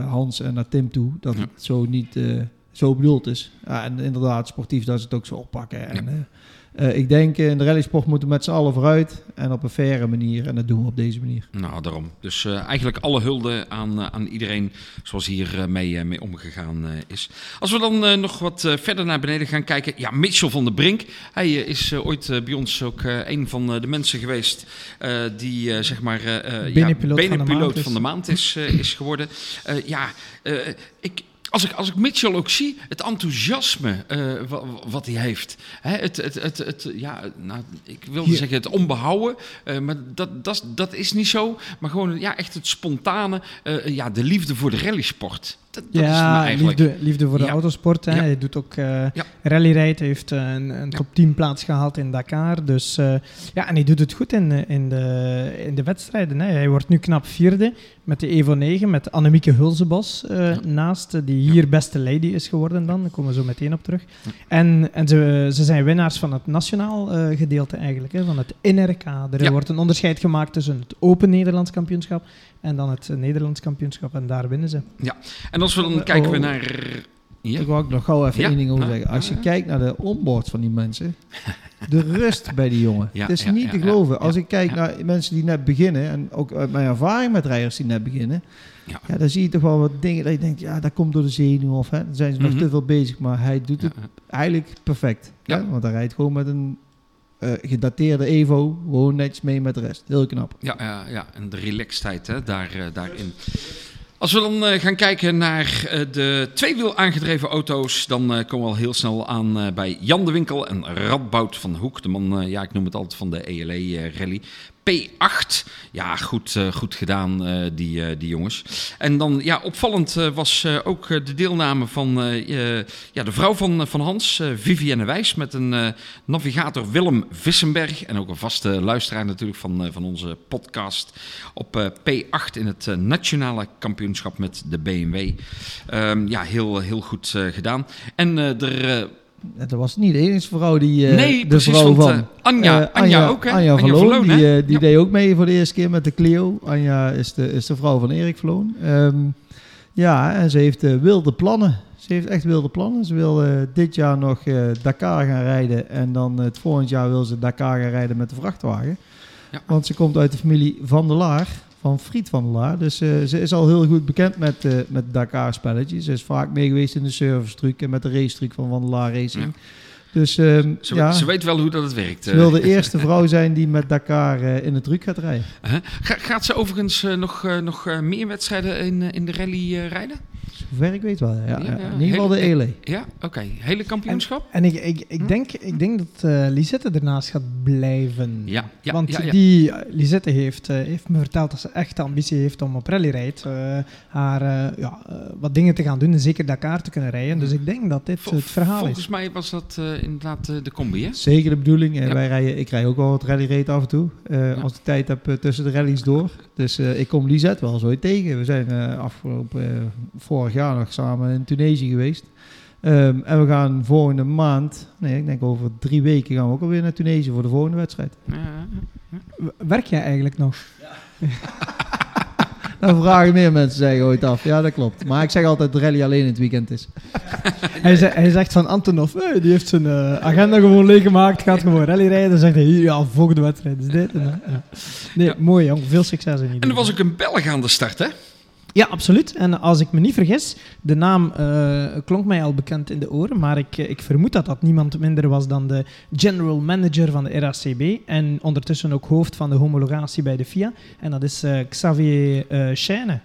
Hans en naar Tim toe, dat Ja. het zo niet zo bedoeld is. Ja, en inderdaad, sportief dat ze het ook zo oppakken. En, Eh, ik denk eh, in de rallysport moeten we met z'n allen vooruit en op een faire manier. En dat doen we op deze manier. Nou, daarom. Dus eh, eigenlijk alle hulde aan, aan iedereen zoals hier mee, mee omgegaan is. Als we dan nog wat verder naar beneden gaan kijken. Ja, Mitchell van der Brink. Hij is ooit bij ons ook een van de mensen geweest die die zeg maar eh, ja, Benen-piloot van de benen-piloot maand is. van de maand is, is geworden. Ja, ik... Als ik, als ik Mitchell ook zie, het enthousiasme eh, wa- wa- wat hij heeft. Hè, het, het, het, het, ja, nou, ik wilde Hier- zeggen het onbehouden, eh, maar dat, dat, dat is niet zo. Maar gewoon ja, echt het spontane, eh, ja, de liefde voor de rallysport. Dat, dat ja, eigenlijk. liefde, liefde voor de Ja. autosport. Hè. Ja. Hij doet ook Ja. rallyrijden. Hij heeft eh, een, een top 10 plaats gehaald in Dakar. Dus eh, ja, en hij doet het goed in, de- in, de, in de wedstrijden. Hè. Hij wordt nu knap vierde met de Evo 9 met Annemieke Hulsebos Ja. naast, die hier beste lady is geworden dan. Daar komen we zo meteen op terug. En, en ze, ze zijn winnaars van het nationaal gedeelte eigenlijk, hè, van het NRK. Er Ja. wordt een onderscheid gemaakt tussen het Open Nederlands kampioenschap en dan het Nederlands kampioenschap. En daar winnen ze. En als we dan Oh. kijken we naar... Ja? Ik wil ook nog gauw even Ja? één ding over zeggen. Als je kijkt naar de onboard van die mensen, de rust bij die jongen. Ja, het is niet te geloven. Als ik kijk naar mensen die net beginnen, en ook uit mijn ervaring met rijders die net beginnen, Ja. ja. dan zie je toch wel wat dingen dat je denkt, ja, dat komt door de zenuw of hè, dan zijn ze nog Mhm. te veel bezig, maar hij doet het Ja, eigenlijk perfect. Ja. Hè? Want hij rijdt gewoon met een eh, gedateerde Evo, gewoon netjes mee met de rest. Heel knap. Ja, ja, ja, en de relaxedheid hè, daar, eh, daarin. Als we dan eh, gaan kijken naar eh, de tweewiel aangedreven auto's, dan eh, komen we al heel snel aan bij Jan de Winkel en Radboud van Hoek. De man, ja, ik noem het altijd van de ELE eh, Rally. P8. Ja, goed, eh, goed gedaan, eh, die, eh, die jongens. En dan, ja, opvallend was ook de deelname van ja, de vrouw van, van Hans, Vivienne Wijs, met een navigator Willem Vissenberg. En ook een vaste luisteraar natuurlijk van, van onze podcast op eh, P8 in het nationale kampioenschap met de BMW. Ehm, ja, heel, heel goed gedaan. En er... eh, dat was niet de enige vrouw die eh, nee, de precies, vrouw van eh, Anja, Eh, Anja, ook, hè? Anja, Verloon, Verloon, die, hè? die Ja. deed ook mee voor de eerste keer met de Clio. Anja is de, is de vrouw van Erik Verloon. Ehm, ja, en ze heeft wilde plannen. Ze heeft echt wilde plannen. Ze wil dit jaar nog Dakar gaan rijden. En dan het volgend jaar wil ze Dakar gaan rijden met de vrachtwagen. Ja. Want ze komt uit de familie Van der Laar. Van Friet van der Laar. Dus eh, ze is al heel goed bekend met, eh met Dakar-spelletjes. Ze is vaak mee geweest in de service truc en met de race truc van Van der Laar Racing. Ja. Dus ehm, Ze, ja, ze weet wel hoe dat het werkt. ze eh. wil de eerste vrouw zijn die met Dakar eh, in de truc gaat rijden. Ga- gaat ze overigens eh, nog, eh, nog eh, meer wedstrijden in, eh, in de rally eh, rijden? Zover ik weet wel. Ja, Ja, ja. ja. In ieder geval de Hele- ELE. Ja, oké. Hele kampioenschap? En ik, ik, ik, Hm? denk, ik denk dat eh, Lisette ernaast gaat blijven. Ja, ja, Want ja, ja. die eh, Lisette heeft, eh, heeft me verteld dat ze echt de ambitie heeft om op rallyrijd eh haar eh, ja, wat dingen te gaan doen en zeker Dakar te kunnen rijden. Dus ik denk dat dit Vol- het verhaal Volgens is. mij was dat eh, inderdaad de combi, hè? Zeker de bedoeling. Ja. wij rijden, ik rij ook wel wat rallyrace af en toe. eh, Als ik tijd heb tussen de rallies door. Dus eh, ik kom Lisette wel zo tegen. We zijn eh, afgelopen eh, vorig jaar nog samen in Tunesië geweest. Ehm, en we gaan volgende maand, nee, ik denk over drie weken gaan we ook alweer naar Tunesië voor de volgende wedstrijd. Ja, Werk jij eigenlijk nog? Dan vragen meer mensen zeggen ooit af. Ja, dat klopt. Maar ik zeg altijd dat rally alleen in het weekend is. Hij, ze- hij zegt van Antonov, hey, die heeft zijn eh, agenda gewoon leeggemaakt, gaat gewoon rally rijden. Dan zegt hij, ja, volgende wedstrijd is dit. En, ja. Nee, Ja. mooi jong, veel succes in ieder En er was geval. ook een Belg aan de start, hè? Ja, absoluut. En als ik me niet vergis, de naam eh, klonk mij al bekend in de oren, maar ik, eh, ik vermoed dat dat niemand minder was dan de general manager van de RACB en ondertussen ook hoofd van de homologatie bij de FIA. En dat is eh, Xavier Chaine.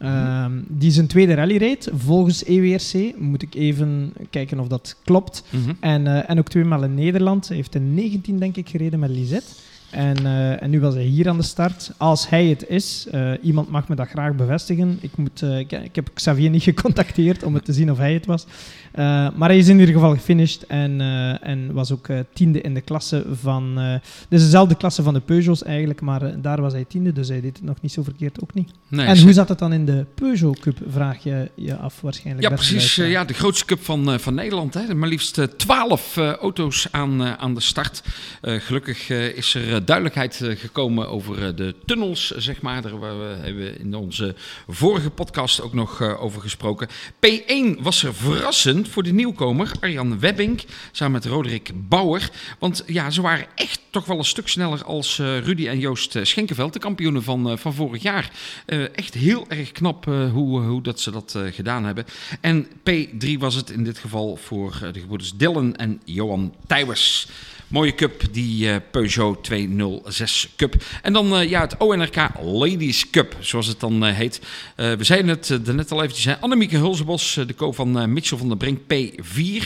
Ehm, die zijn tweede rally reed, volgens EWRC. Moet ik even kijken of dat klopt. En, eh, en ook tweemaal in Nederland. Hij heeft in 19, denk ik, gereden met Lisette. En, eh, en nu was hij hier aan de start. Als hij het is, eh, iemand mag me dat graag bevestigen. Ik, moet, eh, ik, ik heb Xavier niet gecontacteerd om het te zien of hij het was. Eh, maar hij is in ieder geval gefinished en, eh, en was ook eh, tiende in de klasse van... dus dezelfde klasse van de Peugeots eigenlijk, maar daar was hij tiende, dus hij deed het nog niet zo verkeerd ook niet. Nee, en hoe zat het dan in de Peugeot Cup, vraag je je af waarschijnlijk. Ja, precies. ja, de grootste cup van, van Nederland. Hè. Maar liefst twaalf auto's aan, aan de start. Gelukkig is er duidelijkheid gekomen over de tunnels, zeg maar. Daar waar we, hebben we in onze vorige podcast ook nog over gesproken. P1 was er verrassend voor de nieuwkomer Arjan Webbing samen met Roderick Bauer. Want ja, ze waren echt toch wel een stuk sneller als eh, Rudy en Joost eh, Schenkenveld, de kampioenen van, eh, van vorig jaar. Echt heel erg knap hoe, hoe dat ze dat gedaan hebben. En P3 was het in dit geval voor de gebroeders Dylan en Johan Tijwers. Mooie cup, die eh, Peugeot 206 Cup. En dan eh, ja, het ONRK Ladies Cup, zoals het dan eh, heet. We zeiden het uh, net al eventjes. hè. Annemieke Hulsebos, de co van Mitchell van der Brink, P4.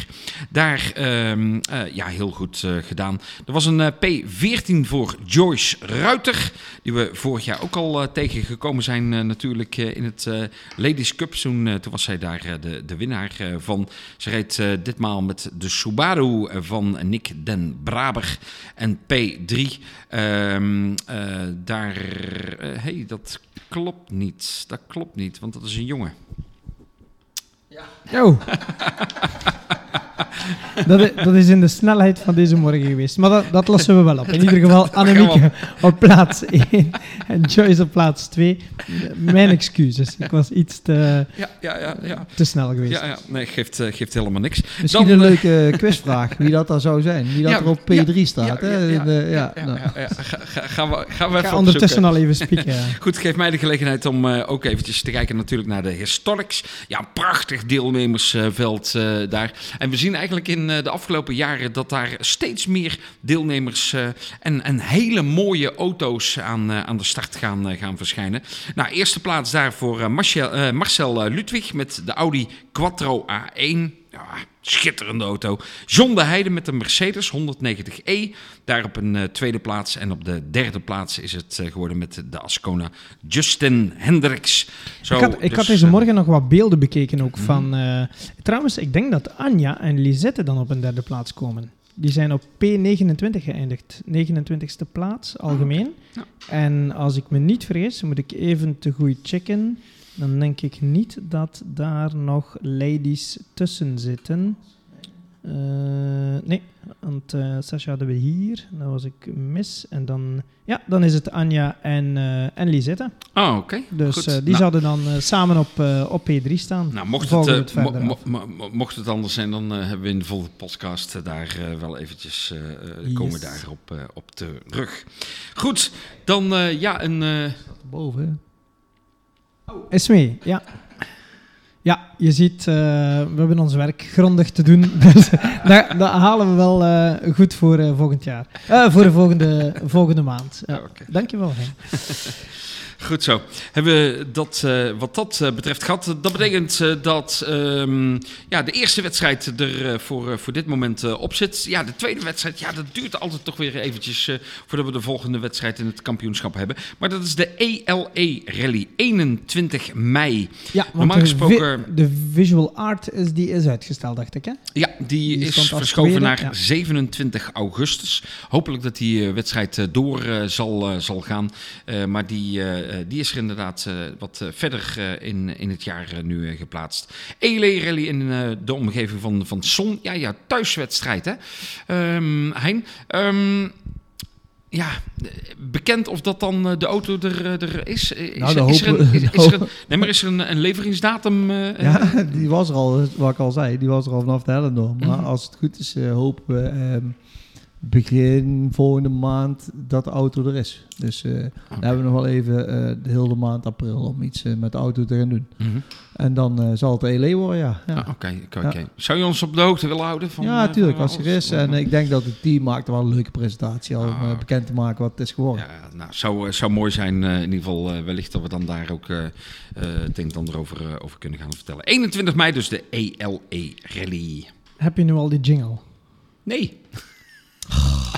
Daar, uh, ja, heel goed gedaan. Er was een P14 voor Joyce Ruiter, die we vorig jaar ook al tegengekomen zijn natuurlijk in het Ladies Cup. Toen, toen was zij daar de, de winnaar van. Ze reed ditmaal met de Subaru van Nick den Braber en P3. Um, uh, daar, uh, hey, dat klopt niet. Dat klopt niet, want dat is een jongen. Ja. Oh. dat, is, dat is in de snelheid van deze morgen geweest. Maar dat, dat lossen we wel op. In ieder geval Annemieke op plaats 1 en Joyce op plaats 2. Mijn excuses. Ik was iets te, ja, ja, ja, ja. te snel geweest. Ja, ja. nee, geeft, uh, geeft helemaal niks. Misschien Dan, een leuke uh, quizvraag, wie dat dan zou zijn. Wie dat ja, er op P3 ja, staat. Nou. Gaan we, gaan we Ga even ondertussen al even spieken. Goed, geef mij de gelegenheid om uh, ook eventjes te kijken natuurlijk naar de Historics. Ja, een prachtig deelnemersveld uh, daar. En we zien eigenlijk in uh, de afgelopen jaren dat daar steeds meer deelnemers uh, en, en hele mooie auto's aan, uh, aan de start gaan, gaan verschijnen. Nou, eerste plaats daar voor uh, Marcel, Marcel Ludwig met de Audi Quattro A1. Ja, schitterende auto. John de Heide met de Mercedes 190e. Daar op een uh, tweede plaats. En op de derde plaats is het uh, geworden met de Ascona Justin Hendricks. Zo, ik had, ik dus, had deze morgen uh, nog wat beelden bekeken ook mm. van... Trouwens, ik denk dat Anja en Lisette dan op een derde plaats komen. Die zijn op P29 geëindigd. 29ste plaats, algemeen. Oh, okay. ja. En als ik me niet vergis, moet ik even te goed checken... Dan denk ik niet dat daar nog ladies tussen zitten. Uh, nee, want uh, Sascha hadden we hier. Dan was ik mis. En dan, ja, dan is het Anja en, uh, en Lisette. Oh, oké. Okay. Dus die nou. zouden dan samen op, op P3 staan. Nou, mocht het, het mo mo mo mocht het anders zijn, dan hebben we in de volgende podcast daar wel eventjes yes. komen daarop op terug. Goed, dan ja, een... Boven, Oh. Is mee, ja. Ja, je ziet, uh, we hebben ons werk grondig te doen. Dus dat, dat, halen we wel uh, goed voor uh, volgend jaar. voor de volgende, volgende maand. Ja. Okay. Dankjewel, Henk. Goed zo. Hebben we dat uh, wat dat uh, betreft gehad. Dat betekent uh, dat um, ja, de eerste wedstrijd er voor, voor dit moment op zit. Ja, de tweede wedstrijd, ja, dat duurt altijd toch weer eventjes voordat we de volgende wedstrijd in het kampioenschap hebben. Maar dat is de ELE Rally, 21 mei. Ja, normaal gesproken... Vi de visual art is, die is uitgesteld, dacht ik, hè? Ja, die, die is verschoven naar ja. 27 augustus. Hopelijk dat die wedstrijd door zal, zal gaan. maar die... Uh, die is er inderdaad uh, wat uh, verder in, in het jaar nu geplaatst. ELE Rally in de omgeving van, van Son. Ja, ja, thuiswedstrijd, hè, um, Hein? Um, ja, eh, bekend of dat dan eh, de auto er, eh, er is? Is, Nou, er, is, er een, hopen we. is, is er een, nee, maar is er een, een leveringsdatum? eh, Ja, die was er al, wat ik al zei, die was er al vanaf de Hellendoor. Maar Mhm. als het goed is, eh, hopen we ehm, begin volgende maand dat de auto er is. Dus eh dan hebben we nog wel even eh, de hele maand april om iets eh, met de auto te gaan doen. mhm. En dan eh, zal het ELE worden, ja. Ja, Ah, Oké, oké. Zou je ons op de hoogte willen houden? Van, ja natuurlijk, van als er is. En ik denk dat het team maakt wel een leuke presentatie al om Ah. bekend te maken wat het is geworden. Ja, nou, zou, zou mooi zijn. in ieder geval wellicht dat we dan daar ook het een en ander over, over kunnen gaan vertellen. 21 mei dus de ELE Rally. Heb je nu al die jingle? Nee.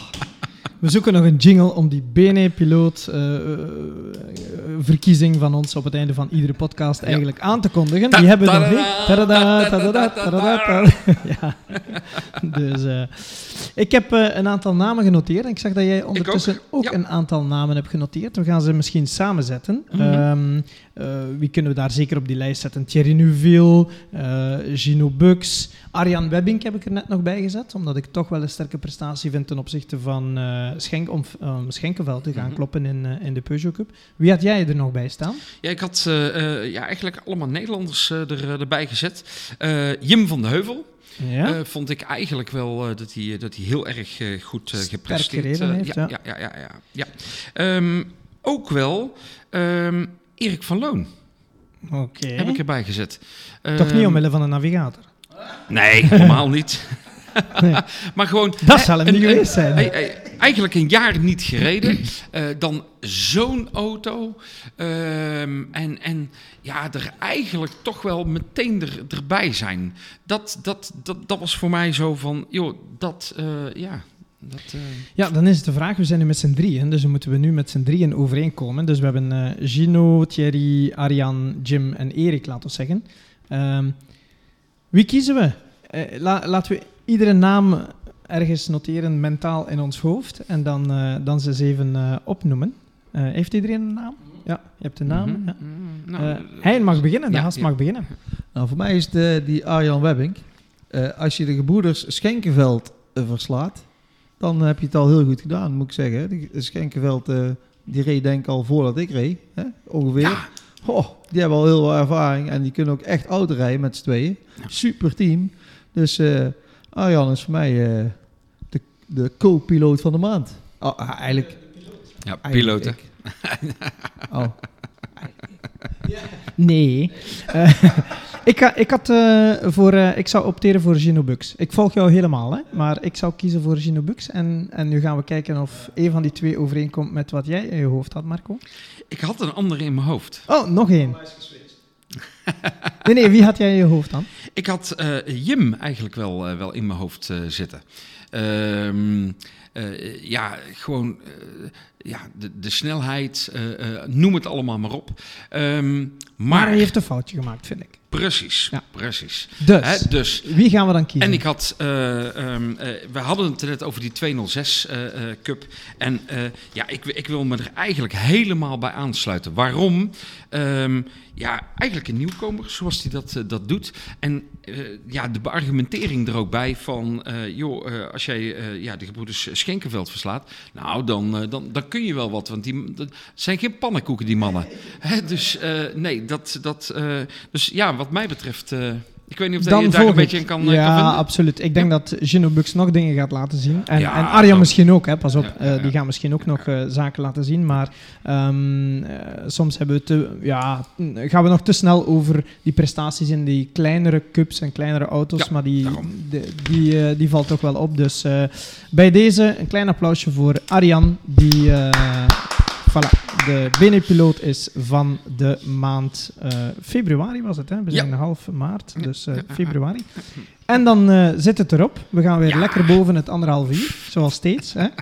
We zoeken nog een jingle om die BNE-piloot eh, eh, verkiezing van ons op het einde van iedere podcast eigenlijk aan te kondigen. Die hebben we nog niet. Ja. Dus eh, ik heb eh, een aantal namen genoteerd. Ik zag dat jij ondertussen ook, ja. een aantal namen hebt genoteerd. We gaan ze misschien samen zetten. Mhm. Ehm, eh, wie kunnen we daar zeker op die lijst zetten? Thierry Neuville, eh, Gino Bux, Arjan Webbing heb ik er net nog bij gezet, omdat ik toch wel een sterke prestatie vind ten opzichte van eh, Schenk, om um, Schenkenveld te gaan Mhm. kloppen in, eh, in de Peugeot Cup. Wie had jij er nog bij staan? Ja, ik had eh, ja, eigenlijk allemaal Nederlanders er, erbij gezet. Jim van de Heuvel. Ja? Vond ik eigenlijk wel dat, hij, dat hij heel erg goed gepresteerd heeft, ja, ja. ja, ja, ja, ja. Ehm, ook wel ehm, Erik van Loon Oké. heb ik erbij gezet. Toch niet Ehm, omwille van een navigator? Nee, helemaal niet. Nee. maar gewoon... Dat hè, zal hem een- niet een- geweest zijn. eigenlijk een jaar niet gereden. eh, dan zo'n auto. ehm, en, en ja, er eigenlijk toch wel meteen er, erbij zijn. Dat, dat, dat, dat was voor mij zo van... joh, dat... eh, ja, dat... eh, Ja, dan is het de vraag. We zijn nu met z'n drieën, dus dan moeten we nu met z'n drieën overeenkomen. Dus we hebben Gino, Thierry, Arjan, Jim en Erik, laten we zeggen. Ehm, wie kiezen we? Eh, la- laten we iedere naam ergens noteren mentaal in ons hoofd en dan, eh, dan ze eens even eh, opnoemen. Eh, heeft iedereen een naam? Ja, je hebt een naam. mhm, ja. mm, nou, Eh, hij mag beginnen, de ja, gast ja. mag beginnen. Nou, voor mij is eh, die Arjan Webbing. Eh, als je de gebroeders Schenkenveld verslaat, dan heb je het al heel goed gedaan, moet ik zeggen. De Schenkenveld, eh, die reed denk ik al voordat ik reed, hè? ongeveer. Ja, Oh, die hebben al heel veel ervaring en die kunnen ook echt auto rijden met z'n tweeën. Ja. Super team. Dus eh, Arjan is voor mij eh, de, de co-piloot van de maand. Oh, ah, eigenlijk, ja ik. Oh, Nee. Eh, ik, ga- ik, had, eh, voor, eh, ik zou opteren voor Gino Bux. Ik volg jou helemaal, hè? maar ik zou kiezen voor Gino Bux. En, en nu gaan we kijken of een van die twee overeenkomt met wat jij in je hoofd had, Marco. Ik had een andere in mijn hoofd. Oh, nog één. Nee, nee, wie had jij in je hoofd dan? Ik had eh, Jim eigenlijk wel, eh, wel in mijn hoofd eh, zitten. Ehm, eh, ja, gewoon ja, de, de snelheid, noem het allemaal maar op. Ehm, Maar maar hij heeft een foutje gemaakt, vind ik. Precies, Ja. precies. Dus, Hè, dus wie gaan we dan kiezen? en ik had, eh, ehm, eh, we hadden het net over die 206 eh, Cup. En ja, ik, ik wil me er eigenlijk helemaal bij aansluiten. Waarom? Ehm, ja, eigenlijk een nieuwkomer, zoals hij dat, dat doet. En ja, de beargumentering er ook bij van, joh, als jij ja, de gebroeders Schenkenveld verslaat, nou, dan, dan, dan kun je wel wat. Want die dat zijn geen pannenkoeken, die mannen. Hè, dus nee, dat, dat, dus ja, wat mij betreft, eh, ik weet niet of dat je daar een beetje in kan, eh, Ja, kan absoluut. Ik denk dat Gino Bux nog dingen gaat laten zien. En, Ja, en Arjan misschien ook, hè, pas op. Ja, Eh, die gaan misschien ook nog zaken laten zien. Maar ehm, eh, soms hebben we te, ja, gaan we nog te snel over die prestaties in die kleinere cups en kleinere auto's. Maar die, de- die, die valt toch wel op. Dus bij deze een klein applausje voor Arjan. Die, voilà, de BNE-piloot is van de maand eh, februari was het. Hè? We Ja. zijn half maart, dus eh, februari. En dan eh, zit het erop. We gaan weer Ja. lekker boven het anderhalf uur, zoals steeds. Hè?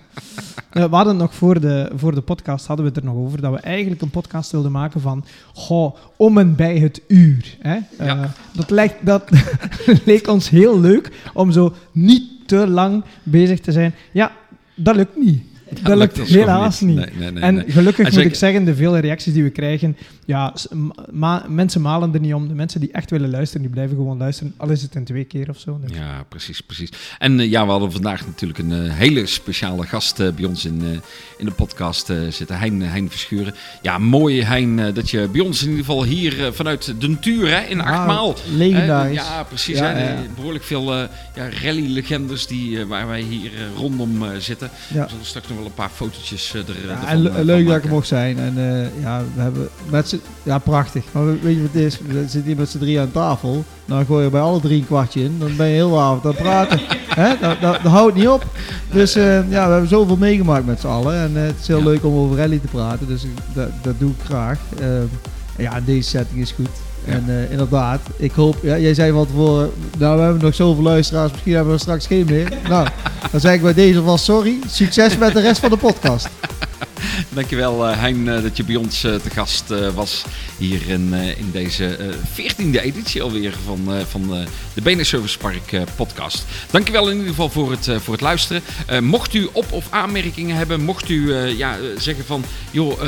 We hadden het nog voor de, voor de podcast hadden we het er nog over dat we eigenlijk een podcast wilden maken van goh, om en bij het uur. Hè? Ja. dat, lijkt, dat leek ons heel leuk om zo niet te lang bezig te zijn. Ja, dat lukt niet. Dat lukt helaas niet. Nee, nee, nee, en gelukkig moet ik zeggen, de vele reacties die we krijgen, ja, ma- mensen malen er niet om. De mensen die echt willen luisteren, die blijven gewoon luisteren. Al is het een twee keer of zo. Dus- Ja, precies, precies. En eh, ja, we hadden vandaag natuurlijk een eh, hele speciale gast eh, bij ons in, in de podcast zitten. Hein, Hein Verschuren. Ja, mooi Hein, dat je bij ons in ieder geval hier vanuit de Natuur hè, in Ja, Achtmaal. Eh, ja, precies. Ja, hè, ja. Behoorlijk veel ja, rally-legendes die, waar wij hier rondom zitten. Ja. We zullen straks nog wel een paar fotootjes eh, er, Ja, en eh, leuk dat ik er mocht zijn. En eh, ja, we hebben met z'n... Ja, prachtig. Maar we- weet je wat het is? We zitten hier met z'n drie aan tafel. Dan gooi je bij alle drie een kwartje in. Dan ben je heel de avond aan het praten. Hè? Dat, dat, dat houdt niet op. Dus ja, we hebben zoveel meegemaakt met z'n allen. En het is heel Ja. leuk om over rally te praten. Dus dat, dat doe ik graag. Eh, ja, deze setting is goed. En eh, inderdaad, ik hoop... Ja, jij zei van tevoren... Nou, we hebben nog zoveel luisteraars. Misschien hebben we straks geen meer. nou, dan zeg ik bij deze vast sorry. Succes met de rest van de podcast. Dankjewel eh Hein eh, dat je bij ons eh, te gast was hier in, in deze veertiende editie alweer van, van de Benen Service Park podcast. Dankjewel in ieder geval voor het, voor het luisteren. Mocht u op- of aanmerkingen hebben, mocht u ja, zeggen van joh,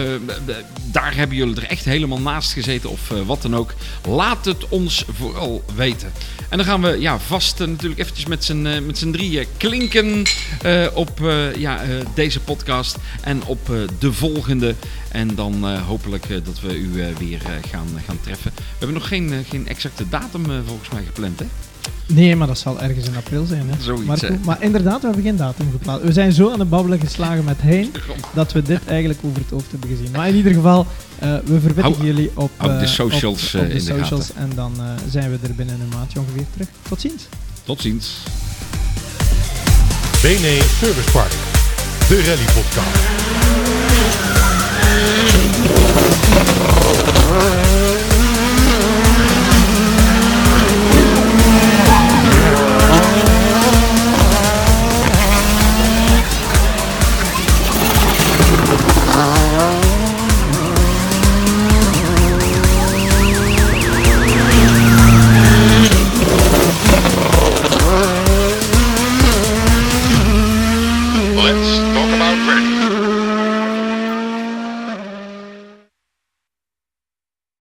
daar hebben jullie er echt helemaal naast gezeten of wat dan ook. Laat het ons vooral weten. En dan gaan we ja, vast natuurlijk eventjes met z'n met z'n drieën klinken op ja, deze podcast en op de volgende. En dan eh, hopelijk eh, dat we u eh, weer gaan, gaan treffen. We hebben nog geen, geen exacte datum volgens mij gepland, hè? Nee, maar dat zal ergens in april zijn. Hè? Zoiets, Marco, hè. maar inderdaad, we hebben geen datum geplaatst. We zijn zo aan het babbelen geslagen met heen dat we dit eigenlijk over het hoofd hebben gezien. Maar in ieder geval, eh, we verwittigen jullie op, de socials, op, op de in de socials en dan eh, zijn we er binnen een maandje ongeveer terug. Tot ziens. Tot ziens. BNE Service Park, de rally.